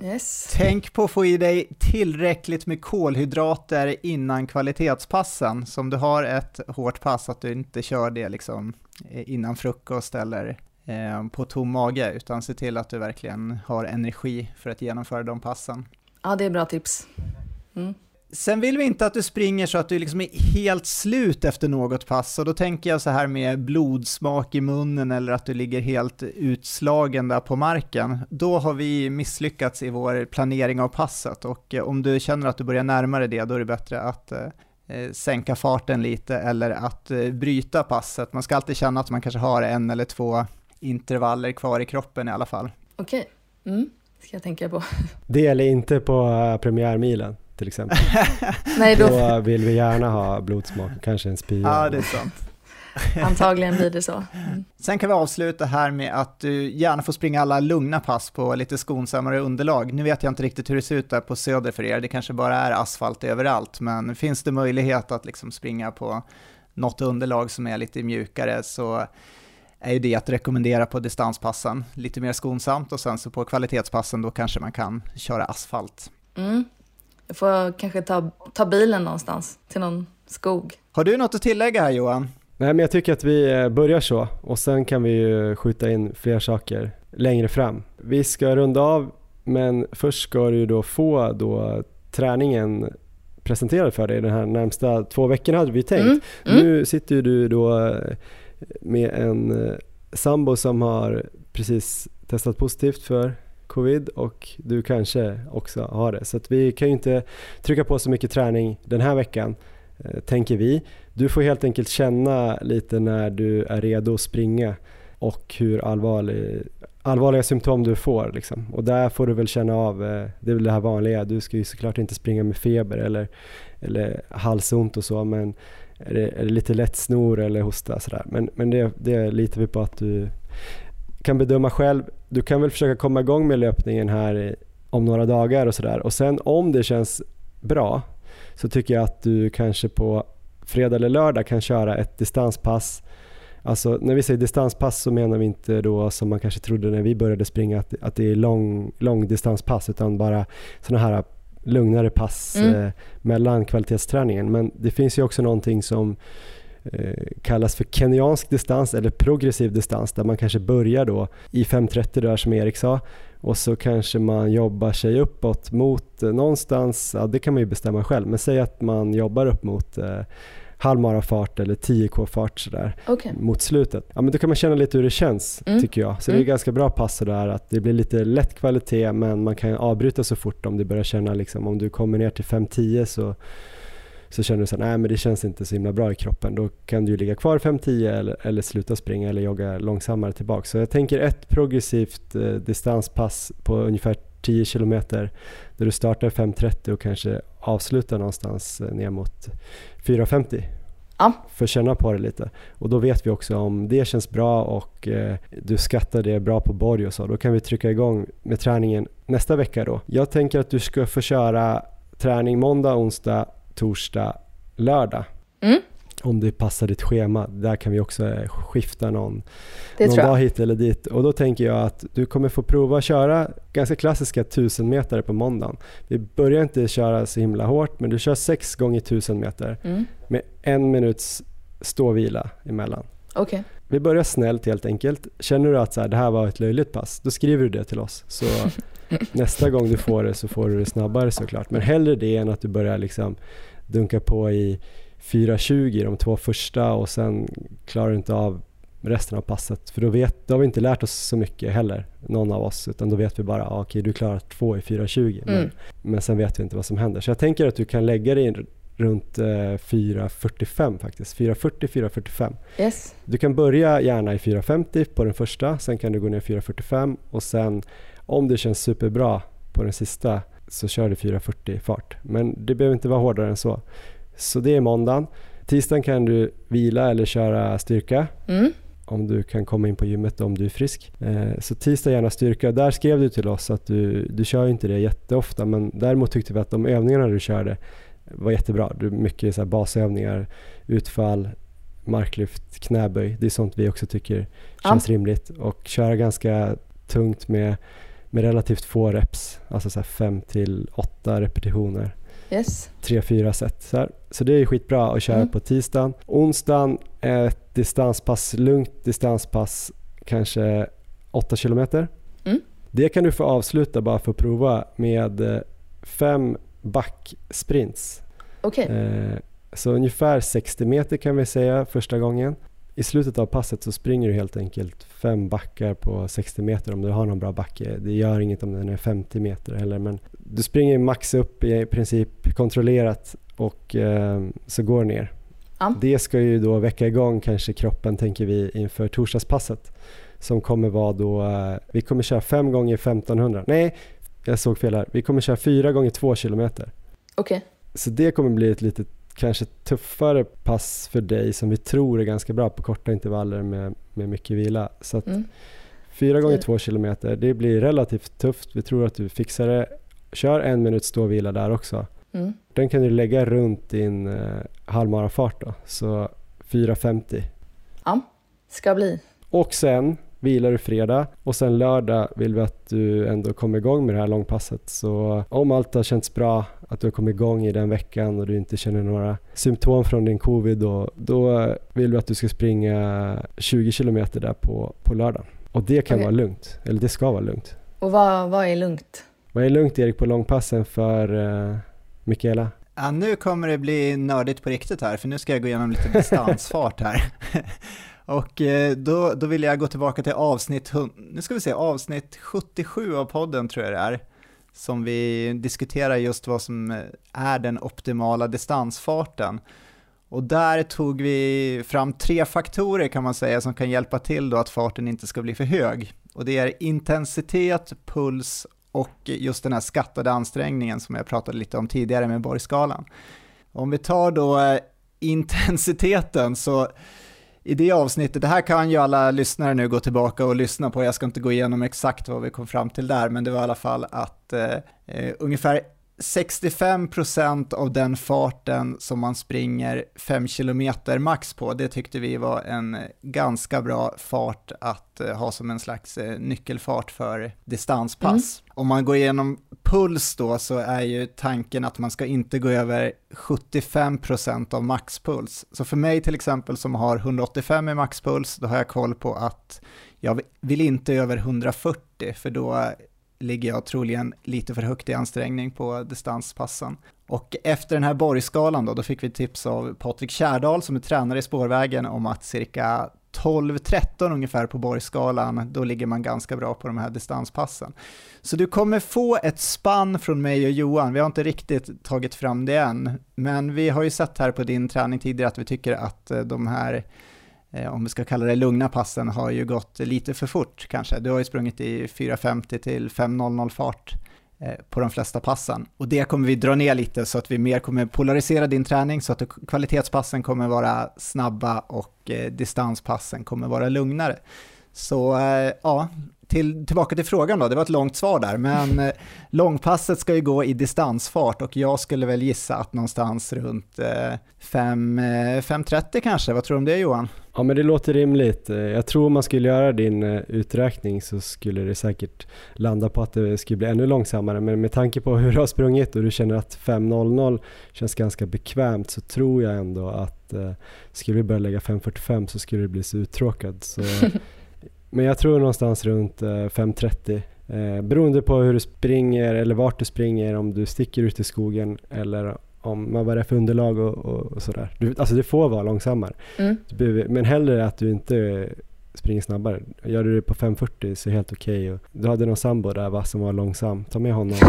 Yes. Tänk på att få i dig tillräckligt med kolhydrater innan kvalitetspassen. Så om du har ett hårt pass, att du inte kör det liksom eh, innan frukost eller eh, på tom mage, utan se till att du verkligen har energi för att genomföra de passen. Ja, det är bra tips. Mm. Sen vill vi inte att du springer så att du liksom är helt slut efter något pass, och då tänker jag så här med blodsmak i munnen eller att du ligger helt utslagen där på marken. Då har vi misslyckats i vår planering av passet och eh, om du känner att du börjar närma dig det, då är det bättre att eh, eh, sänka farten lite eller att eh, bryta passet. Man ska alltid känna att man kanske har en eller två intervaller kvar i kroppen i alla fall. Okej, mm. ska jag tänka på. Det gäller inte på uh, premiärmilen till exempel. [LAUGHS] Nej, då, Då vill vi gärna ha blodsmak, kanske en spya. Ja, det är sant. [LAUGHS] antagligen blir det så. Mm. Sen kan vi avsluta här med att du gärna får springa alla lugna pass på lite skonsammare underlag. Nu vet jag inte riktigt hur det ser ut där på söder för er, det kanske bara är asfalt överallt, men finns det möjlighet att liksom springa på något underlag som är lite mjukare så är ju det att rekommendera på distanspassen, lite mer skonsamt och sen så på kvalitetspassen då kanske man kan köra asfalt. Mm. Jag får kanske ta, ta bilen någonstans till någon skog. Har du något att tillägga här Johan? Nej men jag tycker att vi eh, börjar så och sen kan vi ju skjuta in fler saker längre fram. Vi ska runda av men först ska du då få då träningen presenterad för dig de här närmsta två veckorna hade vi tänkt. Mm. Mm. Nu sitter ju du då eh, med en eh, sambo som har precis testat positivt för covid och du kanske också har det. Så att vi kan ju inte trycka på så mycket träning den här veckan, eh, tänker vi. Du får helt enkelt känna lite när du är redo att springa och hur allvarlig, allvarliga symptom du får. Liksom. Och där får du väl känna av, eh, det är väl det här vanliga, du ska ju såklart inte springa med feber eller, eller halsont och så, men är det, är det lite lätt snor eller hosta sådär. Men, men det, det litar vi på att du kan bedöma själv. Du kan väl försöka komma igång med löpningen här om några dagar och sådär. Och sen om det känns bra så tycker jag att du kanske på fredag eller lördag kan köra ett distanspass. Alltså när vi säger distanspass så menar vi inte då som man kanske trodde när vi började springa att, att det är lång, lång distanspass utan bara sådana här lugnare pass Mm. eh, mellan kvalitetsträningen. Men det finns ju också någonting som kallas för kenyansk distans eller progressiv distans där man kanske börjar då i 5.30 där som Erik sa och så kanske man jobbar sig uppåt mot eh, någonstans, ja det kan man ju bestämma själv, men säg att man jobbar upp mot eh, halvmarafart eller 10k-fart sådär Okej. mot slutet. Ja men då kan man känna lite hur det känns Mm. tycker jag. Så det är Mm. ganska bra pass sådär att det blir lite lätt kvalitet men man kan avbryta så fort om du börjar känna liksom om du kommer ner till 5-10 så så känner du så här, nej men det känns inte så himla bra i kroppen. Då kan du ju ligga kvar 5-10 eller, eller sluta springa eller jogga långsammare tillbaka. Så jag tänker ett progressivt eh, distanspass på ungefär 10 kilometer där du startar 5.30 och kanske avslutar någonstans eh, ner mot 4.50. Ja. För att känna på det lite. Och då vet vi också om det känns bra och eh, du skattar det bra på borg och så. Då kan vi trycka igång med träningen nästa vecka då. Jag tänker att du ska få köra träning måndag, onsdag, torsdag, lördag. Mm. Om det passar ditt schema. Där kan vi också eh, skifta någon Det någon dag hit eller dit. Och då tänker jag att du kommer få prova att köra ganska klassiska 1000 meter på måndagen. Vi börjar inte köra så himla hårt, men du kör 6 gånger 1000 meter Mm. med en minuts ståvila emellan. Okej. Vi börjar snällt helt enkelt. Känner du att så här, det här var ett löjligt pass, då skriver du det till oss. Så [LAUGHS] [LAUGHS] nästa gång du får det så får du det snabbare såklart. Men hellre det än att du börjar liksom dunka på i 4.20 de två första och sen klarar du inte av resten av passet. För då, vet, då har vi inte lärt oss så mycket heller, någon av oss. Utan då vet vi bara, ah, okej du klarar två i 4.20. Men, Mm. men sen vet vi inte vad som händer. Så jag tänker att du kan lägga dig in runt eh, 4.45 faktiskt. 4.40, 4.45. Yes. Du kan börja gärna i 4.50 på den första, sen kan du gå ner 4.45 och sen om det känns superbra på den sista så kör du 4.40 fart. Men det behöver inte vara hårdare än så. Så det är måndagen. Tisdagen kan du vila eller köra styrka. Mm. Om du kan komma in på gymmet om du är frisk. Eh, så tisdag gärna styrka. Där skrev du till oss att du, du kör inte det jätteofta men däremot tyckte vi att de övningarna du körde var jättebra. Du, mycket så basövningar, utfall, marklyft, knäböj. Det är sånt vi också tycker känns ja. rimligt. Och köra ganska tungt med, med relativt få reps, alltså så 5 till 8 repetitioner. Yes. Tre, fyra set. Så, här. så det är skitbra att köra mm. på tisdagen. Onsdagen är ett distanspass, lugnt distanspass, kanske 8 kilometer. Mm. Det kan du få avsluta bara för att prova med eh, fem backsprints. Okay. Eh, så ungefär 60 meter kan vi säga första gången. I slutet av passet så springer du helt enkelt fem backar på 60 meter om du har någon bra backe. Det gör inget om den är 50 meter heller men du springer max upp i princip kontrollerat och eh, så går ner. Ja. Det ska ju då väcka igång kanske kroppen tänker vi inför torsdagspasset som kommer vara då, eh, vi kommer köra fem gånger 1500, nej jag såg fel här, vi kommer köra fyra gånger två kilometer. Okej. Okay. Så det kommer bli ett litet kanske tuffare pass för dig som vi tror är ganska bra på korta intervaller med, med mycket vila. Så att mm. fyra gånger två kilometer, det blir relativt tufft. Vi tror att du fixar det. Kör en minut stå och vila där också. Mm. Den kan du lägga runt din eh, halvmarafart då, så 4.50. Ja, ska bli. Och sen vilar du fredag och sen lördag vill vi att du ändå kommer igång med det här långpasset. Så om allt har känts bra, att du har kommit igång i den veckan och du inte känner några symptom från din covid, då, då vill vi att du ska springa 20 kilometer där på, på lördagen. Och det kan okay. vara lugnt, eller det ska vara lugnt. Och vad, vad är lugnt? Vad är lugnt Erik på långpassen för uh, Mikaela? Ja, nu kommer det bli nördigt på riktigt här, för nu ska jag gå igenom lite distansfart här. [LAUGHS] Och eh, då, då vill jag gå tillbaka till avsnitt, nu ska vi se, avsnitt 77 av podden tror jag det är, som vi diskuterar just vad som eh, är den optimala distansfarten. Och där tog vi fram tre faktorer kan man säga som kan hjälpa till då att farten inte ska bli för hög. Och det är intensitet, puls och just den här skattade ansträngningen som jag pratade lite om tidigare med Borgskalan. Om vi tar då eh, [LAUGHS] intensiteten så i det avsnittet, det här kan ju alla lyssnare nu gå tillbaka och lyssna på, jag ska inte gå igenom exakt vad vi kom fram till där, men det var i alla fall att eh, eh ungefär 65% av den farten som man springer 5 km max på, det tyckte vi var en ganska bra fart att eh, ha som en slags eh, nyckelfart för distanspass. Mm. Om man går igenom puls då så är ju tanken att man ska inte gå över 75% av maxpuls. Så för mig till exempel som har 185 i maxpuls, då har jag koll på att jag vill inte över 140 för då ligger jag troligen lite för högt i ansträngning på distanspassen. Och efter den här Borgskalan då, då fick vi tips av Patrik Kärdal som är tränare i spårvägen om att cirka 12-13 ungefär på Borgskalan, då ligger man ganska bra på de här distanspassen. Så du kommer få ett spann från mig och Johan, vi har inte riktigt tagit fram det än, men vi har ju sett här på din träning tidigare att vi tycker att eh, de här Eh, om vi ska kalla det lugna passen, har ju gått lite för fort kanske. Du har ju sprungit i 4.50 till 5.00 fart eh, på de flesta passen. Och det kommer vi dra ner lite så att vi mer kommer polarisera din träning så att kvalitetspassen kommer vara snabba och eh, distanspassen kommer vara lugnare. Så ja, till, tillbaka till frågan då, det var ett långt svar där, men långpasset ska ju gå i distansfart och jag skulle väl gissa att någonstans runt 5.30 kanske, vad tror du om det Johan? Ja men det låter rimligt. Eh, jag tror om man skulle göra din eh, uträkning så skulle det säkert landa på att det skulle bli ännu långsammare. Men med tanke på hur du har sprungit och du känner att 5.00 känns ganska bekvämt så tror jag ändå att eh, skulle vi börja lägga 5.45 så skulle du bli så uttråkad. Så, [LAUGHS] men jag tror någonstans runt 5.30 Eh, beroende på hur du springer eller vart du springer, om du sticker ut i skogen eller om vad det är för underlag och, och, och sådär. Du, alltså det får vara långsammare. Mm. Behöver, men hellre att du inte springer snabbare. Gör du det på 5.40 så är det helt okej. Okay. Du hade någon sambo där va, som var långsam. Ta med honom. [LAUGHS] [LAUGHS]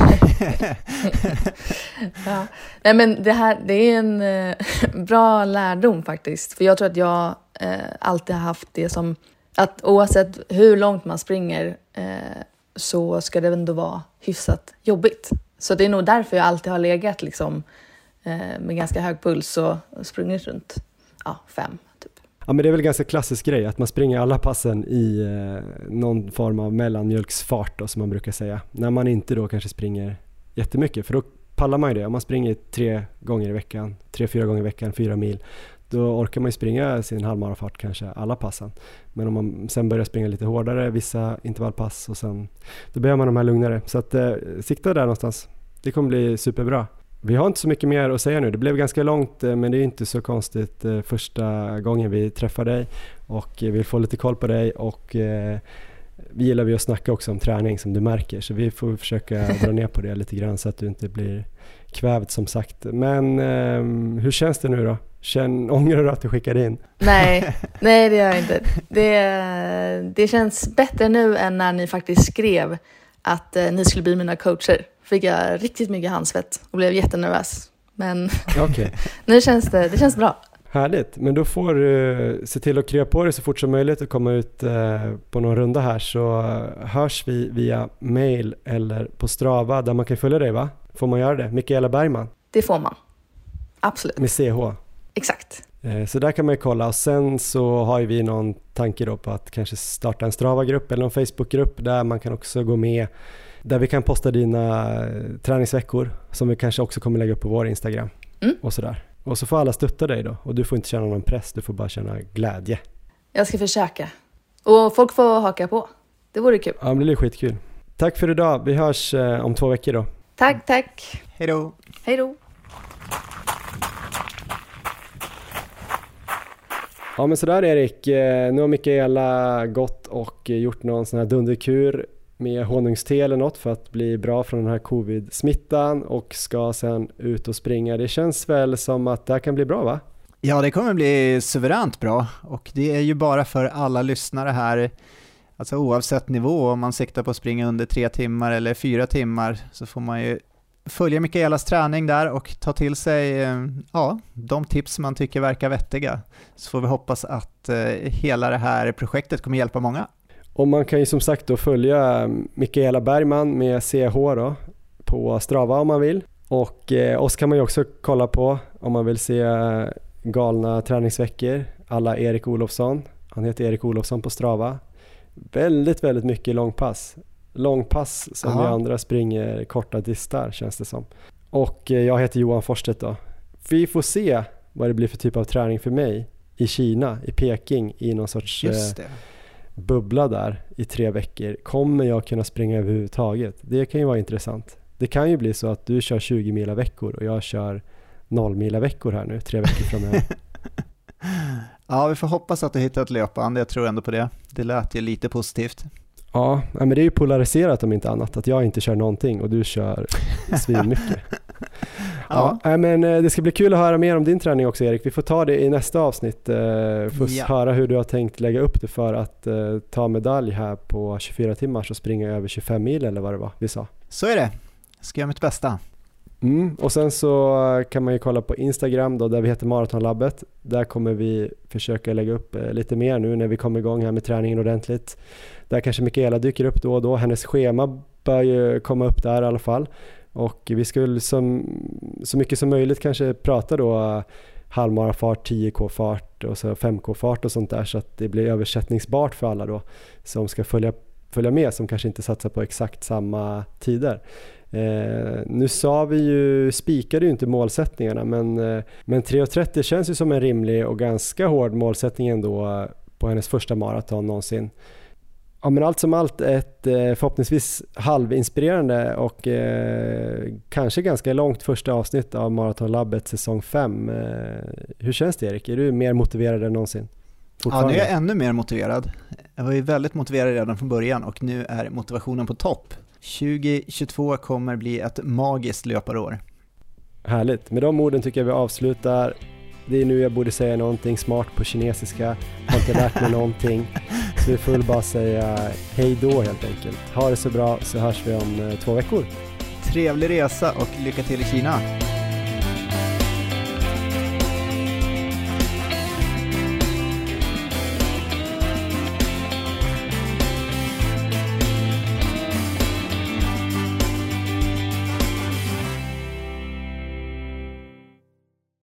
ja. Nej men det här det är en eh, [LAUGHS] bra lärdom faktiskt. För jag tror att jag eh, alltid har haft det som att oavsett hur långt man springer eh, så ska det ändå vara hyfsat jobbigt. Så det är nog därför jag alltid har legat liksom, eh, med ganska hög puls och, sprungit runt ja, fem. Typ. Ja men det är väl en ganska klassisk grej att man springer alla passen i eh, någon form av mellanmjölksfart då, som man brukar säga. När man inte då kanske springer jättemycket för då pallar man ju det. Om man springer tre gånger i veckan, tre, fyra gånger i veckan, fyra mil, då orkar man ju springa sin halvmarafart kanske alla passen. Men om man sen börjar springa lite hårdare, vissa intervallpass och sen, då behöver man de här lugnare. Så att eh, sikta där någonstans. Det kommer bli superbra. Vi har inte så mycket mer att säga nu. Det blev ganska långt eh, men det är inte så konstigt eh, första gången vi träffar dig och vill få lite koll på dig och eh, vi gillar ju att snacka också om träning som du märker så vi får försöka [LAUGHS] dra ner på det lite grann så att du inte blir kvävd som sagt. Men eh, hur känns det nu då? Känn, [LAUGHS] ångrar du att du skickade in? Nej, [LAUGHS] nej det gör jag inte. Det, det känns bättre nu än när ni faktiskt skrev att eh, ni skulle bli mina coacher. Fick jag riktigt mycket handsvett och blev jättenervös. Men [LAUGHS] okay. nu känns det, det känns bra. Härligt, men då får du se till att krya på dig så fort som möjligt och komma ut eh, på någon runda här så hörs vi via mail eller på Strava där man kan följa dig va? Får man göra det? Mikaela Bergman? Det får man. Absolut. Med CH? Exakt. Eh, så där kan man ju kolla och sen så har ju vi någon tanke då på att kanske starta en Strava-grupp eller en Facebook-grupp där man kan också gå med där vi kan posta dina eh, träningsveckor som vi kanske också kommer lägga upp på vår Instagram mm. och sådär. Och så får alla stötta dig då och du får inte känna någon press, du får bara känna glädje. Jag ska försöka. Och folk får haka på. Det vore kul. Ja, det blir skitkul. Tack för idag. Vi hörs eh, om två veckor då. Tack, tack. Hej då. Hej då. Ja men sådär Erik, eh, nu har Mikaela gått och gjort någon sån här dunderkur med honungste eller något för att bli bra från den här covid-smittan och ska sen ut och springa. Det känns väl som att det här kan bli bra va? Ja, det kommer bli suveränt bra och det är ju bara för alla lyssnare här, alltså oavsett nivå, om man siktar på att springa under tre timmar eller fyra timmar så får man ju följa Mikaelas träning där och ta till sig eh, ja, de tips man tycker verkar vettiga. Så får vi hoppas att eh, hela det här projektet kommer hjälpa många. Och man kan ju som sagt då följa Mikaela Bergman med CH då på Strava om man vill. Och eh, oss kan man ju också kolla på om man vill se eh, galna träningsveckor alla Erik Olofsson. Han heter Erik Olofsson på Strava. Väldigt, väldigt mycket långpass. Långpass som Aha. vi andra springer korta distar känns det som. Och eh, jag heter Johan Forstedt då. Vi får se vad det blir för typ av träning för mig i Kina, i Peking, i någon sorts eh, bubbla där i tre veckor. Kommer jag kunna springa överhuvudtaget? Det kan ju vara intressant. Det kan ju bli så att du kör 20 mila veckor och jag kör 0 mila veckor här nu, tre veckor framöver. [LAUGHS] ja, vi får hoppas att du hittar ett löpband. Jag tror ändå på det. Det lät ju lite positivt. Ja, men det är ju polariserat om inte annat. Att jag inte kör någonting och du kör svinmycket. [LAUGHS] ja. ja, men eh, det ska bli kul att höra mer om din träning också Erik. Vi får ta det i nästa avsnitt. Eh, får ja. höra hur du har tänkt lägga upp det för att eh, ta medalj här på 24 timmar och springa över 25 mil eller vad det var vi sa. Så är det. Jag ska göra mitt bästa. Mm, och sen så kan man ju kolla på Instagram då, där vi heter Maratonlabbet. Där kommer vi försöka lägga upp lite mer nu när vi kommer igång här med träningen ordentligt. Där kanske Mikaela dyker upp då och då. Hennes schema bör ju komma upp där i alla fall. Och vi skulle som, så mycket som möjligt kanske prata då eh, halvmarafart, 10k-fart och så 5k-fart och sånt där så att det blir översättningsbart för alla då som ska följa, följa med som kanske inte satsar på exakt samma tider. Eh, nu sa vi ju, spikade ju inte målsättningarna men, eh, men 3.30 känns ju som en rimlig och ganska hård målsättning ändå eh, på hennes första maraton någonsin. Ja, men allt som allt ett eh, förhoppningsvis halvinspirerande och eh, kanske ganska långt första avsnitt av Maratonlabbet säsong 5. Eh, hur känns det Erik? Är du mer motiverad än någonsin? Ja, nu är jag ännu mer motiverad. Jag var ju väldigt motiverad redan från början och nu är motivationen på topp. 2022 kommer bli ett magiskt löparår. Härligt. Med de orden tycker jag vi avslutar det är nu jag borde säga någonting smart på kinesiska. Har inte lärt mig någonting. Så vi får bara säga hej då helt enkelt. Ha det så bra så hörs vi om eh, två veckor. Trevlig resa och lycka till i Kina.